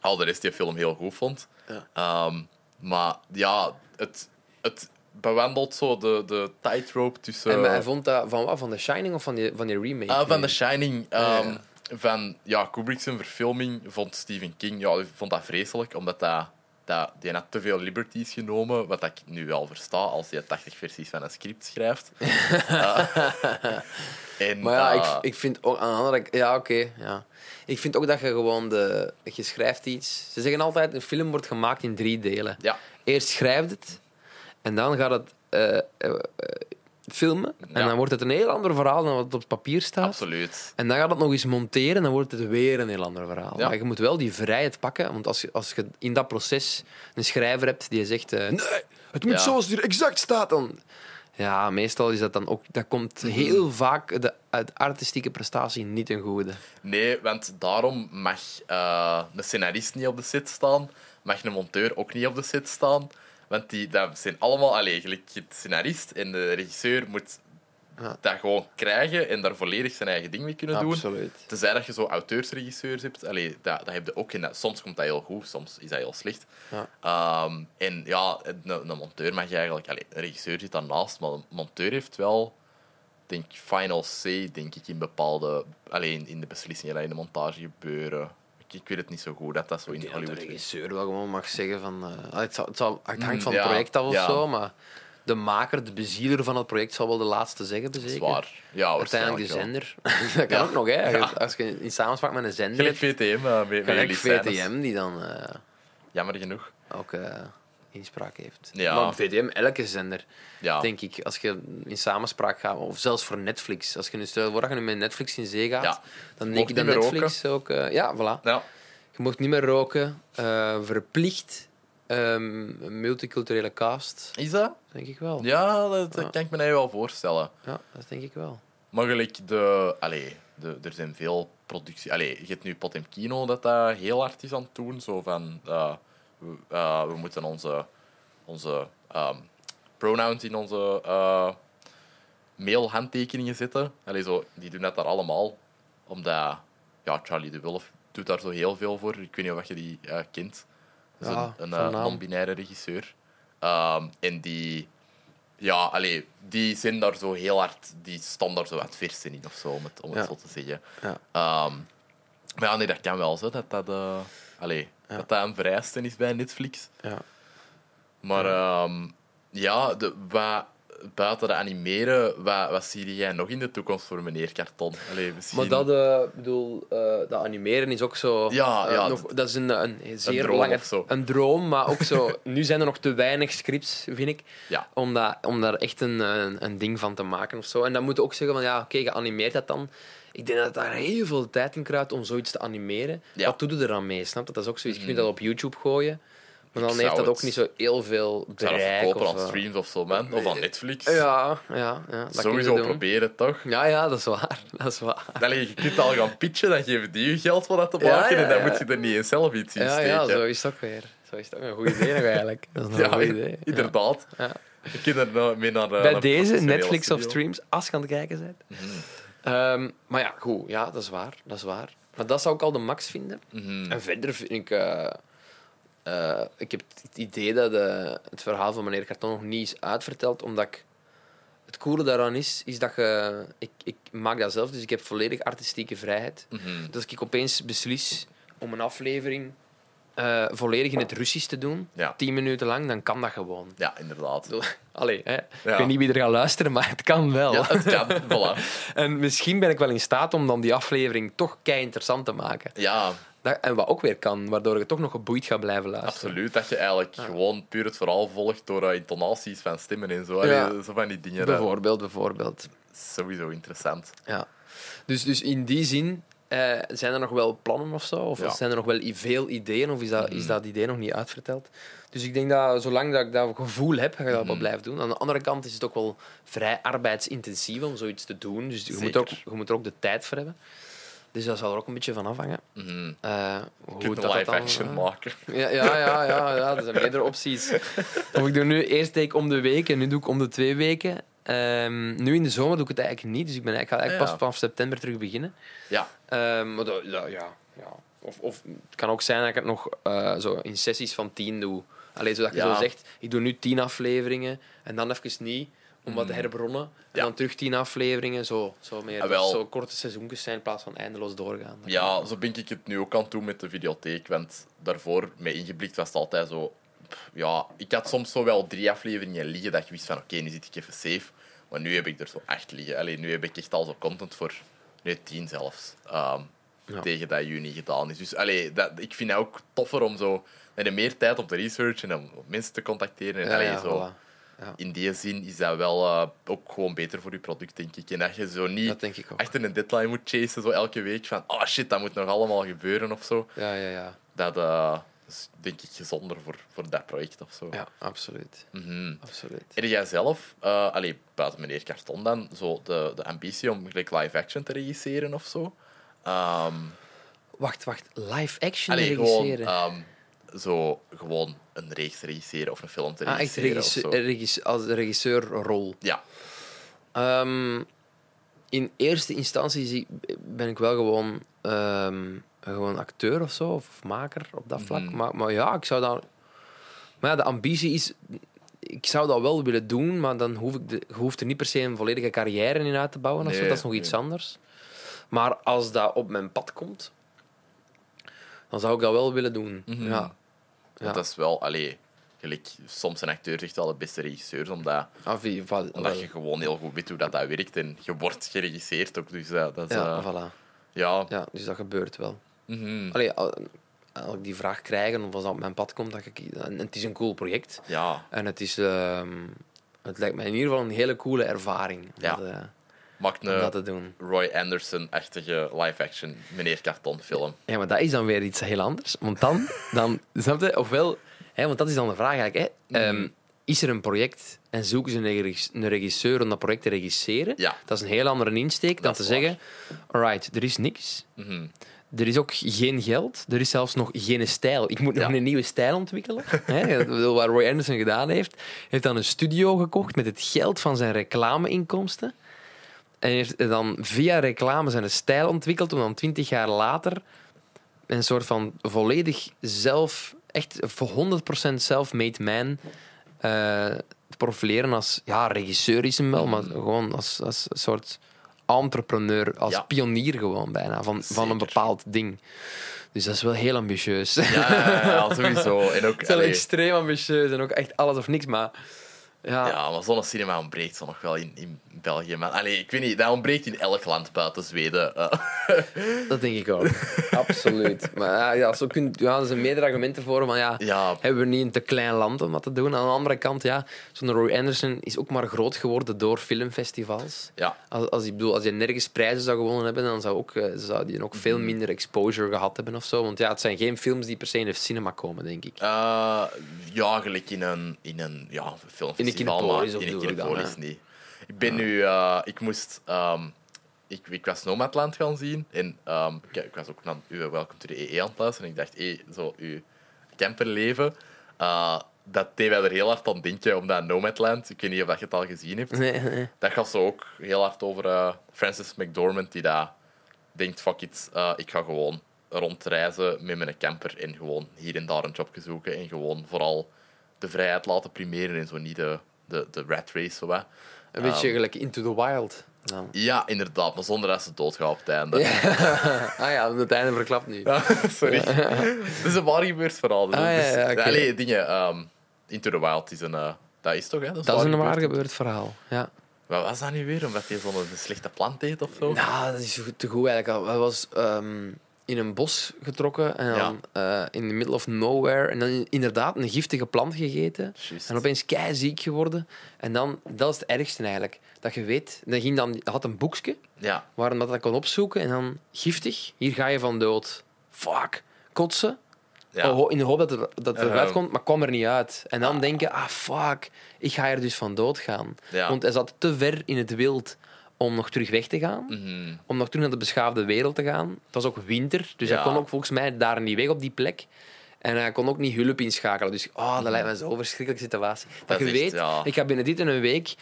al de rest die film heel goed vond. Ja. Ehm, maar ja, het, het bewandelt zo de, de tightrope tussen... En hij vond dat van wat? Van The Shining of van die, van die remake? Ah, van The Shining. Ja, ehm, ja. Van ja, Kubrick's verfilming vond Stephen King ja, vond dat vreselijk, omdat dat, dat, die had te veel liberties genomen, wat ik nu wel versta als je 80 versies van een script schrijft. Eh, en, Maar ja, ik, ik vind ook aan de andere Ja, oké. ja. Ik vind ook dat je gewoon de... Je schrijft iets... Ze zeggen altijd, een film wordt gemaakt in drie delen. ja, Eerst schrijft het, en dan gaat het eh, eh, filmen. En Ja. dan wordt het een heel ander verhaal dan wat op het papier staat. absoluut. En dan gaat het nog eens monteren en dan wordt het weer een heel ander verhaal. Ja. Maar je moet wel die vrijheid pakken, want als je, als je in dat proces een schrijver hebt die zegt: eh, Nee, het moet Ja. zoals het hier exact staat, dan. Ja, meestal is dat dan ook. Dat komt Mhm. heel vaak de, de artistieke prestatie niet ten goede. Nee, want daarom mag eh, een scenarist niet op de set staan, mag een monteur ook niet op de set staan. Want die, dat zijn allemaal... Allee, gelijk de scenarist en de regisseur moet Ja. dat gewoon krijgen en daar volledig zijn eigen ding mee kunnen doen. Absoluut. Tenzij dat je zo auteursregisseurs hebt. Allee, dat, dat heb je ook. En dat, soms komt dat heel goed, soms is dat heel slecht. Ja. Ehm, en ja, een, een monteur mag je eigenlijk... Allee, een regisseur zit daarnaast, maar een monteur heeft wel... denk final say, denk ik, in bepaalde... Alleen in de beslissingen die in de montage gebeuren. Ik, weet het niet zo goed, dat dat zo in Ik denk dat Hollywood... de regisseur wel gewoon mag zeggen van... eh, het, zal, het, zal, het hangt van Mm, het project af of ja. zo, maar de maker, de bezieler van het project zal wel de laatste zeggen, zeker. waar. Ja, Uiteindelijk de zender. dat kan Ja. ook nog, hè. Ja. Als je in samenspraak met een zender. Gelijk VTM, uh, met, met scènes. VTM, die dan eh, Jammer genoeg. ook eh, inspraak heeft. Ja. Maar VTM, elke zender, Ja. denk ik, als je in samenspraak gaat, of zelfs voor Netflix. Als je nu stel voor dat je nu met Netflix in zee gaat, Ja. dan denk ik dat Netflix ook... eh, ja, voilà. Ja. Je mocht niet meer roken, eh, verplicht ehm, een multiculturele cast, Is dat? denk ik wel. Ja, dat, kan ik me nou wel voorstellen. Ja, dat denk ik wel. Maar gelijk de... Allee, de, er zijn veel productie... Allee, je hebt nu Potemkino dat dat heel hard is aan het doen. Zo van... eh, we, eh, we moeten onze, onze ehm, pronouns in onze eh mailhandtekeningen zetten. Allee, zo, die doen dat daar allemaal. Omdat... Ja, Charlie de Wulf doet daar zo heel veel voor. Ik weet niet of je die eh, kent. Dat is Ja, een, een non-binaire regisseur. Ehm, en die... Ja, allee, die zijn daar zo heel hard... Die staan daar zo aan het versen in, of zo, om het, om het Ja. zo te zeggen. Ja. Ehm, maar ja, nee, dat kan wel, zo, dat dat... allee, Ja. dat dat een vereiste is bij Netflix. Ja. Maar ehm, ja, de, wat, buiten de animeren, wat, wat zie jij nog in de toekomst voor meneer Karton? Allee, misschien... Maar dat, eh, bedoel, eh, dat animeren is ook zo. Ja, eh, ja, nog, dat is een, een zeer droom lange een droom, maar ook zo. nu zijn er nog te weinig scripts, vind ik, Ja. om, dat, om daar echt een, een, een ding van te maken of zo. En dan moet je ook zeggen van ja, oké, geanimeerd dat dan. Ik denk dat daar heel veel tijd in kruidt om zoiets te animeren. Ja. Wat doe je er dan mee? Snap je? Dat is ook zoiets. Je kunt dat op YouTube gooien, maar dan heeft dat ook niet zo heel veel dat bereik. aan streams of zo, man. Of aan Netflix. Ja, ja, ja. Dat Sowieso proberen, toch? Ja, ja, dat is waar. Dat is waar. Allee, je kunt al gaan pitchen, dan geven die je geld voor dat te maken ja, en dan moet je er niet eens zelf iets in Ja, steken. ja, zo is het ook weer. Zo is het ook een goed idee nog eigenlijk. Dat is een goed idee. Inderdaad. Ja. Je kunt er nou mee naar... eh, Bij naar deze Netflix of streams, als je aan het kijken bent. Mhm. Ehm, maar ja, goed. Ja, dat is waar. Dat is waar. Maar dat zou ik al de max vinden. Mhm. En verder vind ik... eh, eh, ik heb het idee dat de, het verhaal van meneer Carton nog niet is uitverteld, omdat ik... Het coole daaraan is, is dat je... Ik, ik maak dat zelf, dus ik heb volledig artistieke vrijheid. Mhm. Dus als ik opeens beslis om een aflevering eh, volledig in het Russisch te doen, Ja. tien minuten lang, dan kan dat gewoon. Ja, inderdaad. Allee, hè. Ja. ik weet niet wie er gaat luisteren, maar het kan wel. Ja, het kan. voilà. En misschien ben ik wel in staat om dan die aflevering toch kei interessant te maken. Ja, Dat, en wat ook weer kan, waardoor je toch nog geboeid gaat blijven luisteren. absoluut. Dat je eigenlijk gewoon puur het verhaal volgt door eh, intonaties van stemmen en zo. Allee, Zo van die dingen. dat Bijvoorbeeld, bijvoorbeeld. sowieso interessant. Ja. Dus, dus in die zin eh, zijn er nog wel plannen of zo? Of Ja. zijn er nog wel veel ideeën? Of is dat, is dat idee nog niet uitverteld? Dus ik denk dat zolang dat ik dat gevoel heb, ga ik dat wel blijven doen. Aan de andere kant is het ook wel vrij arbeidsintensief om zoiets te doen. Dus je moet, er ook, je moet er ook de tijd voor hebben. Dus dat zal er ook een beetje van afhangen. Mhm. Eh, hoe Je dat live action maken. Ja, ja, ja, ja, ja, er zijn meerdere opties. Of ik doe nu eerst ik om de week en nu doe ik om de twee weken. Ehm, nu in de zomer doe ik het eigenlijk niet, dus ik, ben, ik ga eigenlijk Ja. pas vanaf september terug beginnen. Ja, Ehm, maar dat, ja, ja. Of, of het kan ook zijn dat ik het nog eh, zo in sessies van tien doe. Alleen zodat je zo zegt, ik doe nu tien afleveringen en dan even niet, om wat te herbronnen. En Ja. dan terug tien afleveringen, zo, zo meer. Ah. Zo korte seizoentjes zijn in plaats van eindeloos doorgaan. Ja, zo ben ik het nu ook aan doen met de videotheek. Want daarvoor, mee ingeblikt, was het altijd zo... Ja, ik had soms zo wel drie afleveringen liggen dat je wist van oké, nu zit ik even safe. Maar nu heb ik er zo acht liggen. Alleen nu heb ik echt al zo content voor... Nu tien zelfs. ehm, Ja. Tegen dat juni gedaan is. Dus allee, dat, ik vind het ook toffer om zo... Je meer tijd om te researchen en om mensen te contacteren. En, Ja, allee, zo, voilà. Ja. In die zin is dat wel eh, ook gewoon beter voor je product, denk ik. En dat je zo niet achter een deadline moet chasen, zo elke week van oh shit, dat moet nog allemaal gebeuren of zo. Ja, ja, ja. Dat eh, is denk ik gezonder voor, voor dat project of zo. Ja, absoluut. Mhm. absoluut. Heb jij zelf, eh allee, buiten meneer Karton dan, zo de, de ambitie om gelijk live action te regisseren of zo? Ehm Wacht, wacht. Live action allee, gewoon, regisseren? ehm, zo gewoon een reeks regisseren of een film te ah, echt regisseren regisseur, regisseur, als regisseurrol. Ja, Ehm, in eerste instantie ben ik wel gewoon, gewoon acteur of zo, of maker op dat vlak. Mhm. Maar, maar ja, ik zou dat... Maar ja, de ambitie is... Ik zou dat wel willen doen, maar dan hoef ik de, je hoeft er niet per se een volledige carrière in uit te bouwen. of zo. Dat is nog iets anders. Maar als dat op mijn pad komt, dan zou ik dat wel willen doen. Mhm. Ja. dat is wel, allee, gelijk, soms zijn acteurs echt wel de beste regisseurs, omdat Ah, wie- Omdat je gewoon heel goed weet hoe dat, dat werkt en je wordt geregisseerd ook. Dus dat, dat is... Ja, eh, voilà. ja. Ja, dus dat gebeurt wel. Mhm. Allee, al- als ik die vraag krijg en als dat op mijn pad komt, dan ik, en het is een cool project. ja. En het is, ehm, het lijkt me in ieder geval een hele coole ervaring om, Ja. dat, eh, Maak om dat te doen. Roy Anderson-achtige live-action meneer Carton film. Ja, maar dat is dan weer iets heel anders. Want dan, dan snap je, ofwel, hè, want dat is dan de vraag eigenlijk, hè, ehm, is er een project en zoeken ze een regis- een regisseur om dat project te regisseren? Ja. Dat is een heel andere insteek dan Dat te is zeggen, alright, er is niks. Mhm. Er is ook geen geld. Er is zelfs nog geen stijl. Ik moet nog Ja. een nieuwe stijl ontwikkelen. Hè, Wat Roy Anderson gedaan heeft. heeft dan een studio gekocht met het geld van zijn reclameinkomsten. En heeft dan via reclame zijn stijl ontwikkeld om dan twintig jaar later een soort van volledig zelf, echt voor 100% self-made man te profileren als, ja, regisseur is hem wel, maar gewoon als, als een soort entrepreneur, als Ja. pionier gewoon bijna, van, van een bepaald ding. Dus dat is wel heel ambitieus. Ja, ja, ja, sowieso. En ook, Dat is wel allee, extreem ambitieus en ook echt alles of niks, maar ja, ja, maar zo'n cinema ontbreekt zo nog wel in, in België. Maar, allee, ik weet niet, dat ontbreekt in elk land buiten Zweden. Eh, dat denk ik ook. Absoluut. Maar ja, zo kun, ja, er zijn meerdere argumenten voor, van ja, ja, hebben we niet een te klein land om dat te doen. Aan de andere kant, ja, zo'n Roy Anderson is ook maar groot geworden door filmfestivals. ja, Als, als, ik bedoel, als je nergens prijzen zou gewonnen hebben, dan zou, ook, eh, zou die ook veel minder exposure gehad hebben of zo. Want ja, het zijn geen films die per se in de cinema komen, denk ik. Eh, ja, gelijk in een, in een ja, filmfestival, Of in ik dan, Kinepolis hè? niet. Ik ben nu... eh, ik moest... ehm, ik, ik was Nomadland gaan zien en ehm, ik, ik was ook naar uw Welcome to the EE aan het luisteren en ik dacht, hé, zo uw camperleven, eh, dat deed mij er heel hard aan denken, omdat Nomadland, ik weet niet of je het al gezien hebt, Nee, nee. dat gaat zo ook heel hard over eh, Francis McDormand, die daar denkt, fuck it, eh, ik ga gewoon rondreizen met mijn camper en gewoon hier en daar een jobje zoeken en gewoon vooral de vrijheid laten primeren en zo niet de, de, de rat race. Zo, hè. Een beetje gelijk Into the Wild. Nou. Ja, inderdaad, maar zonder dat ze doodgaan op het einde. ah ja, het einde verklapt nu. Ja, sorry. Het is een waar gebeurd verhaal. Dus Ah, ja, dus- oké. Allee, dingen. ehm, Into the Wild is een... eh, dat is toch, hè? Dat is waar een waar gebeurd. gebeurd verhaal. Ja. Wat was dat nu weer? Omdat hij zo'n slechte plant eet of zo? Nou, dat is te goed eigenlijk. Hij was ehm, in een bos getrokken en dan eh, in the middle of nowhere. En dan inderdaad een giftige plant gegeten. En opeens kei ziek geworden. En dan, dat is het ergste eigenlijk. Dat je weet, dan ging dan, had een boekje Ja, waar hij dat kon opzoeken. En dan giftig, hier ga je van dood. Fuck, kotsen. ja. Oh, in de hoop dat het, dat eruit komt, maar kwam er niet uit. En dan denken, ah fuck, ik ga er dus van dood gaan. Want hij zat te ver in het wild om nog terug weg te gaan. Mhm. Om nog terug naar de beschaafde wereld te gaan. Het was ook winter, dus Ja. hij kon ook volgens mij daar niet weg op die plek. En hij kon ook niet hulp inschakelen. Dus oh, dat lijkt me zo'n verschrikkelijke situatie. Dat, Dat je echt, weet, ja. ik ga binnen dit en een week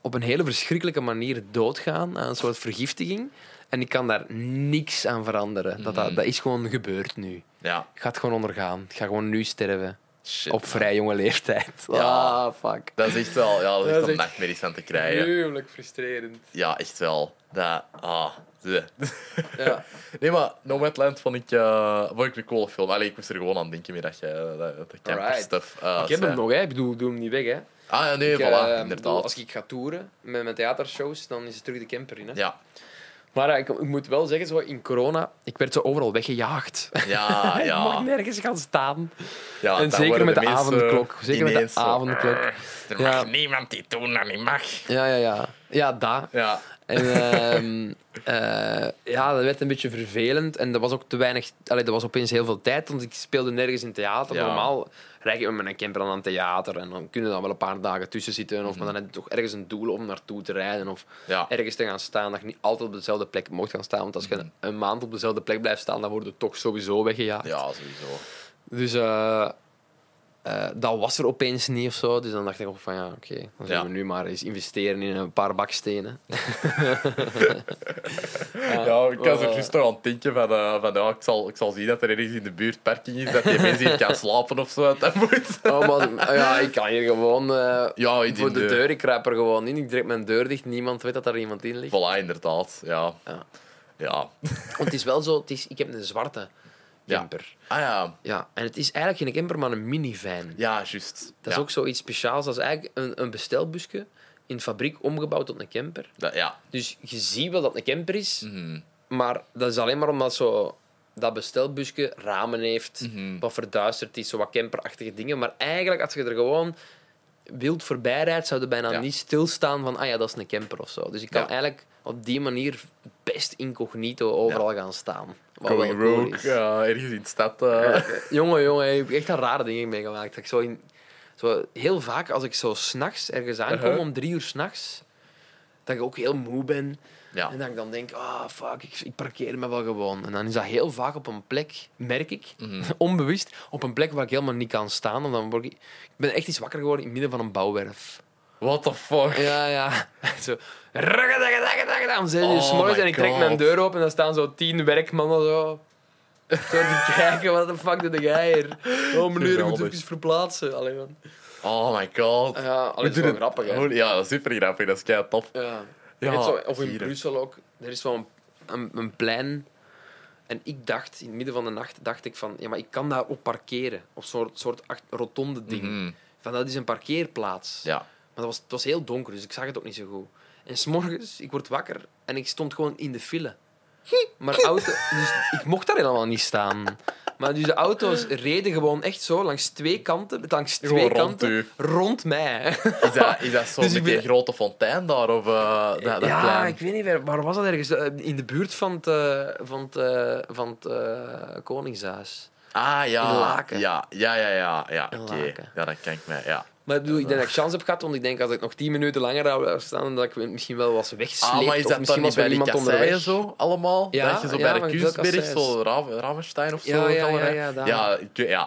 op een hele verschrikkelijke manier doodgaan aan een soort vergiftiging. En ik kan daar niks aan veranderen. Dat, Mhm. dat, dat is gewoon gebeurd nu. ja. Ik ga het gewoon ondergaan. Ik ga gewoon nu sterven. Shit. op man. vrij jonge leeftijd. Ja. Ah, fuck. Dat is echt wel... Ja, dat is Dat echt een van te krijgen. Gruwelijk frustrerend. Ja, echt wel. Dat... Ah... Ja. Nee, maar Nomadland vond ik, eh vond ik een coole film. Allee, ik moest er gewoon aan denken met dat je dat, dat camper Alright. stuff eh, ik heb hem nog, hè. Ik bedoel, doe hem niet weg, hè. Ah ja, nee, Ik, voilà, eh, bedoel, inderdaad. als ik ga toeren met mijn theatershows, dan is het terug de camper in, hè. Ja, Maar eh, ik, ik moet wel zeggen, zo in corona, ik werd zo overal weggejaagd. ja, ik mag ja. nergens gaan staan. ja en zeker met de avondklok. Zeker met de zo, avondklok. "Arr, Er Ja. mag niemand die doen dat niet mag. Ja, ja, ja. Ja, daar. Ja, En ehm, eh, ja, dat werd een beetje vervelend. En er was ook te weinig... Allee, er was opeens heel veel tijd, want ik speelde nergens in theater. Ja. Normaal rijd je met een camper aan een theater en dan kunnen dan wel een paar dagen tussen zitten. Of maar dan heb je toch ergens een doel om naartoe te rijden. Of ja. ergens te gaan staan, dat je niet altijd op dezelfde plek mocht gaan staan. Want als je een maand op dezelfde plek blijft staan, dan word je toch sowieso weggejaagd. ja sowieso. Dus eh, eh, dat was er opeens niet of zo. Dus dan dacht ik ook van ja, oké, dan zullen Ja. we nu maar eens investeren in een paar bakstenen. Ja, ik was er eh, juist nog aan het denken van, eh, van ja, ik, zal, ik zal zien dat er ergens in de buurt parking is, dat je mensen hier kan slapen of zo. Dat moet. Oh, maar, ja, ik kan hier gewoon eh, Ja, voor de de- deur. Ik kruip er gewoon in. Ik trek mijn deur dicht. Niemand weet dat er iemand in ligt. Voilà, inderdaad. Ja. Ja. Ja. Want het is wel zo, het is, ik heb een zwarte Ja. Ah ja. Ja. en het is eigenlijk geen camper, maar een minivan. Ja, juist. Dat is ook zoiets speciaals. Dat is eigenlijk een, een bestelbusje in de fabriek omgebouwd tot een camper. Ja. Dus je ziet wel dat het een camper is, Mhm. maar dat is alleen maar omdat zo dat bestelbusje ramen heeft, Mhm. wat verduisterd is, zo wat camperachtige dingen. Maar eigenlijk, als je er gewoon wild voorbij rijdt, zou je bijna Ja. niet stilstaan van, ah ja, dat is een camper of zo. Dus ik kan Ja. eigenlijk op die manier best incognito overal gaan staan. Wat Going cool rogue, is. ja, ergens in de stad. eh. Jongen, jongen, ik heb echt al rare dingen meegemaakt. Dat ik zo in, zo heel vaak, als ik zo s'nachts ergens aankom, Uh-huh. om drie uur s'nachts, dat ik ook heel moe ben. Ja. En dat ik dan denk, ah, fuck, ik, ik parkeer me wel gewoon. En dan is dat heel vaak op een plek, merk ik, Mhm. onbewust, op een plek waar ik helemaal niet kan staan. En dan word ik, ik ben echt eens wakker geworden in het midden van een bouwwerf. What the fuck? Ja, ja. Zo. Om zes uur s morgens en ik trek mijn deur open en dan staan zo tien werkmannen zo. Zo te kijken, wat de fuck doe jij hier? Oh meneer, ik moet even verplaatsen. Allee, man. Oh my god. Ja, allee, dat is wel grappig, hè. Ja, dat is super grappig. Dat is kei tof. Ja. Ja, Je zo, of in hier. Brussel ook. Er is zo'n een, een plein. En ik dacht, in het midden van de nacht, dacht ik van... Ja, maar ik kan daar op parkeren. Of zo'n soort, rotonde ding. Mhm. Van, dat is een parkeerplaats. Ja. Maar dat was, het was heel donker, dus ik zag het ook niet zo goed. En s'morgens, ik word wakker en ik stond gewoon in de file. Maar auto, dus ik mocht daar helemaal niet staan. Maar dus de auto's reden gewoon echt zo langs twee kanten, langs twee Gewoon rond kanten, u. rond mij. Is dat, is dat zo Dus ben- grote fontein daar? Of eh, dat, dat ja, plein? ik weet niet meer. Waar was dat ergens? Eh, In de buurt van het, eh, van het, van het Koningshuis. Ah, ja. In Laken. Ja, ja, ja. ja, ja. Oké. Ja, dat kan ik mij. Ja. Maar ik bedoel, ik denk dat ik kans heb gehad, want ik denk als ik nog tien minuten langer zou staan, dat ik misschien wel was weggesleept. Ah, maar is of dat misschien dan was die iemand onderweg. zo allemaal? Ja, dat je zo ja, bij maar de Kunstberg, zo Ra Ramenstein of zo. Ja, ja, ja, ja, daar.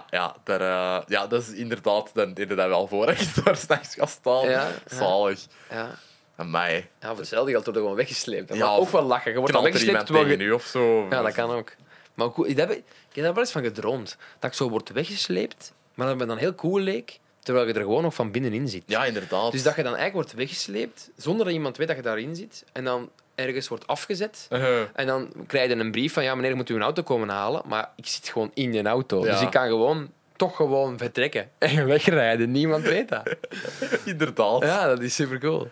ja, daar, eh, ja, dat is inderdaad, dan deed je dat wel voor dat je daar s'nachts gaat staan. Ja. Zalig. Ja. En mij. Ja, voor hetzelfde geld wordt er gewoon weggesleept. Dat Ja, ook of wel lachen. Je wordt dan weggesleept tegen je... u of zo? Ja, dat kan ook. Maar goed, ik heb, ik heb daar wel eens van gedroomd. Dat ik zo word weggesleept, maar dat me dan heel cool leek, terwijl je er gewoon nog van binnenin zit. Ja, inderdaad. Dus dat je dan eigenlijk wordt weggesleept, zonder dat iemand weet dat je daarin zit, en dan ergens wordt afgezet. Uh-huh. En dan krijg je een brief van, ja, meneer, moet u een auto komen halen? Maar ik zit gewoon in een auto. Ja. Dus ik kan gewoon, toch gewoon vertrekken en wegrijden. Niemand weet dat. inderdaad. Ja. Ja, dat is super cool.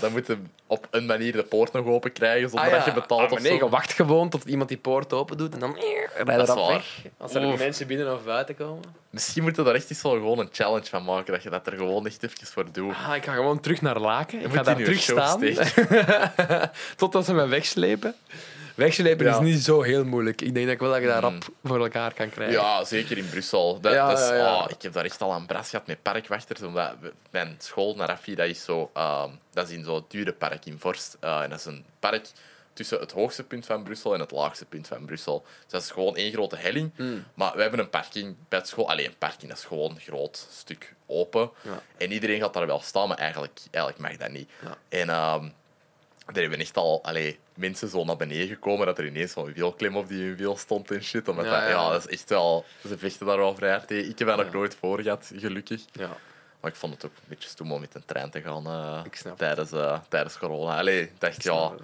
Dan moet je op een manier de poort nog open krijgen zonder Ah, ja. dat je betaalt Ah, maar of nee, zo. je wacht gewoon tot iemand die poort open doet en dan rijden Dat is weg. Als er Oef. mensen binnen of buiten komen. Misschien moeten we daar echt eens wel gewoon een challenge van maken, dat je dat er gewoon echt even voor doet. Ah, ik ga gewoon terug naar Laken. Ik ga daar terug staan. Totdat ze me wegslepen. Wegslepen is niet zo heel moeilijk. Ik denk dat ik wel dat je dat Mm. rap voor elkaar kan krijgen. Ja, zeker in Brussel. Dat, Ja, dat is- oh, ik heb daar echt al aan bras gehad met parkwachters. Omdat we- mijn school, Narafi, dat is, zo, ehm, dat is in zo'n dure park in Vorst. Eh, en dat is een park tussen het hoogste punt van Brussel en het laagste punt van Brussel. Dus dat is gewoon één grote helling. Mm. Maar we hebben een parking bij het school. Alleen een parking, dat is gewoon een groot stuk open. Ja. En iedereen gaat daar wel staan, maar eigenlijk, eigenlijk mag dat niet. Ja. En ehm er hebben echt al allee, mensen zo naar beneden gekomen dat er ineens zo'n wielklim op die wiel stond en shit. Omdat Ja, dat, ja. ja, dat is echt wel... Ze vechten daar wel vrij hard tegen. Ik heb dat nog nooit voor gehad, gelukkig. Ja. Maar ik vond het ook een beetje stoem om met een trein te gaan eh, tijdens, eh, tijdens corona. Allee, ik dacht, ja, het,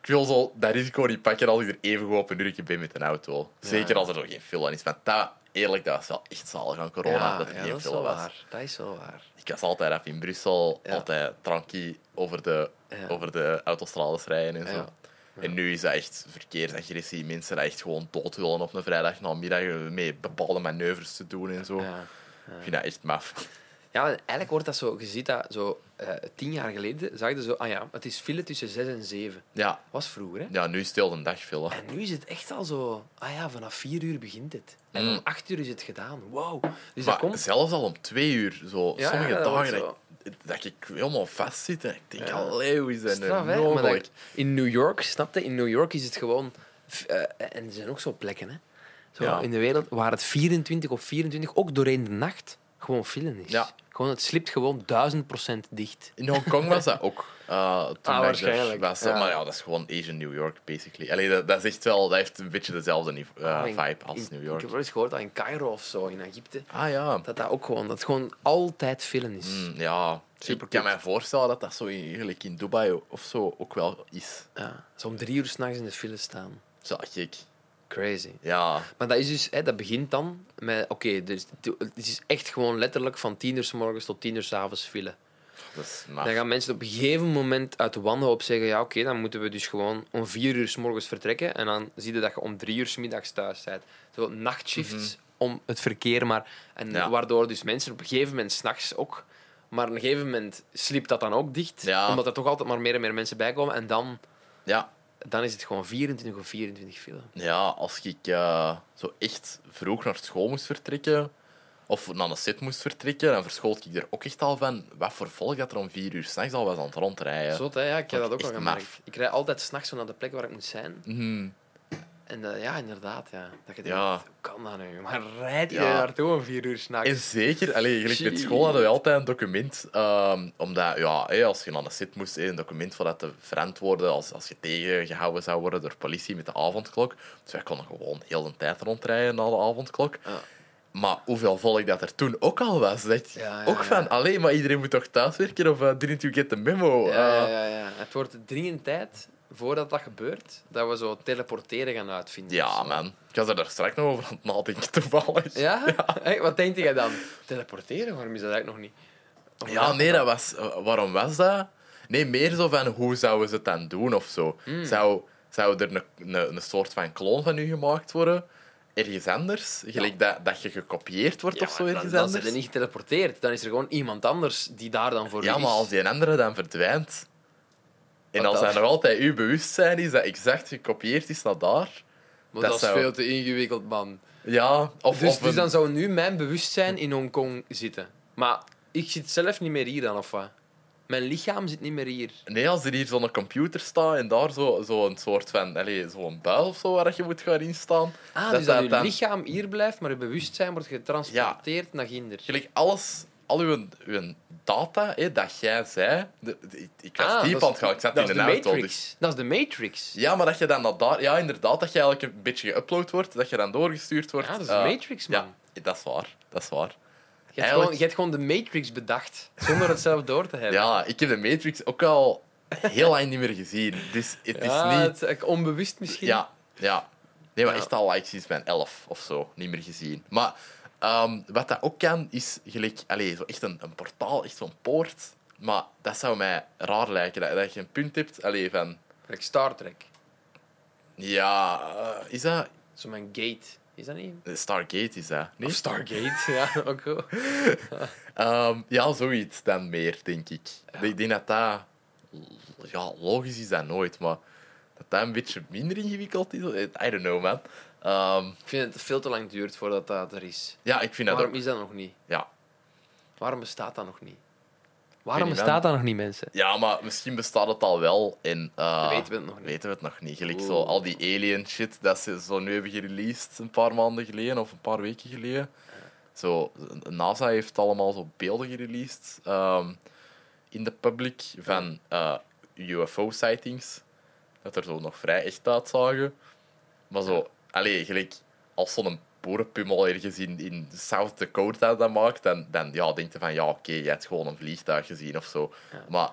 ik wil zo dat risico niet pakken als ik er even goed op een uurtje ben met een auto. Zeker als er nog geen file is. Want dat, eerlijk, dat is wel echt zalig aan corona, dat er geen file was. waar. Dat is wel waar. Ik was altijd even in Brussel, altijd tranquil over de, over de autostrades rijden en zo. Ja. En nu is dat echt verkeersagressie. Mensen dat echt gewoon dood willen op een vrijdag namiddag met bepaalde manoeuvres te doen en zo. Ja. Ik vind dat echt maf. Ja, eigenlijk wordt dat zo, je ziet dat zo eh, tien jaar geleden, zag je zo, ah ja, het is file tussen zes en zeven. Ja, Was vroeger, hè? ja nu is het heel de dag hè. En nu is het echt al zo, ah ja, vanaf vier uur begint het. En Mm. om acht uur is het gedaan. Wow. Dus Maar dat komt... zelfs al om twee uur, zo, Ja, sommige ja, dagen, dat, dat ik helemaal vast zit. En ik denk, Ja. allee, hoe is dat nu Straf? Maar dat- in New York, snap je? In New York is het gewoon... eh, en er zijn ook zo plekken, hè? Zo Ja. in de wereld waar het 24 of 24, ook doorheen de nacht, gewoon file is. Ja. Gewoon, het slipt gewoon duizend procent dicht. In Hongkong was dat ook. Eh, toen Ah, ik waarschijnlijk. Was, Ja. Maar ja, dat is gewoon Asian New York, basically. Allee, dat, dat is echt wel... Dat heeft een beetje dezelfde eh, in- vibe als in- New Ik York. heb wel eens gehoord dat in Cairo of zo, in Egypte, Ah ja. dat dat ook gewoon, dat het gewoon altijd file is. Mm, ja, Super ik kan me voorstellen dat dat zo in, eigenlijk in Dubai of zo ook wel is. Ja. Zo om drie uur s'nachts in de file staan. Zo gek. Crazy. Ja, Maar dat, is dus, hè, dat begint dan met... Oké, dus het is echt gewoon letterlijk van tien uur s morgens tot tien uur s avonds file. Dat is. Dan gaan mensen op een gegeven moment uit de wanhoop zeggen... Ja, oké, dan moeten we dus gewoon om vier uur s morgens vertrekken. En dan zie je dat je om drie uur s middags thuis bent. Zo nachtshifts om het verkeer. Maar, en. Ja. waardoor dus mensen op een gegeven moment s'nachts ook... Maar op een gegeven moment sliep dat dan ook dicht. Ja. Omdat er toch altijd maar meer en meer mensen bijkomen. En dan, Ja, dan is het gewoon 24 of 24 file. ja als ik eh, zo echt vroeg naar school moest vertrekken, of naar een set moest vertrekken, dan verschoot ik er ook echt al van wat voor volk dat er om vier uur s'nachts al was aan het rondrijden. Zot, hè? Ja, ik heb dat ook al maf. gemerkt. Ik rijd altijd s'nachts zo naar de plek waar ik moet zijn. Mhm. En eh, ja, inderdaad, ja. Dat je denkt, Ja. hoe kan dat nu? Maar rijd je Ja. naartoe om vier uur s'nachts? En zeker, allee, met school hadden we altijd een document. ehm, omdat, ja, als je naar de sit moest, een document voor dat te verantwoorden als, als je tegengehouden zou worden door politie met de avondklok. Dus wij konden gewoon heel de tijd rondrijden na de avondklok. Ja. Maar hoeveel volk dat er toen ook al was, dat je Ja, ja, ook van, allee, maar iedereen moet toch thuiswerken of uh, didn't you get the memo? Ja, ja, Eh, ja, ja. Het wordt dringend tijd, voordat dat gebeurt, dat we zo teleporteren gaan uitvinden. ja, man. Ik was er daar straks nog over aan het nadenken, toevallig. Ja? Wat denk jij dan? Teleporteren? Waarom is dat eigenlijk nog niet? Of Ja, nee, dat was... eh, waarom was dat? Nee, meer zo van, hoe zouden ze het dan doen of zo? Hmm. Zou, zou er een, een, een soort van kloon van u gemaakt worden? Ergens anders? Gelijk dat, dat je gekopieerd wordt Ja, of zo ergens dan, dan anders? zijn er niet geteleporteerd. Dan is er gewoon iemand anders die daar dan voor Ja, u maar is. als die andere dan verdwijnt... En als dan? hij nog altijd uw bewustzijn is, dat exact gekopieerd is naar daar... Maar dat dat, is zou- veel te ingewikkeld, man. Ja, of... Dus, of dus dan zou nu mijn bewustzijn in Hongkong zitten. Maar ik zit zelf niet meer hier dan, of wat? Mijn lichaam zit niet meer hier. Nee, als er hier zo'n computer staat en daar zo'n zo een soort van... Allez, zo'n buil of zo waar je moet gaan instaan. Ah, Dat dus dat dat je dan- lichaam hier blijft, maar je bewustzijn wordt getransporteerd naar ginder. Gelijk alles, al uw, uw data hè, dat jij zei... de- de- ik, ik was Ah, diep dat aan is- het gaan, ik zat in een auto. Matrix. Dus. Dat is de Matrix. Ja, maar dat je dan dat daar... Ja, inderdaad, dat je eigenlijk een beetje geüpload wordt, dat je dan doorgestuurd wordt. Ja, dat is de eh, Matrix, man. Ja, dat is waar. Dat is waar. Je hebt, gewoon, je hebt gewoon de Matrix bedacht, zonder het zelf door te hebben. Ja, ik heb de Matrix ook al heel lang niet meer gezien. Dus het is niet... het onbewust misschien. Ja, ja. Nee, maar Ja. echt al like, sinds mijn elf of zo niet meer gezien. Maar ehm, wat dat ook kan, is gelijk, allez, zo echt een, een portaal, echt zo'n poort. Maar dat zou mij raar lijken, dat, dat je een punt hebt allee, van... Like Star Trek. Ja, eh, is dat... Zo'n gate. Is dat niet? Stargate is dat, niet? Of Stargate, ja, ook goed. Ehm, ja, zoiets dan meer, denk ik. Ik denk dat dat... Ja, logisch is dat nooit, maar dat dat een beetje minder ingewikkeld is. I don't know, man. Ehm, Ik vind dat het veel te lang duurt voordat dat er is. ja, ik vind dat Waarom is dat nog niet? Ja. Waarom bestaat dat nog niet? Waarom bestaat dat nog niet, mensen? Ja, maar misschien bestaat het al wel en... eh, Weten we het nog niet. Weten we het nog niet. Gelijk zo, al die alien shit dat ze zo nu hebben gereleased een paar maanden geleden of een paar weken geleden. Zo, NASA heeft allemaal zo beelden gereleased ehm, in de public van eh, UFO-sightings. Dat er zo nog vrij echt uitzagen. Maar zo, allee, gelijk als zo'n boerenpummel ergens in, in South Dakota dat maakt, dan, dan ja, denk je van ja, oké, je hebt gewoon een vliegtuig gezien of zo. Ja. Maar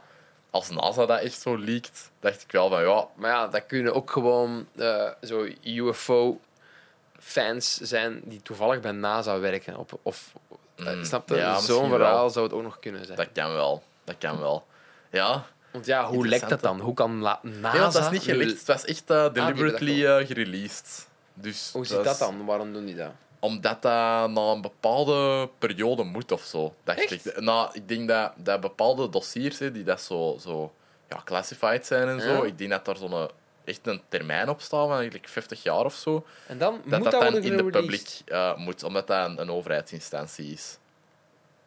als NASA dat echt zo leakt, dacht ik wel van ja, Maar ja, dat kunnen ook gewoon eh, zo UFO-fans zijn die toevallig bij NASA werken. Op, of, eh, Mm, snap je? ja, Zo'n verhaal wel. zou het ook nog kunnen zijn. dat kan wel. Dat kan wel. Ja, Want ja, hoe lekt dat dan? Hoe kan NASA... ja dat is niet gelekt. Het was echt hebben deliberately gereleased. Dus Hoe zit is- dat dan? Waarom doen die dat? Omdat dat na een bepaalde periode moet of zo. Dacht Echt? ik. Nou, ik denk dat, dat bepaalde dossiers hè, die dat zo, zo ja, classified zijn en zo, Ja. ik denk dat daar zo'n echt een termijn op staat van eigenlijk 50 jaar of zo. En dan Dat moet dat, dat dan worden in de gereleased? public eh, moet, omdat dat een, een overheidsinstantie is.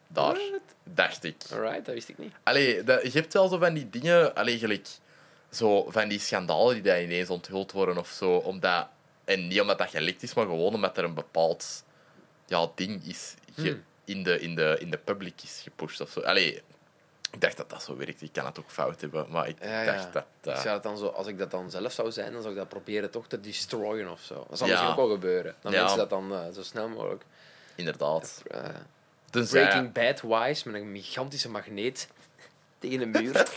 Daar, What? dacht ik. Alright, dat wist ik niet. Allee, dat, je hebt wel zo van die dingen, allee, gelijk, zo van die schandalen die daar ineens onthuld worden of zo. Omdat, en niet omdat dat gelekt is, maar gewoon omdat er een bepaald ja, ding is Hmm. in, de, in, de, in de public is gepusht of zo. Allee, ik dacht dat dat zo werkt. Ik kan het ook fout hebben, maar ik Ja, ja. dacht dat... Ik zou het dan zo, als ik dat dan zelf zou zijn, dan zou ik dat proberen toch te destroyen of zo. Dat zal Ja. misschien ook wel gebeuren. Dan mensen dat dan eh, zo snel mogelijk. inderdaad. Tenzij- Breaking Bad wise met een gigantische magneet tegen een muur.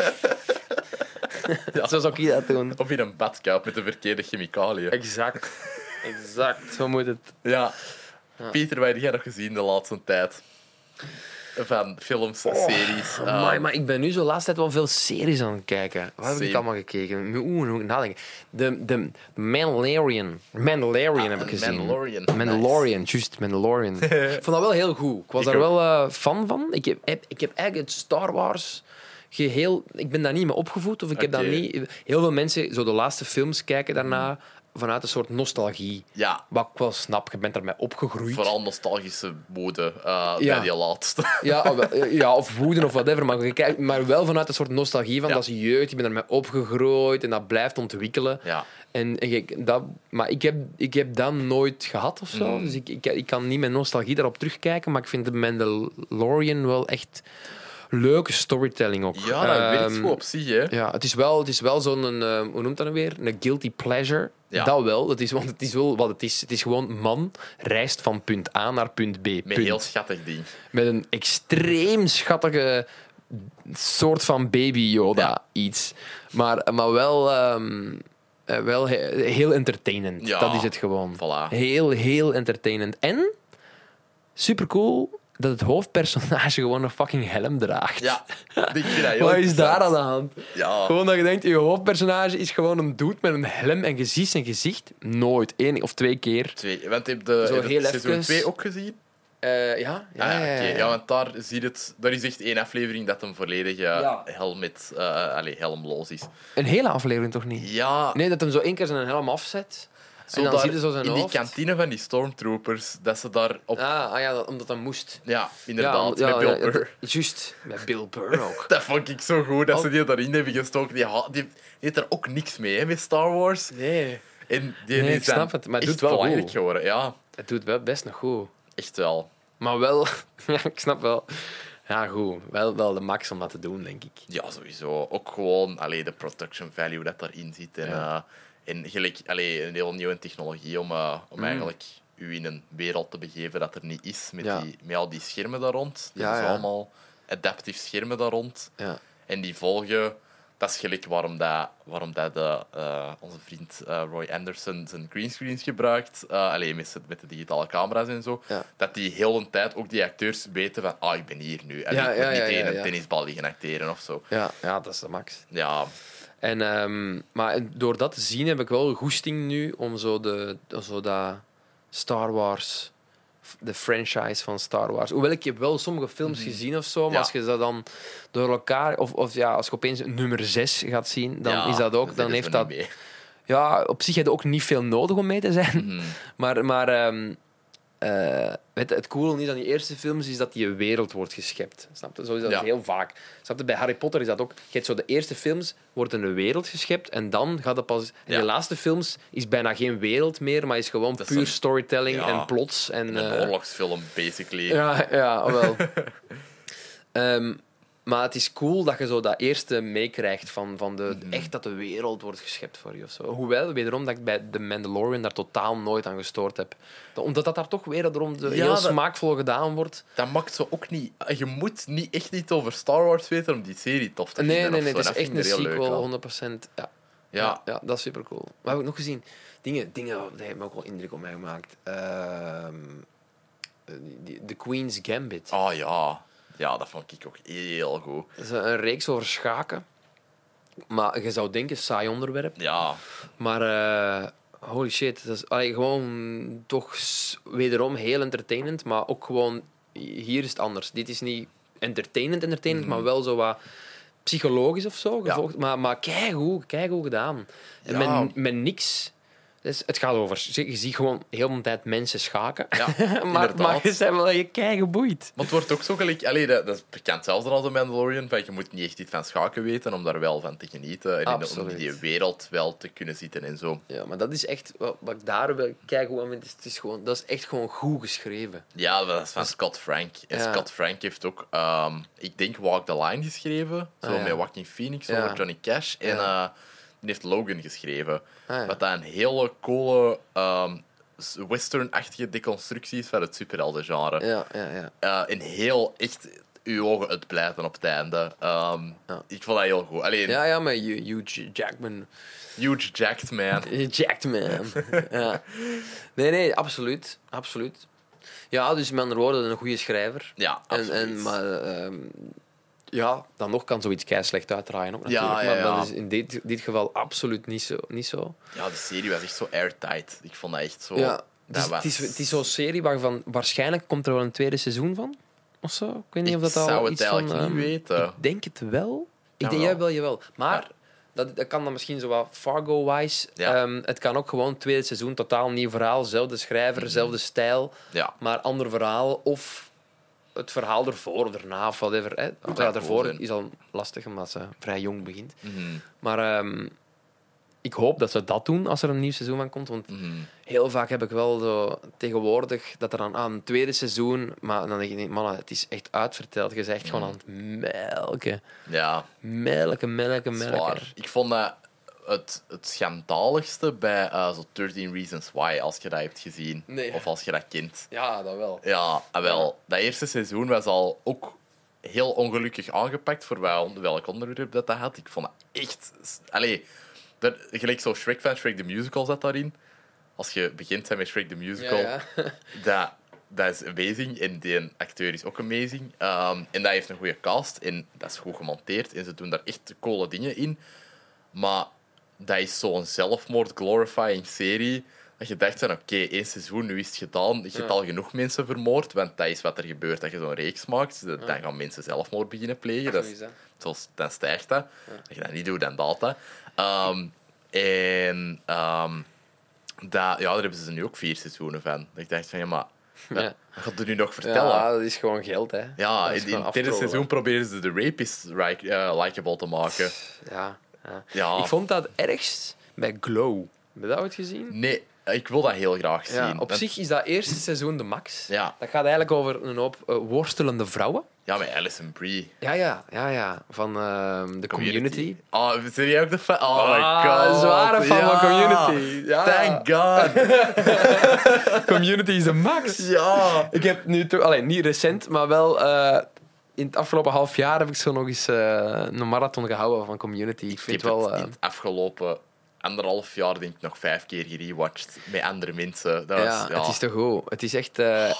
Zo zou ik dat doen. Of in een badkuip met de verkeerde chemicaliën. Exact. Exact. Zo moet het. Ja. Ja. Pieter, wat heb jij nog gezien de laatste tijd? Van films, series. Oh, Amai, ehm, maar ik ben nu zo de laatste tijd wel veel series aan het kijken. Wat heb ik Same. allemaal gekeken? Oeh, moet ik nadenken. De, de Mandalorian. Mandalorian heb ik Ah, gezien. Mandalorian. Mandalorian, juist, Mandalorian. ik vond dat wel heel goed. Ik was Ik daar ook. wel eh, fan van. Ik heb, heb- ik heb eigenlijk het Star Wars geheel... Ik ben daar niet mee opgevoed. Of ik heb dat niet... Heel veel mensen, zo de laatste films, kijken daarna vanuit een soort nostalgie. Ja, Wat ik wel snap, je bent ermee opgegroeid. vooral nostalgische mode eh, Ja. bij die laatste. Ja, of, eh, ja, of woede of whatever. Maar, je kijkt, maar wel vanuit een soort nostalgie van Ja. dat is jeugd. Je bent ermee opgegroeid en dat blijft ontwikkelen. ja. En, en je- dat, maar ik heb, ik heb dat nooit gehad of zo. Mm. Dus ik, ik, ik kan niet met nostalgie daarop terugkijken. Maar ik vind de Mandalorian wel echt leuke storytelling ook. ja, dat werkt Ehm, goed op zich, hè. ja, het is wel, het is wel zo'n, eh, hoe noemt dat nou weer? Een guilty pleasure. Ja. Dat wel. Het is, want het is wel wat het is. Het is gewoon man reist van punt A naar punt B. Met Punt. heel schattig ding. Met een extreem schattige soort van baby Yoda Ja. iets. Maar, maar wel, ehm, eh, wel he- heel entertainend. Ja. Dat is het gewoon. Voilà. Heel, heel entertainend. En super cool dat het hoofdpersonage gewoon een fucking helm draagt. Ja, Wat is daar aan de hand? Ja, Gewoon dat je denkt, je hoofdpersonage is gewoon een dude met een helm en je ziet zijn gezicht nooit. één of twee keer. twee. Want heb de, Zo heb je heel seizoen even- 2 ook gezien? Eh, ja, ja, Ah, ja, ja, want daar, zie je het, daar is echt één aflevering dat een volledige Ja. helm met, eh allee, helmloos is. Een hele aflevering toch niet? Ja, Nee, dat hem zo één keer zijn helm afzet. Zo en dan daar zie je zo zijn in die kantine van die stormtroopers, dat ze daar op... Ah, ah ja, dat- omdat dat moest. Ja, inderdaad, ja, met Bill Burr. Juist, met Bill Burr ook. Dat vond ik zo goed, dat ze die daarin hebben gestoken. Die, ha- die, heeft er ook niks mee, hè, met Star Wars. Nee. En die Nee, ik snap het, maar het doet wel goed. geworden. Ja, Het doet wel best nog goed. echt wel. Maar wel, ja, ik snap wel. Ja, goed. Wel, wel de max om dat te doen, denk ik. Ja, sowieso. Ook gewoon allee, de production value dat daarin zit. En, Ja. eh, en gelijk, allee, een heel nieuwe technologie om, eh, om Mm. eigenlijk u in een wereld te begeven dat er niet is. Met, Ja. die, met al die schermen daar rond. Die Ja, is allemaal adaptieve schermen daar rond. Ja. En die volgen. Dat is gelijk waarom, dat, waarom dat de, eh, onze vriend eh, Roy Anderson zijn greenscreens gebruikt. eh alleen met, met de digitale camera's en zo. Ja. Dat die heel de tijd ook die acteurs weten van ah, ik ben hier nu. En Ja, ik moet ja, niet ja, een ja. tennisbal liggen acteren of zo. Ja, ja, dat is de max. Ja, En, ehm, maar door dat te zien heb ik wel goesting nu om zo, de, zo dat Star Wars, de franchise van Star Wars. Hoewel ik heb wel sommige films gezien of zo, maar Mhm. Ja. als je dat dan door elkaar, of, of ja, als je opeens nummer 6 gaat zien, dan ja, is dat ook, dan heeft dat, ja, op zich heb je ook niet veel nodig om mee te zijn. Mhm. Maar, maar eh, het, het coole is aan die eerste films is dat die wereld wordt geschept. Snap je? Zo is dat Ja. heel vaak. Snap je? Bij Harry Potter is dat ook. Je hebt zo de eerste films wordt een wereld geschept en dan gaat het pas. En Ja. de laatste films is bijna geen wereld meer, maar is gewoon Dat is puur een- storytelling ja. en plots. En, Een eh, oorlogsfilm, basically. ja, ja, wel. Ehm, maar het is cool dat je zo dat eerste meekrijgt van, van de, Mhm. echt dat de wereld wordt geschept voor je. Of zo. Hoewel, wederom, dat ik bij The Mandalorian daar totaal nooit aan gestoord heb. Omdat dat daar toch wederom de, Ja, heel dat- smaakvol gedaan wordt. Dat maakt zo ook niet... Je moet niet, echt niet over Star Wars weten om die serie tof te Nee, vinden. nee, nee, zo. het is echt een leuk sequel, aan. 100%. Ja. Ja. Ja, dat is super cool. Wat heb ik nog gezien? Dingen, dingen die hebben ook wel indruk op mij gemaakt. Die- The Queen's Gambit. Oh ja. Ja, dat vond ik ook heel goed. Dat is een reeks over schaken. Maar je zou denken, saai onderwerp. Ja, Maar eh, holy shit, dat is allee, gewoon toch wederom heel entertainend. Maar ook gewoon, hier is het anders. Dit is niet entertainend, entertainend, maar wel zo wat psychologisch of zo. Ja. Gevolgd. Maar, maar kijk hoe, kijk hoe gedaan. Ja. met, met niks. Dus het gaat over, je ziet gewoon heel de tijd mensen schaken. ja maar, maar je bent wel je kei geboeid. Maar het wordt ook zo gelijk... Allee, dat, dat is bekend zelfs dan als de Mandalorian. Van, je moet niet echt iets van schaken weten om daar wel van te genieten. En in- om Absoluut. die wereld wel te kunnen zitten en zo. Ja, maar dat is echt, wat, wat ik daar wel kijk hoe aan vind, is, het is gewoon, dat is echt gewoon goed geschreven. Ja, dat is van Scott Frank. En Ja. Scott Frank heeft ook, ehm, ik denk, Walk the Line geschreven. Zo Ah, ja. met Joaquin Phoenix over Johnny Cash. En Ja. Die heeft Logan geschreven. Ah, ja. Wat dat een hele coole, s- western-achtige deconstructie is van het superhelden-genre. Ja, ja, ja. Eh, en heel echt uw ogen uitpleiten op het einde. Ehm, Ja. Ik vond dat heel goed. Alleen, Ja, ja, maar Hugh Hugh Jackman. huge jacked man. Jacked man. ja. Nee, nee, absoluut. Absoluut. Ja, dus met andere woorden, een goede schrijver. Ja, absoluut. en, maar ehm, ja, dan nog kan zoiets kei slecht uitdraaien. Ook, Ja, natuurlijk. ja, maar dat is in dit, dit geval absoluut niet zo. Niet zo. Ja, de serie was echt zo airtight. Ik vond dat echt zo... ja. dat Dus was... het, is, het is zo'n serie waarvan waarschijnlijk komt er wel een tweede seizoen van. Of zo. Ik weet niet Ik of dat al zou het iets van... eigenlijk niet ehm, weten. Ik denk het wel. Ik denk, jij wel, jawel. Maar Ja. dat, dat kan dan misschien zo wat Fargo-wise. Ja. Ehm, het kan ook gewoon tweede seizoen, totaal nieuw verhaal. Zelfde schrijver, Mhm. zelfde stijl, Ja. maar ander verhaal. Of het verhaal ervoor of erna, of whatever. Hè. cool daarvoor zijn. is al lastig, omdat ze vrij jong begint. Mhm, Maar ehm, ik hoop dat ze dat doen als er een nieuw seizoen van komt. Want mhm. heel vaak heb ik wel zo tegenwoordig dat er dan aan een tweede seizoen. Maar dan denk je niet, man, het is echt uitverteld. Je zegt gewoon aan het melken. Ja, Melken, melken, melken. zwaar. Ik vond dat het, het schandaligste bij eh, zo 13 Reasons Why, als je dat hebt gezien. Nee. Of als je dat kent. Ja, dat wel. Ja, en wel. Dat eerste seizoen was al ook heel ongelukkig aangepakt voor wel, welk onderwerp dat dat had. Ik vond dat echt... Allee, dat, gelijk zo Shrek van Shrek the Musical zat daarin. Als je begint met Shrek the Musical, Ja, ja. Dat, dat is amazing. En die acteur is ook amazing. Ehm, en dat heeft een goede cast. En dat is goed gemonteerd. En ze doen daar echt coole dingen in. Maar dat is zo'n zelfmoord-glorifying serie. Dat je dacht van, oké, één seizoen, nu is het gedaan. Je hebt Ja. al genoeg mensen vermoord. Want dat is wat er gebeurt als je zo'n reeks maakt. Dan gaan mensen zelfmoord beginnen plegen. Dat is, dat. zoals, dan stijgt dat. Als je dat niet doet, dan daalt dat. Ehm, en ehm, dat, ja, daar hebben ze nu ook vier seizoenen van. Dat ik dacht van, ja, maar... Ja. Wat gaat er nu nog vertellen? Ja, dat is gewoon geld, hè. Ja, Dat in, het aftrollen. seizoen proberen ze de rapist like, eh, likable te maken. Ja, ja. Ik vond dat ergst bij Glow. Heb je dat ooit gezien? Nee, ik wil dat heel graag zien. Ja, op zich is dat eerste seizoen de max. Ja. Dat gaat eigenlijk over een hoop eh, worstelende vrouwen. Ja, met Alison Brie. Ja, ja, ja, ja. Van ehm de community. Oh, ben jij ook de fan? Oh my Ah, god. zware fan van Ja. Community. Ja. Thank god. Community is de max. ja. Ik heb nu toch, alleen niet recent, maar wel eh, in het afgelopen half jaar heb ik zo nog eens eh, een marathon gehouden van Community. Ik Ik vind heb wel. het eh, in het afgelopen anderhalf jaar denk ik nog vijf keer gerewatcht met andere mensen. Dat was, ja, ja, het is toch goed. Het is echt, eh,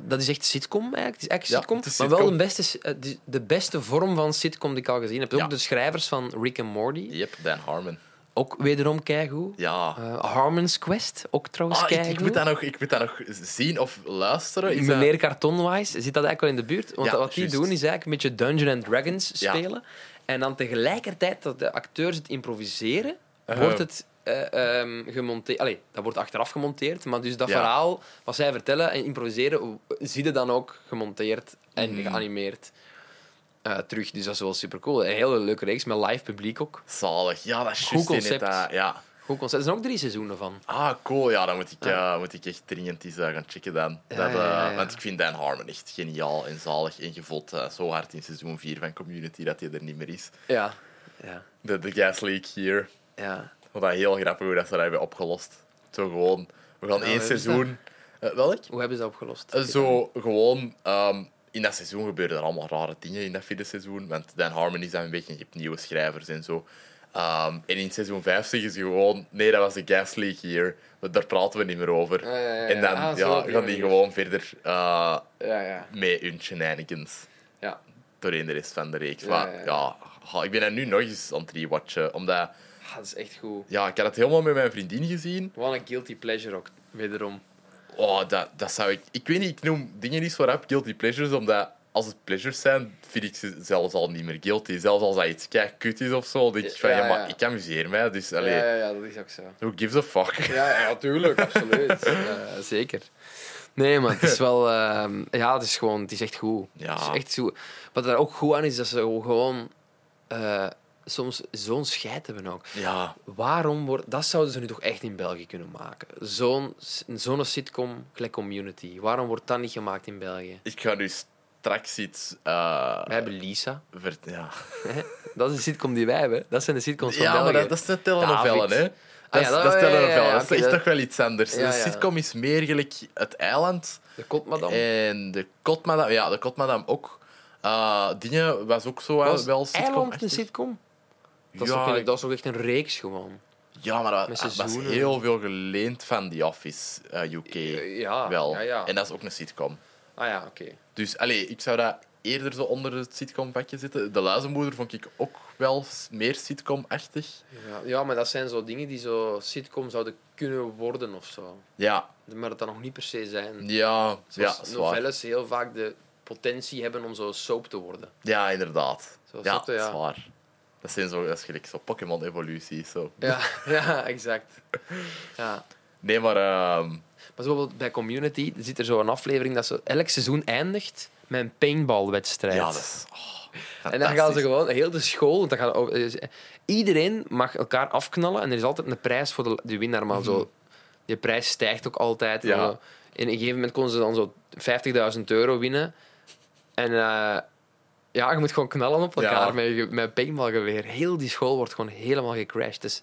dat is echt sitcom eigenlijk. Het is echt Ja, sitcom, het is maar wel de beste, de- beste vorm van sitcom die ik al gezien heb. Ook de schrijvers van Rick and Morty, Yep, Dan Harmon. Ook wederom keigoed. Ja. Eh, Harmon's Quest, ook trouwens Ah, ik, moet dat nog, ik moet dat nog zien of luisteren. Is dat- Meneer Cartonwise zit dat eigenlijk wel in de buurt. Want Ja, wat die doen is eigenlijk een beetje Dungeons and Dragons Ja. spelen. En dan tegelijkertijd dat de acteurs het improviseren, Uh-huh. wordt het eh, ehm, gemonteerd. Allee, dat wordt achteraf gemonteerd. Maar dus dat Ja. verhaal wat zij vertellen en improviseren, zie je dan ook gemonteerd en Mhm. geanimeerd eh, terug. Dus dat is wel super cool. Een hele leuke reeks met live publiek ook. Zalig. Ja, dat is Goed concept. het, eh, ja. Goed concept. Er zijn ook drie seizoenen van. Ah, cool. Ja, dan moet ik, Ja. eh, moet ik echt dringend eens gaan checken dan. Ja, dat, ja, ja, eh, ja. Want ik vind Dan Harmon echt geniaal en zalig. En je voelt eh, zo hard in seizoen 4 van Community dat hij er niet meer is. Ja. Ja. De, de gas leak hier. Ja. Ik vond dat heel grappig hoe dat ze dat hebben opgelost. Zo gewoon, we gaan één seizoen... Welk? Hoe hebben ze dat opgelost? Zo gewoon... ehm, in dat seizoen gebeuren er allemaal rare dingen in dat vierde seizoen. Want Dan Harmon is dan een beetje... Je hebt nieuwe schrijvers en zo. Ehm, en in seizoen 5 zeggen ze gewoon... Nee, dat was de gas leak hier. Daar praten we niet meer over. Ja, ja, ja, En dan. Ah, ja, gaan die gewoon verder eh, Ja, ja. met hun shenanigans Ja. doorheen de rest van de reeks. Maar ja, ik ben er nu nog eens aan het rewatchen. Omdat... Ah, dat is echt goed. Ja, ik had het helemaal met mijn vriendin gezien. Wat een guilty pleasure ook, wederom. Oh, dat, dat zou ik... Ik weet niet, ik noem dingen niet zo rap guilty pleasures, omdat als het pleasures zijn, vind ik ze zelfs al niet meer guilty. Zelfs als dat iets kei kut is of zo, denk ik van, Ja, ja, maar ik amuseer mij, dus allee, Ja, ja, ja, dat is ook zo. who gives a fuck? Ja, ja tuurlijk, absoluut. Ja, zeker. Nee, maar het is wel... ehm, ja, het is gewoon... Het is echt goed. Ja. Het is echt zo, wat er ook goed aan is, dat ze gewoon... eh, soms zo'n scheid hebben ook. Ja, Waarom wordt... Dat zouden ze nu toch echt in België kunnen maken. Zo'n zo'n sitcom, gelijk Community. Waarom wordt dat niet gemaakt in België? ik ga nu straks iets... eh, Wij hebben Lisa. vert- ja, Dat is een sitcom die wij hebben. Dat zijn de sitcoms van ja België. maar dat, dat is de telenovellen, hè. Dat is, ja, dat- dat is ja, ja, ja, ja, dat echt toch wel iets anders. Ja, Een ja. sitcom is meer gelijk het eiland De Kotmadam. en de Kotmadam. Ja, de Kotmadam ook. Eh, dingen was ook zo wel, was wel Eiland een sitcom sitcom? Dat is, toch, geen- dat is toch echt een reeks gewoon? Ja, maar dat, Met dat was seizoenen. heel veel geleend van The Office eh, UK. ja, wel. ja, ja. En dat is ook een sitcom. Ah ja, oké. Dus allee, ik zou dat eerder zo onder het sitcom-vakje zitten. De Luizenmoeder vond ik ook wel s- meer sitcom-achtig. Ja, ja, maar dat zijn zo dingen die zo sitcom zouden kunnen worden of zo. Ja, Maar dat dat nog niet per se zijn. ja, ja, Zoals zwaar. novelles heel vaak de potentie hebben om zo soap te worden. Ja, inderdaad. Zo, ja, snap je, ja. zwaar. Dat zijn zo, dat is gelijk zo Pokémon-evoluties. Zo. Ja, ja exact. Ja. Nee, maar... ehm, Maar bijvoorbeeld bij Community zit er zo een aflevering dat zo elk seizoen eindigt met een paintballwedstrijd. ja, dat is... Oh, En dan gaan ze gewoon, heel de school, want dan over- eh, iedereen mag elkaar afknallen en er is altijd een prijs voor de, de winnaar. Maar zo, die prijs stijgt ook altijd. Ja. Zo. In een gegeven moment konden ze dan zo 50.000 euro winnen. En eh, ja, je moet gewoon knallen op elkaar Ja. met, met paintballgeweer. Heel die school wordt gewoon helemaal gecrashed. Dus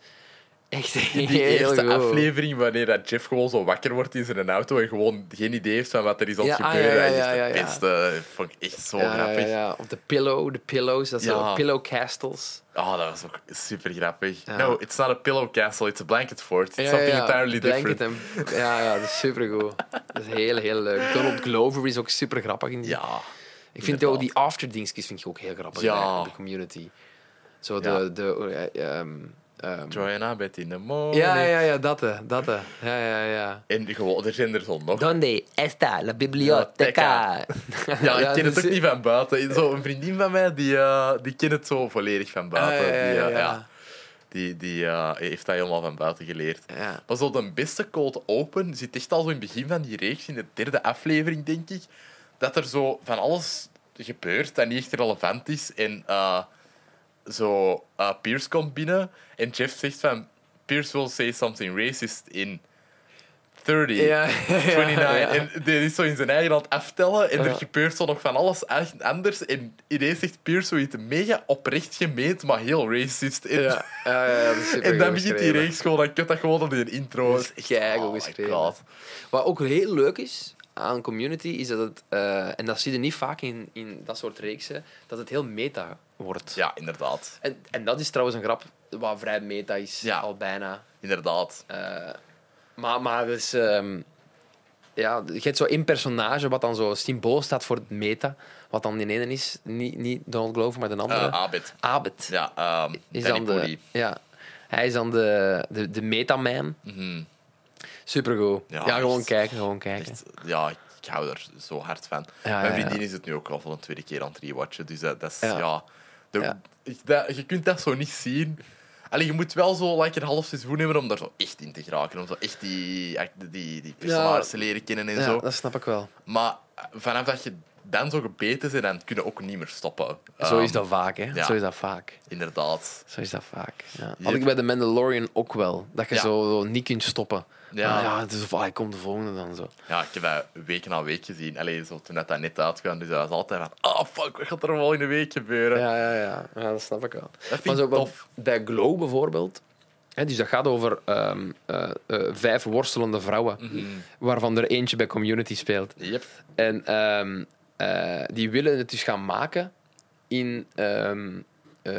echt heel Die eerste goed. aflevering, wanneer dat Jeff gewoon zo wakker wordt in zijn auto en gewoon geen idee heeft van wat er is aan het Ja, ah, gebeuren. ja, ja, dat is ja. beste. vond ik echt zo grappig. ja. Of de pillow, de pillows, dat Ja. pillow castles. Oh, dat was ook super grappig. No, it's not a pillow castle, it's a blanket fort. It's something entirely Blanket different. en- ja, ja, dat is supergoed. Dat is heel, heel leuk. Donald Glover is ook super grappig in die. Ja. Ik vind ook die afterdingsjes vind ik ook heel grappig Ja. de community. Zo de... Ja. de ehm, Joanna, Betty in the morning. ja, ja, ja, dat, dat. Ja, ja, ja. En gewoon, er zijn er zo nog. Donde está la biblioteca? Ja, ik ken het dus- ook niet van buiten. Zo, een vriendin van mij, die, eh, die kent het zo volledig van buiten. Ah, ja, ja, die, eh, ja. ja, die, die eh, heeft dat helemaal van buiten geleerd. Ja. Maar zo de beste cold open zit echt al zo in het begin van die reeks, in de derde aflevering, denk ik, dat er zo van alles gebeurt dat niet echt relevant is. En eh, zo, eh, Pierce komt binnen en Jeff zegt van... Pierce will say something racist in 30, Ja, 29. ja. En die is zo in zijn eigen het aftellen en er gebeurt zo nog van alles echt anders. En ineens zegt Pierce zoiets mega oprecht gemeend, maar heel racist. En, Ja, dat en dan begint die reeks gewoon, dan kut dat gewoon op die intro. Dat is keigoed oh geschreven. Wat ook heel leuk is aan Community, is dat het, eh, en dat zie je niet vaak in, in dat soort reeksen, dat het heel meta wordt. Ja, inderdaad. En, en dat is trouwens een grap wat vrij meta is, Ja. al bijna. Inderdaad. Eh, maar, maar dus, ehm, ja, je hebt zo één personage wat dan zo symbool staat voor het meta, wat dan die ene is, niet, niet Donald Glover, maar de andere. Eh Abed. Abed. Ja, ehm is dan de, ja, hij is dan de, de, de metaman. Mhm. Supergoed. Ja, Ja, gewoon echt. kijken, gewoon kijken. Echt, ja, ik hou er zo hard van. Ja, Mijn ja, ja. vriendin is het nu ook al voor een tweede keer aan het rewatchen. Dus dat, dat is, ja... Ja. de- Ja. dat- je kunt dat zo niet zien. Allee, je moet wel zo like, een half seizoen hebben om daar zo echt in te geraken. Om zo echt die, die, die personages te leren kennen en Ja, zo. dat snap ik wel. Maar vanaf dat je dan zo gebeten bent, dan kun je ook niet meer stoppen. Zo is Ehm, dat vaak, hè. ja. Zo is dat vaak. Inderdaad. Zo is dat vaak. Ja. Yep. Had ik bij The Mandalorian ook wel. Dat je Ja. zo, zo niet kunt stoppen. Ja. Ah, ja het is, of, ah, ik kom de volgende dan zo. Ja, ik heb dat week na week gezien. Allee, zo, toen dat, dat net uitkwam, dus dat was altijd van... Ah, fuck, wat gaat er volgende week gebeuren? Ja, ja, ja. ja dat snap ik wel. Dat vind Maar ik tof. Bij Glow bijvoorbeeld. Hè, dus dat gaat over ehm, eh, eh, vijf worstelende vrouwen. Mhm. Waarvan er eentje bij Community speelt. Yep. En ehm, eh, die willen het dus gaan maken in, ehm, eh,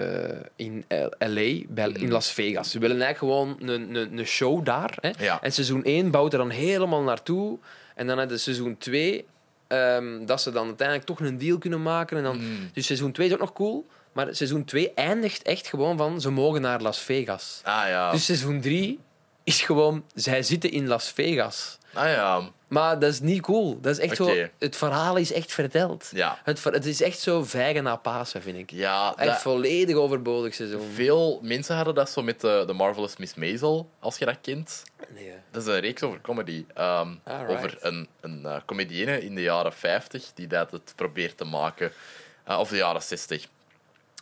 in LA, bij, in Las Vegas. Ze willen eigenlijk gewoon een, een, een show daar. Hè. Ja. En seizoen 1 bouwt er dan helemaal naartoe. En dan hebben seizoen 2 ehm, dat ze dan uiteindelijk toch een deal kunnen maken. En dan, Mm. Dus seizoen 2 is ook nog cool. Maar seizoen 2 eindigt echt gewoon van ze mogen naar Las Vegas. Ah ja. Dus seizoen 3 is gewoon zij zitten in Las Vegas. Ah ja. Maar dat is niet cool. Dat is echt zo, het verhaal is echt verteld. Ja. Het, is echt zo vijgen na Pasen, vind ik. Ja, Echt dat- volledig overbodig seizoen. veel mensen hadden dat zo met de, de Marvelous Miss Maisel, als je dat kent. Nee. Dat is een reeks over comedy. Ehm, over een, een uh, comedienne in de jaren 50 die dat het probeert te maken. Uh, of de jaren 60.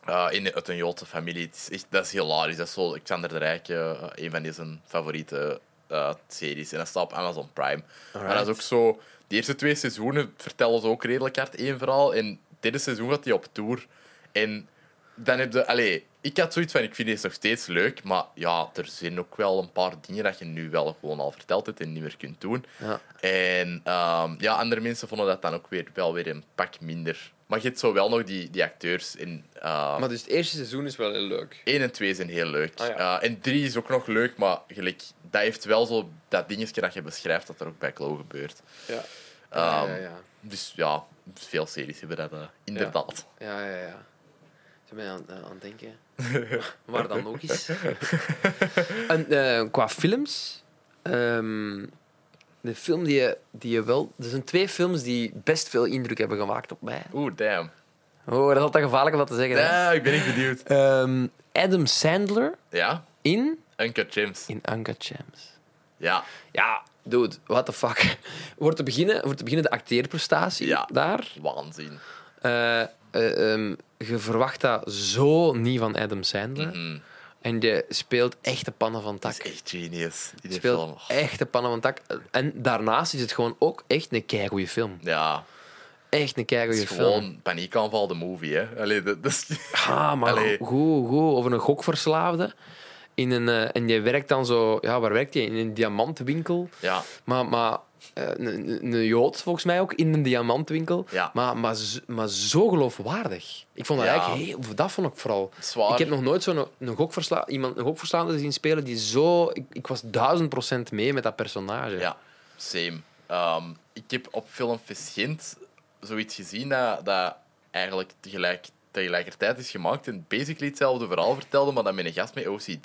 Uh, in, uit een Joodse familie. Is echt, dat is hilarisch. Dat is zo Alexander de Rijke, een van zijn favoriete uh, series. En dat staat op Amazon Prime. Maar dat is ook zo... De eerste twee seizoenen vertellen ze ook redelijk hard één verhaal. En dit seizoen gaat hij op tour. En dan heb je... Allee, ik had zoiets van, ik vind deze nog steeds leuk. Maar ja, er zijn ook wel een paar dingen dat je nu wel gewoon al verteld hebt en niet meer kunt doen. Ja. En ehm, ja, andere mensen vonden dat dan ook weer, wel weer een pak minder. Maar je hebt zo wel nog die, die acteurs in... ehm, Maar dus het eerste seizoen is wel heel leuk. 1 en 2 zijn heel leuk. Ah, ja. Eh, en 3 is ook nog leuk, maar gelijk, dat heeft wel zo dat dingetje dat je beschrijft dat er ook bij Glow gebeurt. Ja. Ehm, ja, ja, Dus ja, veel series hebben dat eh, inderdaad. ja. ja, ja, ja. Ze ben aan, aan het denken. Waar dan ook is. en, eh, qua films... ehm, de film die je, die je wel... Er zijn twee films die best veel indruk hebben gemaakt op mij. Oeh, damn. Oh, dat is altijd gevaarlijk om dat te zeggen. Ja, ik ben echt benieuwd. Ehm, Adam Sandler Ja, in... Uncut Gems. In Uncut Gems. Ja, Ja, dude, what the fuck. Voor te beginnen, voor te beginnen de acteerprestatie Ja. daar. waanzin. Eh, eh, ehm, je verwacht dat zo niet van Adam Sandler. Mhm. En je speelt echte pannen van tak. Dat is echt genius. Die Je film. speelt Oh, echte pannen van tak. En daarnaast is het gewoon ook echt een keigoede film. Ja, Echt een het keigoede is film. gewoon paniekaanval de movie, hè. Allee, dat, dat is... Ah, maar goed, goed. Over een gokverslaafde. In een, eh, en je werkt dan zo... Ja, waar werkt je? In een diamantwinkel. Ja, Maar, maar eh, een, een- Jood volgens mij ook in een diamantwinkel. Ja. Maar, maar, maar zo geloofwaardig. Ik vond dat Ja. eigenlijk heel, dat vond ik vooral. zwaar. Ik heb nog nooit zo'n een gokversla, iemand een gokverslaafde zien spelen die zo. Ik, ik was duizend procent mee met dat personage. Ja, same. Ehm, ik heb op Filmfest Gent zoiets gezien dat, dat eigenlijk tegelijk, tegelijkertijd is gemaakt en basically hetzelfde verhaal vertelde, maar dan met een gast met OCD,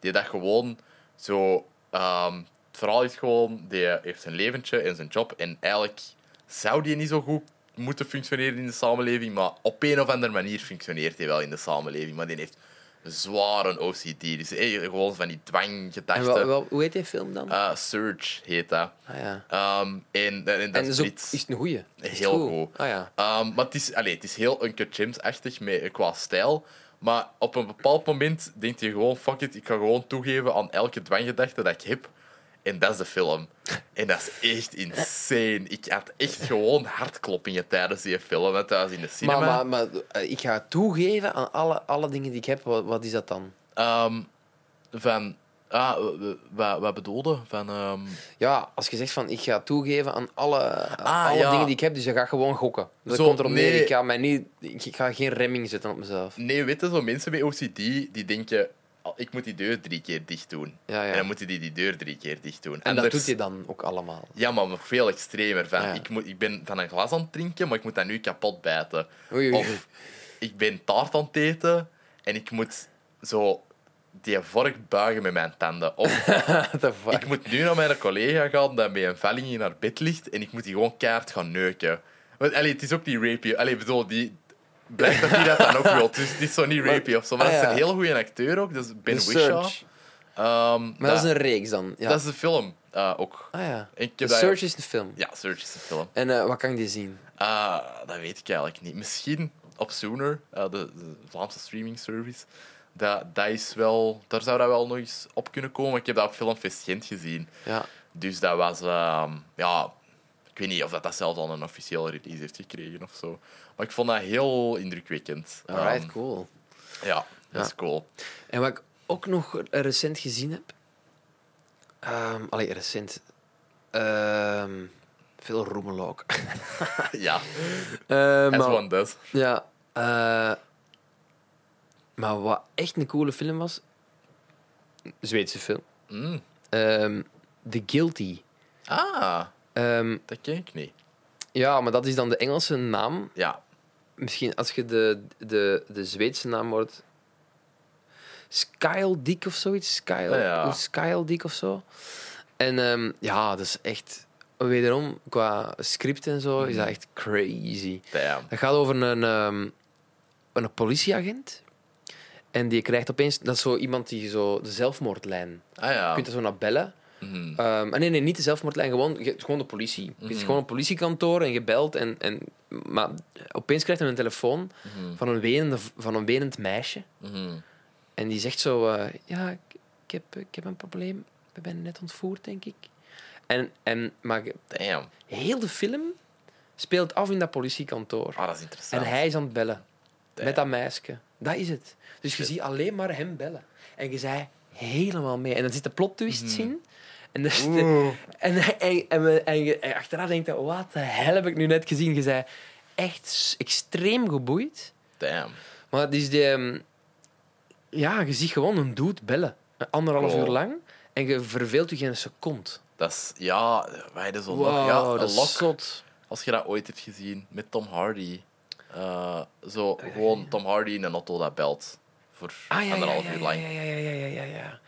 die dat gewoon zo... ehm, het verhaal is gewoon, die heeft zijn leventje en zijn job en eigenlijk zou die niet zo goed moeten functioneren in de samenleving, maar op een of andere manier functioneert hij wel in de samenleving, maar die heeft zwaar een OCD, dus eh, gewoon van die En dwanggedachten. wel, hoe heet die film dan? Eh, Surge heet dat. ah, ja. Ehm, en, en, en dat En is het een goeie? Heel goed. Ah ja. Ehm, maar het is, allee, het is heel Uncut Gems-achtig met- qua stijl. Maar op een bepaald moment denkt je gewoon, fuck it, ik ga gewoon toegeven aan elke dwanggedachte dat ik heb. En dat is de film. En dat is echt insane. Ik had echt gewoon hartkloppingen tijdens die film. hè, thuis in de cinema. Maar, maar, maar eh, ik ga toegeven aan alle, alle dingen die ik heb. Wat, wat is dat dan? Ehm, van... Ah, wat, wat bedoelde? Van... ehm, Ja, als je zegt van ik ga toegeven aan alle, Ah, alle ja. dingen die ik heb, dus je gaat gewoon gokken. Dat Zo, komt erop neer. nee. Ik ga, mij niet, ik ga geen remming zetten op mezelf. Nee, weet je, zo mensen met OCD, die denken... "Oh, ik moet die deur drie keer dicht doen. Ja, ja. En dan moeten die die deur drie keer dicht doen. En dat doet je dan ook allemaal. Ja, maar nog veel extremer. Van, Ja. ik, moet, ik ben van een glas aan het drinken, maar ik moet dat nu kapot bijten. Oei, oei. Of ik ben taart aan het eten en ik moet zo die vork buigen met mijn tanden. Of ik moet nu naar mijn collega gaan dat met een velling in haar bed ligt en ik moet die gewoon keihard gaan neuken. Want, allee, het is ook niet rapey. Allee, bedoel, die... Blijkt dat hij dat dan ook wil. Dus het is zo niet rapey of zo. Maar Ah, dat is een heel goede acteur ook. Dat is Ben The. Search. Ehm, Maar dat is een reeks dan. Ja. dat is de film eh, ook. Ah ja. Ik dat- Search is de film. Ja, Search is een film. En eh, wat kan ik die zien? Ah, dat weet ik eigenlijk niet. Misschien op Sooner, eh, de, de Vlaamse streaming service. Dat, dat is wel, daar zou dat wel nog eens op kunnen komen. Ik heb dat op Filmfest Gent gezien. Ja. Dus dat was... ehm, ja, ik weet niet of dat, dat zelfs al een officiële release heeft gekregen of zo. Maar ik vond dat heel indrukwekkend. Alright, Ehm, cool. Ja, dat is cool. En wat ik ook nog recent gezien heb... ehm allee, recent. Ehm, veel roemel ook. ja, Eh, as one does. Ja. eh, maar wat echt een coole film was... een Zweedse film. Mm. The Guilty. Ah, dat ken ik niet. Ja, maar dat is dan de Engelse naam. Ja, Misschien als je de, de, de Zweedse naam hoort... Skyldick of zoiets. Skyl, Ja, ja. Skyldick of zo. En ehm, ja, dat is echt... Wederom, qua script en zo, is dat echt crazy. damn. Dat gaat over een, ehm, een politieagent. En die krijgt opeens... Dat is zo iemand die zo de zelfmoordlijn... Ah ja. Je kunt er zo naar bellen. Ah, nee, nee, niet de zelfmoordlijn, gewoon, gewoon de politie. Het is Mhm. gewoon een politiekantoor en je belt. En, en, maar opeens krijgt hij een telefoon Mhm. van een, wenende, van een wenend meisje. Mhm. En die zegt zo... eh, ja, ik, ik, heb, ik heb een probleem. We zijn net ontvoerd, denk ik. En, en, maar Damn. heel de film speelt af in dat politiekantoor. Ah, dat is En hij is aan het bellen. Damn. Met dat meisje. Dat is het. Dus je ziet alleen maar hem bellen. En je zei helemaal mee. En dan zitten plot twists in. En, dus. Oeh. en, en, en, achteraf denkt je, wat de hel heb ik nu net gezien? Je zei echt extreem geboeid. Damn. Maar het is die... ehm, Ja, je ziet gewoon een dude bellen. Anderhalf Cool. uur lang. En je verveelt je geen seconde. Dat is, ja, wij hadden zo'n Wow. Ja, dat is zot. Als je dat ooit hebt gezien met Tom Hardy. Eh, zo gewoon Tom Hardy in een auto dat belt. Voor Ah, ja, ja, anderhalf ja, uur ja, lang. ja, ja, ja, ja, ja, ja.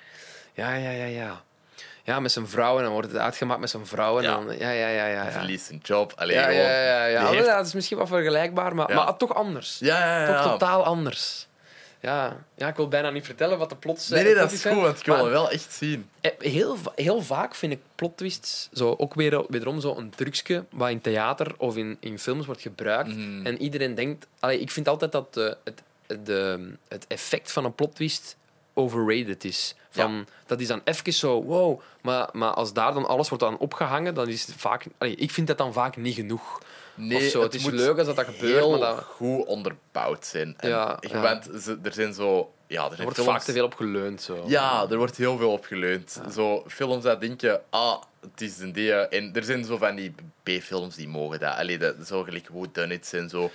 Ja, ja, ja, ja. Ja, met zijn vrouw. En dan wordt het uitgemaakt met zijn vrouw. En Ja. dan, ja, ja, ja, ja. Ja. verliest zijn job. Allee, Ja, ja, ja, ja. heeft- dat is misschien wat vergelijkbaar, maar, maar toch anders. ja, ja, ja, Toch totaal anders. Ja. ja, ik wil bijna niet vertellen wat de plots Nee, nee, dat is goed, want ik wil wel echt zien. Eh, Heel, heel vaak vind ik plot twists zo, ook weer, wederom zo een trucje wat in theater of in, in films wordt gebruikt. Mhm. En iedereen denkt... Allee, ik vind altijd dat eh, het, de, het effect van een plot twist overrated is. Van, Dat is dan even zo, wow. Maar, maar als daar dan alles wordt aan opgehangen, dan is het vaak... Allee, ik vind dat dan vaak niet genoeg. Nee. Het, is moet leuk als dat, dat gebeurt, heel maar dat, goed onderbouwd zijn. En Ja, je ja. bent- ze- er zijn zo... Ja, er er wordt films... vaak te veel op geleund. Zo. Ja, er wordt heel veel op geleund. Zo films dat denken, ah, het is een die. En er zijn zo van die B-films die mogen dat. Allee, dat zo gelijk Who Done It en zo.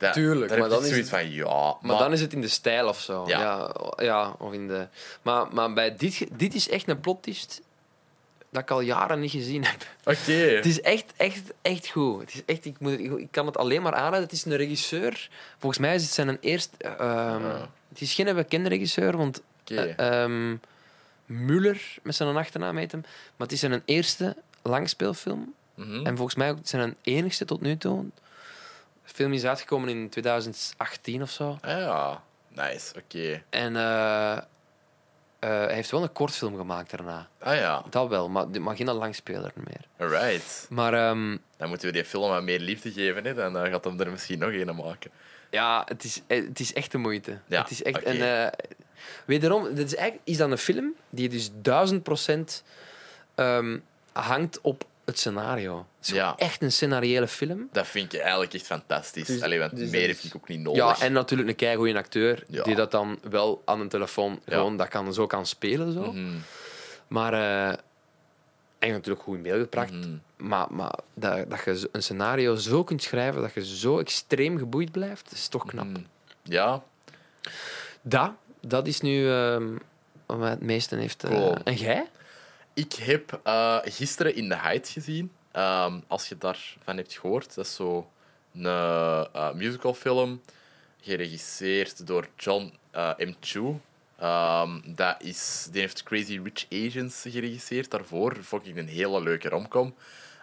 Dat, Tuurlijk, maar dan is van, ja. Maar, dan is het in de stijl of zo. Ja. Ja. Ja, of in de... Maar, maar bij dit, dit is echt een plot twist dat ik al jaren niet gezien heb. Oké. Het is echt, echt, echt goed. Het is echt, ik, moet, ik kan het alleen maar aanraden. Het is een regisseur. Volgens mij is het zijn een eerst... ehm. Het is geen bekende regisseur, want Oké. eh, ehm, Muller, met zijn achternaam heet hem. Maar het is zijn eerste langspeelfilm. Mhm. En volgens mij ook zijn enigste tot nu toe. Film is uitgekomen in 2018 of zo. Ah, ja, nice, oké. En eh, eh, hij heeft wel een kortfilm gemaakt daarna. Ah ja, Dat wel, maar, maar geen langspeler meer. alright. Maar ehm, Dan moeten we die film wat meer liefde geven, hè. dan eh, gaat hem er misschien nog een maken. ja, het is, het is echt de moeite. Ja, het is echt, eh, wederom, dit is, eigenlijk, is dat een film die dus duizend procent ehm, hangt op het scenario. Het is Ja. echt een scenariële film. Dat vind ik eigenlijk echt fantastisch. Dus- Allee, want dus meer is- heb ik ook niet nodig. Ja, en natuurlijk een keigoeie acteur Ja. die dat dan wel aan een telefoon Ja. gewoon dat kan, zo kan spelen. Zo. Mhm, Maar... eh, en natuurlijk goed in beeld gebracht. mhm. Maar, maar dat, dat je een scenario zo kunt schrijven dat je zo extreem geboeid blijft, is toch knap. Mhm. Ja, Dat, dat is nu ehm, wat mij het meeste heeft... eh, Cool. En jij? Ik heb eh, gisteren In the Heights gezien. Ehm, als je daarvan hebt gehoord. Dat is zo een eh, musicalfilm. Geregisseerd door John eh, M. Chu. Ehm, dat is, die heeft Crazy Rich Asians geregisseerd daarvoor. Vond ik een hele leuke romcom.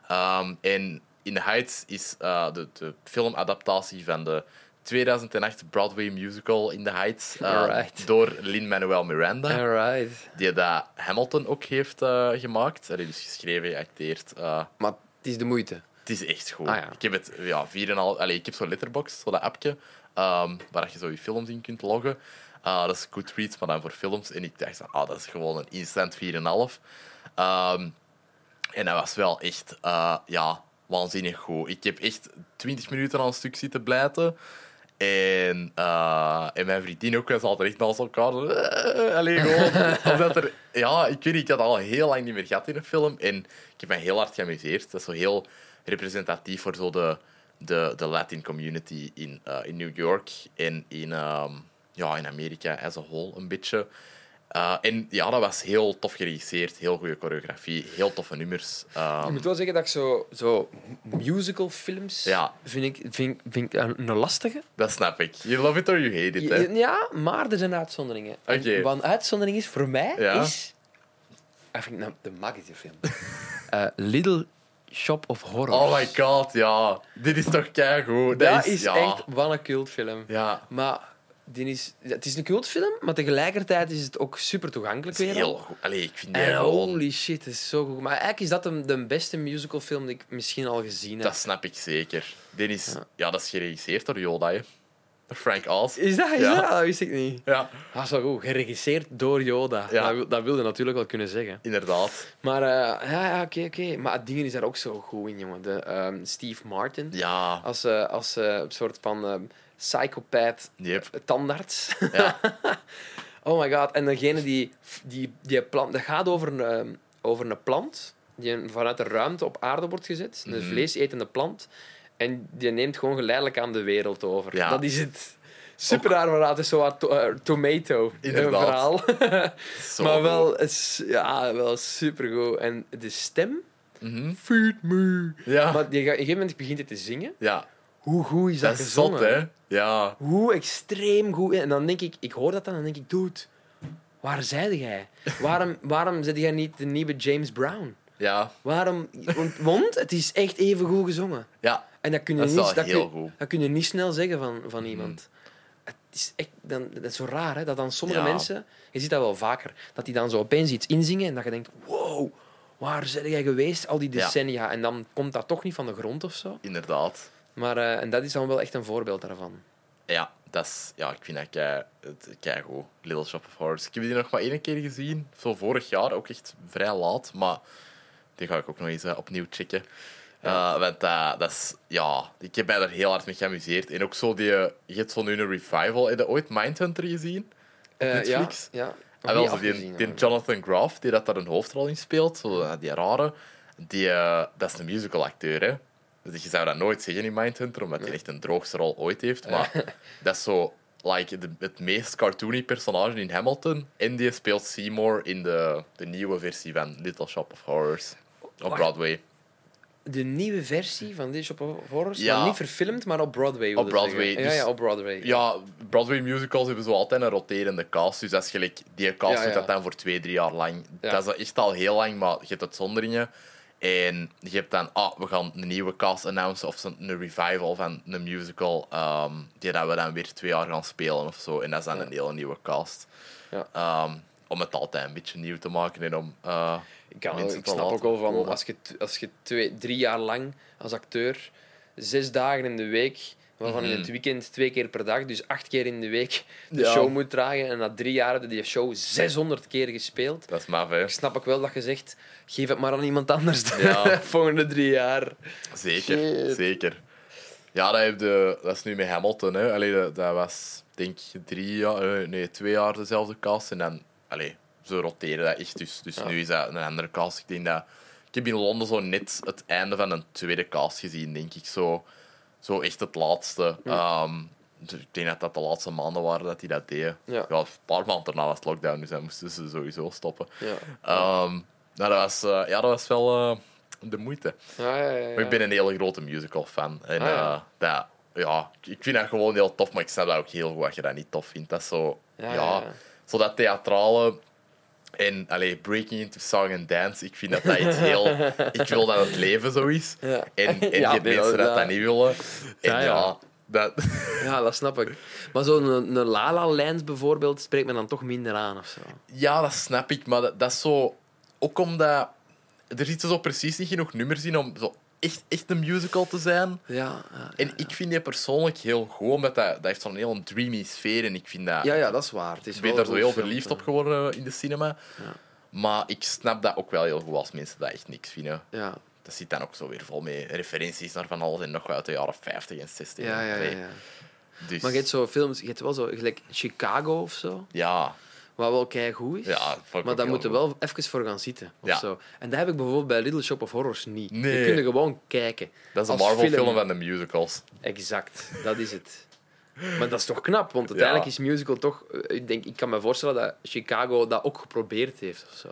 Ehm, en In the Heights is de, de filmadaptatie van de 2008 Broadway musical In the Heights. eh, Alright. Door Lin-Manuel Miranda Alright. die dat Hamilton ook heeft eh, gemaakt. Hij heeft dus geschreven, geacteerd. eh, Maar het is de moeite. het is echt goed. Ah, ja. Ik heb het ja, 4,5... Allee, ik heb zo'n letterbox, zo dat appje, ehm, waar je zo je films in kunt loggen. Dat is Goodreads, maar dan voor films. En ik dacht, van, ah, dat is gewoon een instant 4,5. Ehm, en dat was wel echt uh, ja, waanzinnig goed. Ik heb echt 20 minuten aan een stuk zitten blijten. En, uh, en mijn vriendin ook was altijd echt naast elkaar. Uh, allee, gewoon. omdat er, ja, ik weet niet, ik had al heel lang niet meer gehad in een film. En ik heb mij heel hard geamuseerd. Dat is zo heel representatief voor zo de, de, de Latin community in, uh, in New York en in, um, ja, in Amerika as a whole een beetje. Uh, en ja, dat was heel tof geregisseerd, heel goede choreografie, heel toffe nummers. Um, Ik moet wel zeggen dat ik zo, zo musicalfilms Ja. vind ik, vind, vind ik een, lastige. dat snap ik. You love it or you hate it, hè? Ja, maar er zijn uitzonderingen. Wat een uitzondering is voor mij, Ja. is... Ik vind nou de magische film. Eh, Little Shop of Horrors. Oh my god, ja. Dit is toch keigoed. Dat, Dat is, ja. echt wat een cultfilm. Ja, Maar die is, het is een cultfilm, maar tegelijkertijd is het ook super toegankelijk weer. heel goed. Allee, ik vind die En holy shit, het is zo goed. Maar eigenlijk is dat de, de beste musicalfilm die ik misschien al gezien heb. Dat snap ik zeker. Dit is... Ja. Ja, dat is geregisseerd door Yoda, hè. Frank Oz. Is dat? Is Ja. dat? Dat wist ik niet. Ja, Dat is wel goed. Geregisseerd door Yoda. Ja. Dat, wil, dat wilde natuurlijk wel kunnen zeggen. inderdaad. Maar eh, ja, ja oké, oké. Maar het ding is daar ook zo goed in, jongen. De, ehm, Steve Martin. Ja, Als, eh, als eh, een soort van ehm psychopaat yep. tandarts. Ja. oh my god. En degene die, die, die plant... Dat gaat over een, ehm, over een plant die vanuit de ruimte op aarde wordt gezet. Een Mhm. vleesetende plant. En die neemt gewoon geleidelijk aan de wereld over. Ja. Dat is het. Super raar verhaal. Het is zo wat to- eh, tomato eh, Inderdaad. verhaal. Maar wel, ja, wel supergoed. En de stem... Mhm. Feed me. Ja. Maar gaat- op een gegeven moment begint het te zingen. ja, Hoe goed is dat, dat is zot, gezongen? hè. Ja. Hoe extreem goed. En dan denk ik, ik hoor dat dan en dan denk ik, dude, waar zijde jij? Waarom, waarom zet jij niet de nieuwe James Brown? Ja. Waarom? Want, want het is echt even goed gezongen. Ja. En dat kun je, Dat niet, dat kun, dat kun je niet snel zeggen van, van iemand. Het is echt, dan, dat is zo raar, hè? dat dan sommige Ja. mensen, je ziet dat wel vaker, dat die dan zo opeens iets inzingen en dat je denkt, wow, waar ben jij geweest al die Ja. decennia? En dan komt dat toch niet van de grond of zo. Inderdaad. Maar, eh, en dat is dan wel echt een voorbeeld daarvan. Ja, dat is, ja, ik vind dat kei, keigoed. Little Shop of Horrors. Ik heb die nog maar één keer gezien. Zo vorig jaar, ook echt vrij laat. Maar die ga ik ook nog eens eh, opnieuw checken. Eh, want dat, dat is... Ja, ik heb mij er heel hard mee geamuseerd. En ook zo die... Je hebt zo nu een revival. Heb je ooit Mindhunter gezien? Netflix? Ja, ja. Ah, wel, zo die, die Jonathan Groff, die dat daar een hoofdrol in speelt, zo, die rare, die, dat is een musicalacteur. Hè? Dus je zou dat nooit zeggen in Mindhunter, omdat hij echt een droogste rol ooit heeft. Maar dat is zo like, de, het meest cartoony personage in Hamilton. En die speelt Seymour in de, de nieuwe versie van Little Shop of Horrors op. Broadway. De nieuwe versie van This Shop of Horrors, Ja. maar niet verfilmd, maar op Broadway. Op Broadway, zeggen. dus- Ja, ja, op Broadway. Ja, Broadway musicals hebben zo altijd een roterende cast. Dus dat is gelijk, die cast Ja, doet ja. dat dan voor twee, drie jaar lang. Ja. Dat is echt al heel lang, maar je hebt uitzonderingen. En je hebt dan, ah, we gaan een nieuwe cast announcen of een revival van een musical, ehm, die dat we dan weer twee jaar gaan spelen of zo. En dat is dan Ja. een hele nieuwe cast. Ja. Ehm, om het altijd een beetje nieuw te maken en om eh, Ik, kan, ik snap ook wel van, als je, als je twee, drie jaar lang als acteur, zes dagen in de week, Waarvan in het weekend twee keer per dag, dus acht keer in de week, de Ja. show moet dragen. En na drie jaar hebben die show 600 keer gespeeld. Dat is maf, hè. Ik snap ook wel dat je zegt, geef het maar aan iemand anders de Ja. volgende drie jaar. Zeker, Shit. zeker. Ja, dat, heb de, dat is nu met Hamilton. Hè. Allee, dat, dat was, denk ik, drie jaar, eh, nee, twee jaar dezelfde cast. En dan, allee, ze roteren dat echt. Dus, dus Ja. nu is dat een andere cast. Ik denk dat... Ik heb in Londen zo net het einde van een tweede cast gezien, denk ik. Zo, zo echt het laatste. Ehm, dus ik denk dat dat de laatste maanden waren dat hij dat deed. Ja. een paar maanden daarna was het lockdown, dus dan moesten ze sowieso stoppen. Ja. Ehm, nou, dat was, eh, ja, dat was wel eh, de moeite. Ja, ja, ja. Maar ik ben een hele grote musical-fan. En Ah, ja. eh, dat, ja, ik vind dat gewoon heel tof, maar ik snap dat ook heel goed als je dat niet tof vindt. Dat is zo, ja. zo dat theatrale en allee, breaking into song and dance. Ik vind dat dat iets heel. ik wil dat het leven zo is. Ja. En, en je Ja, hebt nee, mensen dat- dat dat niet willen. En Ja, ja, ja. dat. Ja, dat snap ik. Maar zo'n een, een La La Land bijvoorbeeld spreekt me dan toch minder aan of zo. Ja, dat snap ik, maar dat, dat is zo. Ook omdat. Er zitten zo precies niet genoeg nummers in om zo echt, echt een musical te zijn. Ja, ja, En ik vind die persoonlijk heel goed, omdat dat, dat heeft zo'n heel dreamy sfeer. En ik vind dat... ja, ja, dat is waar. Het is ik ben daar zo heel verliefd op geworden in de cinema. Ja. Maar ik snap dat ook wel heel goed als mensen dat echt niks vinden. Ja, Dat zit dan ook zo weer vol met referenties naar van alles en nog wat uit de jaren 50 en 60. ja, ja. ja. Dus, Maar je hebt zo films, je hebt wel zo, gelijk Chicago of zo, ja, wat wel keigoed is. ja, maar daar moeten goed. wel even voor gaan zitten. Of Ja. zo. En dat heb ik bijvoorbeeld bij Little Shop of Horrors niet. Nee. Je kunt er gewoon kijken. Dat is een Marvel-film film. van de musicals. Exact, dat is het. Maar dat is toch knap, want uiteindelijk is musical toch... eh, Ik, denk, ik kan me voorstellen dat Chicago dat ook geprobeerd heeft of zo.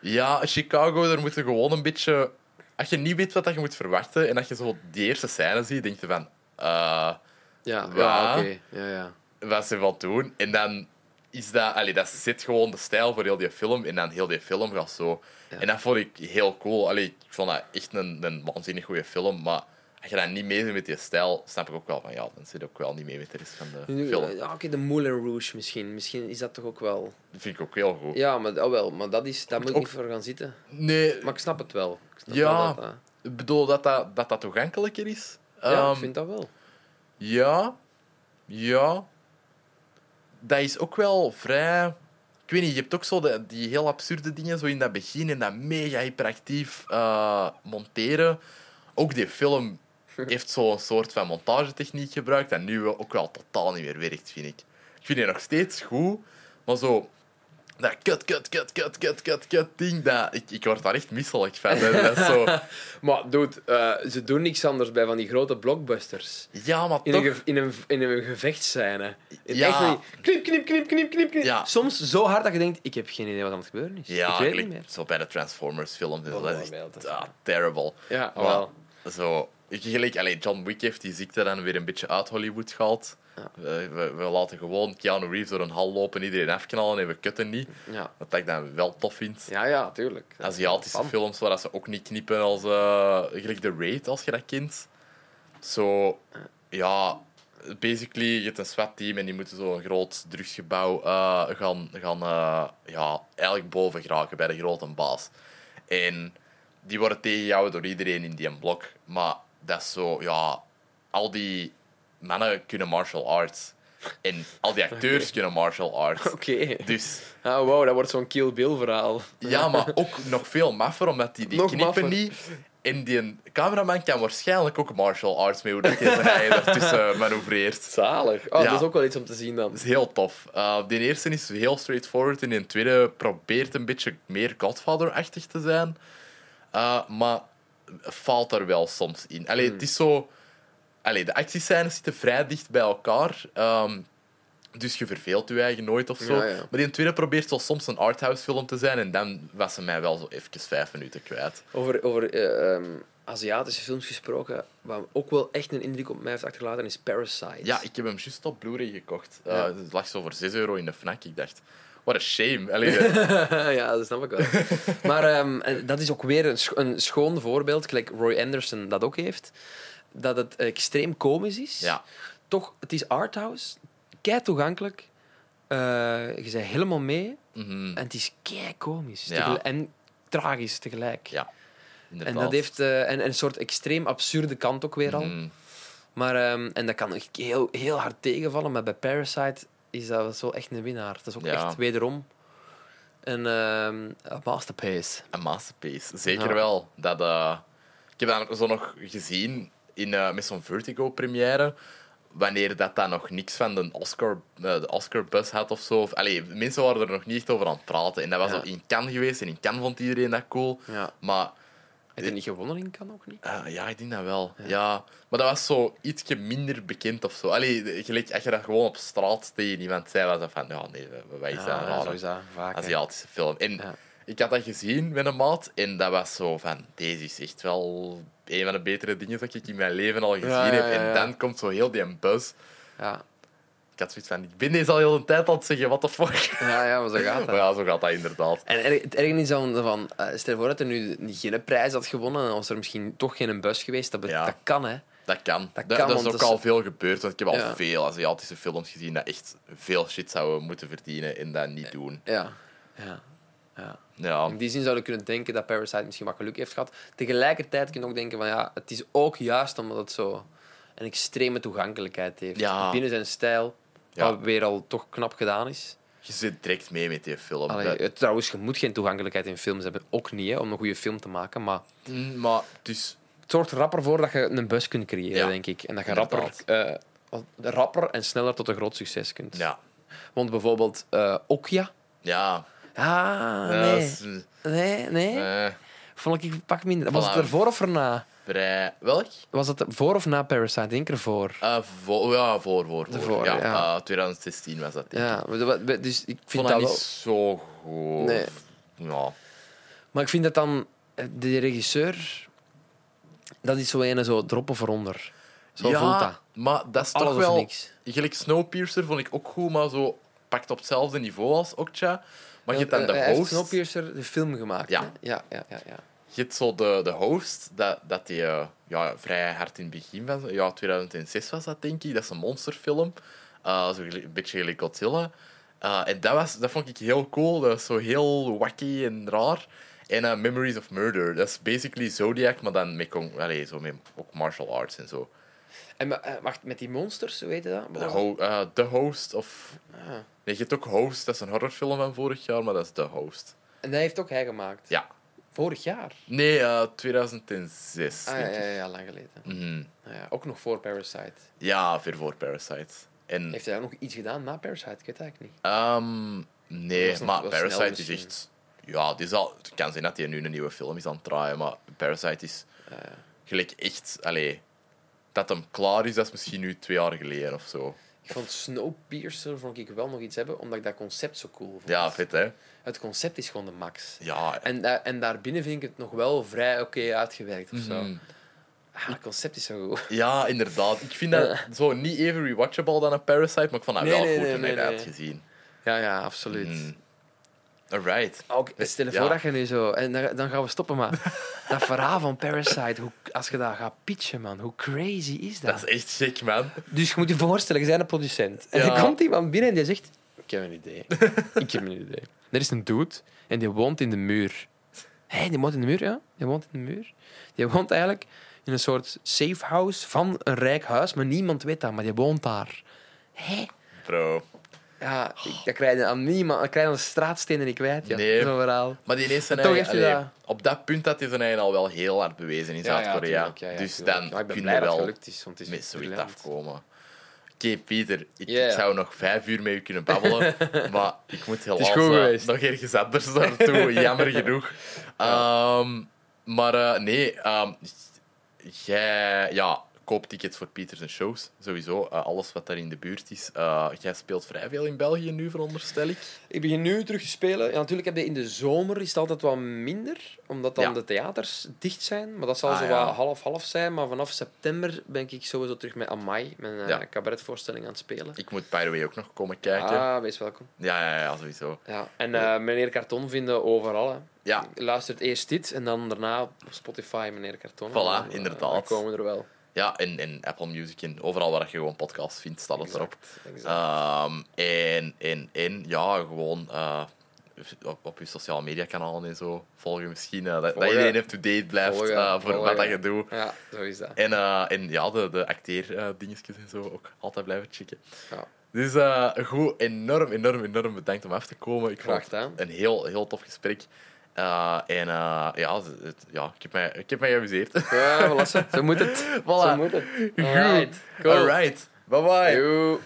Ja, Chicago, daar moet je gewoon een beetje... Als je niet weet wat je moet verwachten en als je zo die eerste scène ziet, denk je van... eh, Ja, Ja. ja oké. Ja, ja. wat ze wat doen. En dan is dat... Allee, dat zit gewoon de stijl voor heel die film. En dan heel die film gaat zo... Ja. En dat vond ik heel cool. Allee, ik vond dat echt een, een waanzinnig goede film. Maar als je dan niet mee met die stijl, snap ik ook wel van... Ja, dan zit ook wel niet mee met de rest van de film. Ja, oké, de Moulin Rouge misschien. Misschien is dat toch ook wel... Dat vind ik ook heel goed. Ja, maar, oh wel, maar dat is, daar moet ik ook- niet voor gaan zitten. Nee, Maar ik snap het wel. Ik snap Ja. wel dat, dat- ik bedoel dat dat, dat, dat toegankelijker is. ja, Ehm, ik vind dat wel. Ja, ja. Dat is ook wel vrij. Ik weet niet, je hebt ook zo de, die heel absurde dingen zo in dat begin en dat mega hyperactief eh, monteren. Ook die film heeft zo'n soort van montagetechniek gebruikt dat nu ook wel totaal niet meer werkt, vind ik. Ik vind die nog steeds goed, maar zo. Dat kut, kut, kut, kut, kut, kut, kut ding, dat, ik, ik word daar echt misselijk van. hè. Dat is zo, Maar dude, eh, ze doen niks anders bij van die grote blockbusters. ja, maar In toch... een, in, een, in een gevechtscène. In Ja. echt van knip, knip, knip, knip, knip, knip. Ja. Soms zo hard dat je denkt, ik heb geen idee wat aan het gebeuren is. Ja, ik weet niet meer. zo bij de Transformers en zo, Dat is echt Bijvoorbeeld. ah, terrible. Ja, Maar wel. zo, gelijk, allee, John Wick heeft die ziekte dan weer een beetje uit Hollywood gehaald. Ja. We, we, we laten gewoon Keanu Reeves door een hal lopen, iedereen afknallen en we kutten niet. Ja. Wat ik dan wel tof vind. ja, ja, tuurlijk. Aziatische films waar ze ook niet knippen als eh gelijk The Raid, als je dat kent. Zo, ja, basically, je hebt een SWAT-team en die moeten zo een groot drugsgebouw eh, gaan, gaan eh, ja, eigenlijk boven geraken bij de grote baas. En die worden tegengehouden door iedereen in die blok. Maar dat is zo, ja, al die mannen kunnen martial arts. En al die acteurs kunnen martial arts. Oké. Dus Ah, wow, dat wordt zo'n Kill Bill verhaal. ja, maar ook nog veel maffer, omdat die, die Nog knippen maffer. niet. En die cameraman kan waarschijnlijk ook martial arts mee, hoe dat je ertussen manoeuvreert. Zalig. Oh, Ja. Dat is ook wel iets om te zien dan. Dat is heel tof. Uh, de eerste is heel straightforward en de tweede probeert een beetje meer Godfather-achtig te zijn. Uh, maar valt er wel soms in. Allee, Hmm. het is zo... Allee, de actiescènes zitten vrij dicht bij elkaar. Ehm, dus je verveelt je eigen nooit of zo. Ja, ja. Maar die tweede probeert zo soms een arthouse film te zijn. En dan was ze mij wel zo even vijf minuten kwijt. Over, over eh, ehm, Aziatische films gesproken, wat ook wel echt een indruk op mij heeft achtergelaten, is Parasite. Ja, ik heb hem juist op Blu-ray gekocht. Uh, Ja. Het lag zo voor 6 euro in de FNAC. Ik dacht, what a shame. Allee, eh, ja, dat snap ik wel. maar ehm, dat is ook weer een, scho- een schoon voorbeeld, gelijk Roy Anderson dat ook heeft, dat het extreem komisch is. ja. Toch, het is arthouse, kei toegankelijk. Eh, je bent helemaal mee Mhm. en het is kei komisch. Ja. En tragisch tegelijk. Ja, inderdaad. En dat heeft eh, en, en een soort extreem absurde kant ook weer al. Mhm. Maar, ehm, en dat kan echt heel, heel hard tegenvallen, maar bij Parasite is dat zo echt een winnaar. Dat is ook Ja. echt wederom een ehm, een masterpiece. Een masterpiece. Zeker Ja. wel. Dat, eh, ik heb dat zo nog gezien in, eh, met zo'n Vertigo-première. Wanneer dat dan nog niks van de Oscar, eh, de Oscar-bus had of zo. Of, allee, mensen waren er nog niet echt over aan het praten. En dat was Ja. al in Cannes geweest. En in Cannes vond iedereen dat cool. Ja. Maar Heb je niet gewonnen in kan ook niet? eh, ja, ik denk dat wel. Ja. Maar dat was zo ietsje minder bekend of zo. Allee, gelijk, als je dat gewoon op straat tegen iemand zei, was dat van... Ja, nee, wat is dat? Ja, zo is dat vaak. Aziatische film. En ik had dat gezien met een maat en dat was zo van, deze is echt wel een van de betere dingen dat ik in mijn leven al gezien Ja, heb. En dan komt zo heel die buzz. Ja. Ik had zoiets van, ik ben deze al heel de tijd aan het zeggen, what the fuck. Ja, ja, maar zo gaat Maar dat. ja, zo gaat dat inderdaad. En er- het erge is dan van, eh, stel voor dat er nu geen prijs had gewonnen, dan was er misschien toch geen bus geweest. Dat, Ja. dat kan, hè. Dat kan. Dat kan, dat is ook is- al veel gebeurd, want ik heb al veel Aziatische films gezien dat echt veel shit zouden moeten verdienen en dat niet doen. Ja. Ja. Ja. Ja, In die zin zou je kunnen denken dat Parasite misschien wat geluk heeft gehad. Tegelijkertijd kun je ook denken van ja, het is ook juist omdat het zo een extreme toegankelijkheid heeft. Ja. Binnen zijn stijl, Ja. wat weer al toch knap gedaan is. je zit direct mee met die film. Allee, Dat- trouwens, je moet geen toegankelijkheid in films hebben. Ook niet, hè, om een goede film te maken. Maar Mm, maar dus, het zorgt er rapper voor dat je een bus kunt creëren, Ja, denk ik. En dat je rapper, eh, rapper en sneller tot een groot succes kunt. ja. Want bijvoorbeeld eh Okja. Ja. Ah, nee. dat Nee, nee. eh, Vond ik een pak minder. Was Voilà. het ervoor of erna? vrij... Welk? Was het voor of na Parasite? Denk ervoor. Eh, voor, ja, voor, voor. voor. Ervoor, ja, ja. eh, 2016 was dat. denk ik. Ja, dus ik ik vind vond dat dat wel. niet zo goed. Nee. Ja. Maar ik vind dat dan eh, de regisseur, dat is zo een zo droppen voor onder. Zo ja, voelt dat. maar dat is Alles toch of wel... niks. Gelijk Snowpiercer vond ik ook goed, maar zo pakt op hetzelfde niveau als Okja. Maar je hebt dan de heeft host... Snowpiercer de film gemaakt. Ja. Ja, ja, ja, ja. Je hebt zo de, de host, dat, dat die eh, ja, vrij hard in het begin was. Ja, 2006 was dat, denk ik. Dat is een monsterfilm. Zo gelijk- een beetje gelijk Godzilla. Eh, en dat, was, dat vond ik heel cool. Dat was zo heel wacky en raar. En Memories of Murder. Dat is basically Zodiac, maar dan met, allee, zo met ook martial arts en zo. En eh, wacht, met die monsters, hoe heet dat? De, ho eh, The Host of... Ah. Nee, je hebt ook Host. Dat is een horrorfilm van vorig jaar, maar dat is The Host. En dat heeft ook hij gemaakt. Ja. Vorig jaar. Nee, eh 2006. Ah, ja, lang geleden. Mhm. Ah, ja, ook nog voor Parasite. Ja, ver voor Parasite. En Heeft hij ook nog iets gedaan na Parasite? Ik weet het eigenlijk niet. Ehm, nee, nog maar Parasite is echt... Ja, die zal, het kan zijn dat hij nu een nieuwe film is aan het draaien, maar Parasite is gelijk echt... Allee, dat hem klaar is, dat is misschien nu twee jaar geleden of zo. Ik vond Snowpiercer vond ik wel nog iets hebben, omdat ik dat concept zo cool vond. Ja, vet hè? Het concept is gewoon de max. Ja, En, da en daarbinnen vind ik het nog wel vrij oké uitgewerkt of zo. mhm. Ah, het concept is zo goed. ja, inderdaad. Ik vind dat zo niet even rewatchable dan een Parasite, maar ik vond dat Nee, wel nee, goed nee, nee, ik dat nee. had gezien. Ja, ja, absoluut. Mhm. Alright. Ook, stel je Ja. voor dat je nu zo... En dan, dan gaan we stoppen, maar... dat verhaal van Parasite, hoe, als je dat gaat pitchen, man, hoe crazy is dat? Dat is echt sick, man. Dus je moet je voorstellen, je bent een producent. En Ja. er komt iemand binnen en die zegt... Ik heb een idee. ik heb een idee. Er is een dude en die woont in de muur. Hé, die woont in de muur, ja? Die woont in de muur. Die woont eigenlijk in een soort safe house van een rijk huis, maar niemand weet dat, maar die woont daar. Hé? Bro. Ja, ik, dat krijg je aan niemand. Dat krijg je aan de straatstenen niet kwijt, ja. Nee. Zo'n verhaal. Maar die ineens zijn toch eigen- allee, op dat punt had hij zijn eigen al wel heel hard bewezen in Zuid-Korea. dus dan ik ben kun blij je dat het wel is, want het is met zoiets afkomen. Oké, Pieter, ik, Ja. ik zou nog vijf uur met u kunnen babbelen, maar ik moet helaas eh, geweest. nog ergens anders naartoe. Jammer genoeg. Ehm, maar eh, nee, ehm, jij ja, koop tickets voor Pieters en shows, sowieso. Eh, alles wat daar in de buurt is. Eh, jij speelt vrij veel in België nu, veronderstel ik. Ik begin nu terug te spelen. Ja, natuurlijk heb je in de zomer is het altijd wat minder, omdat dan Ja. de theaters dicht zijn. Maar dat zal Ah, zo ja. wat half-half zijn. Maar vanaf september ben ik sowieso terug met Amai, mijn eh, Ja. cabaretvoorstelling aan het spelen. Ik moet, by the way, ook nog komen kijken. Ah, wees welkom. Ja, ja, ja, sowieso. Ja. En meneer Karton vinden overal. Hè. Ja, Luistert eerst dit en dan daarna op Spotify meneer Karton. Voilà, dan, inderdaad. dan komen we er wel. Ja en, en Apple Music en overal waar je gewoon podcasts vindt, staat het erop. Exact. Ehm, en, en, en ja, gewoon eh, op, op je sociale media kanalen en zo volgen misschien. eh, dat, iedereen up-to-date blijft Volgen, eh, voor volgen. wat dat je doet. Ja, zo is dat. En, en ja, de, de acteerdingetjes en zo ook altijd blijven checken. Ja. Dus goed, enorm, enorm, enorm bedankt om af te komen. Ik vond Graag het een heel, heel tof gesprek. Eh, en eh, ja, het, ja ik, heb mij, ik heb mij geamuseerd. Ja, voilà, zo. Moet het. Voilà. Zo moet het. Goed. Alright, cool. Alright. Bye bye. Joe.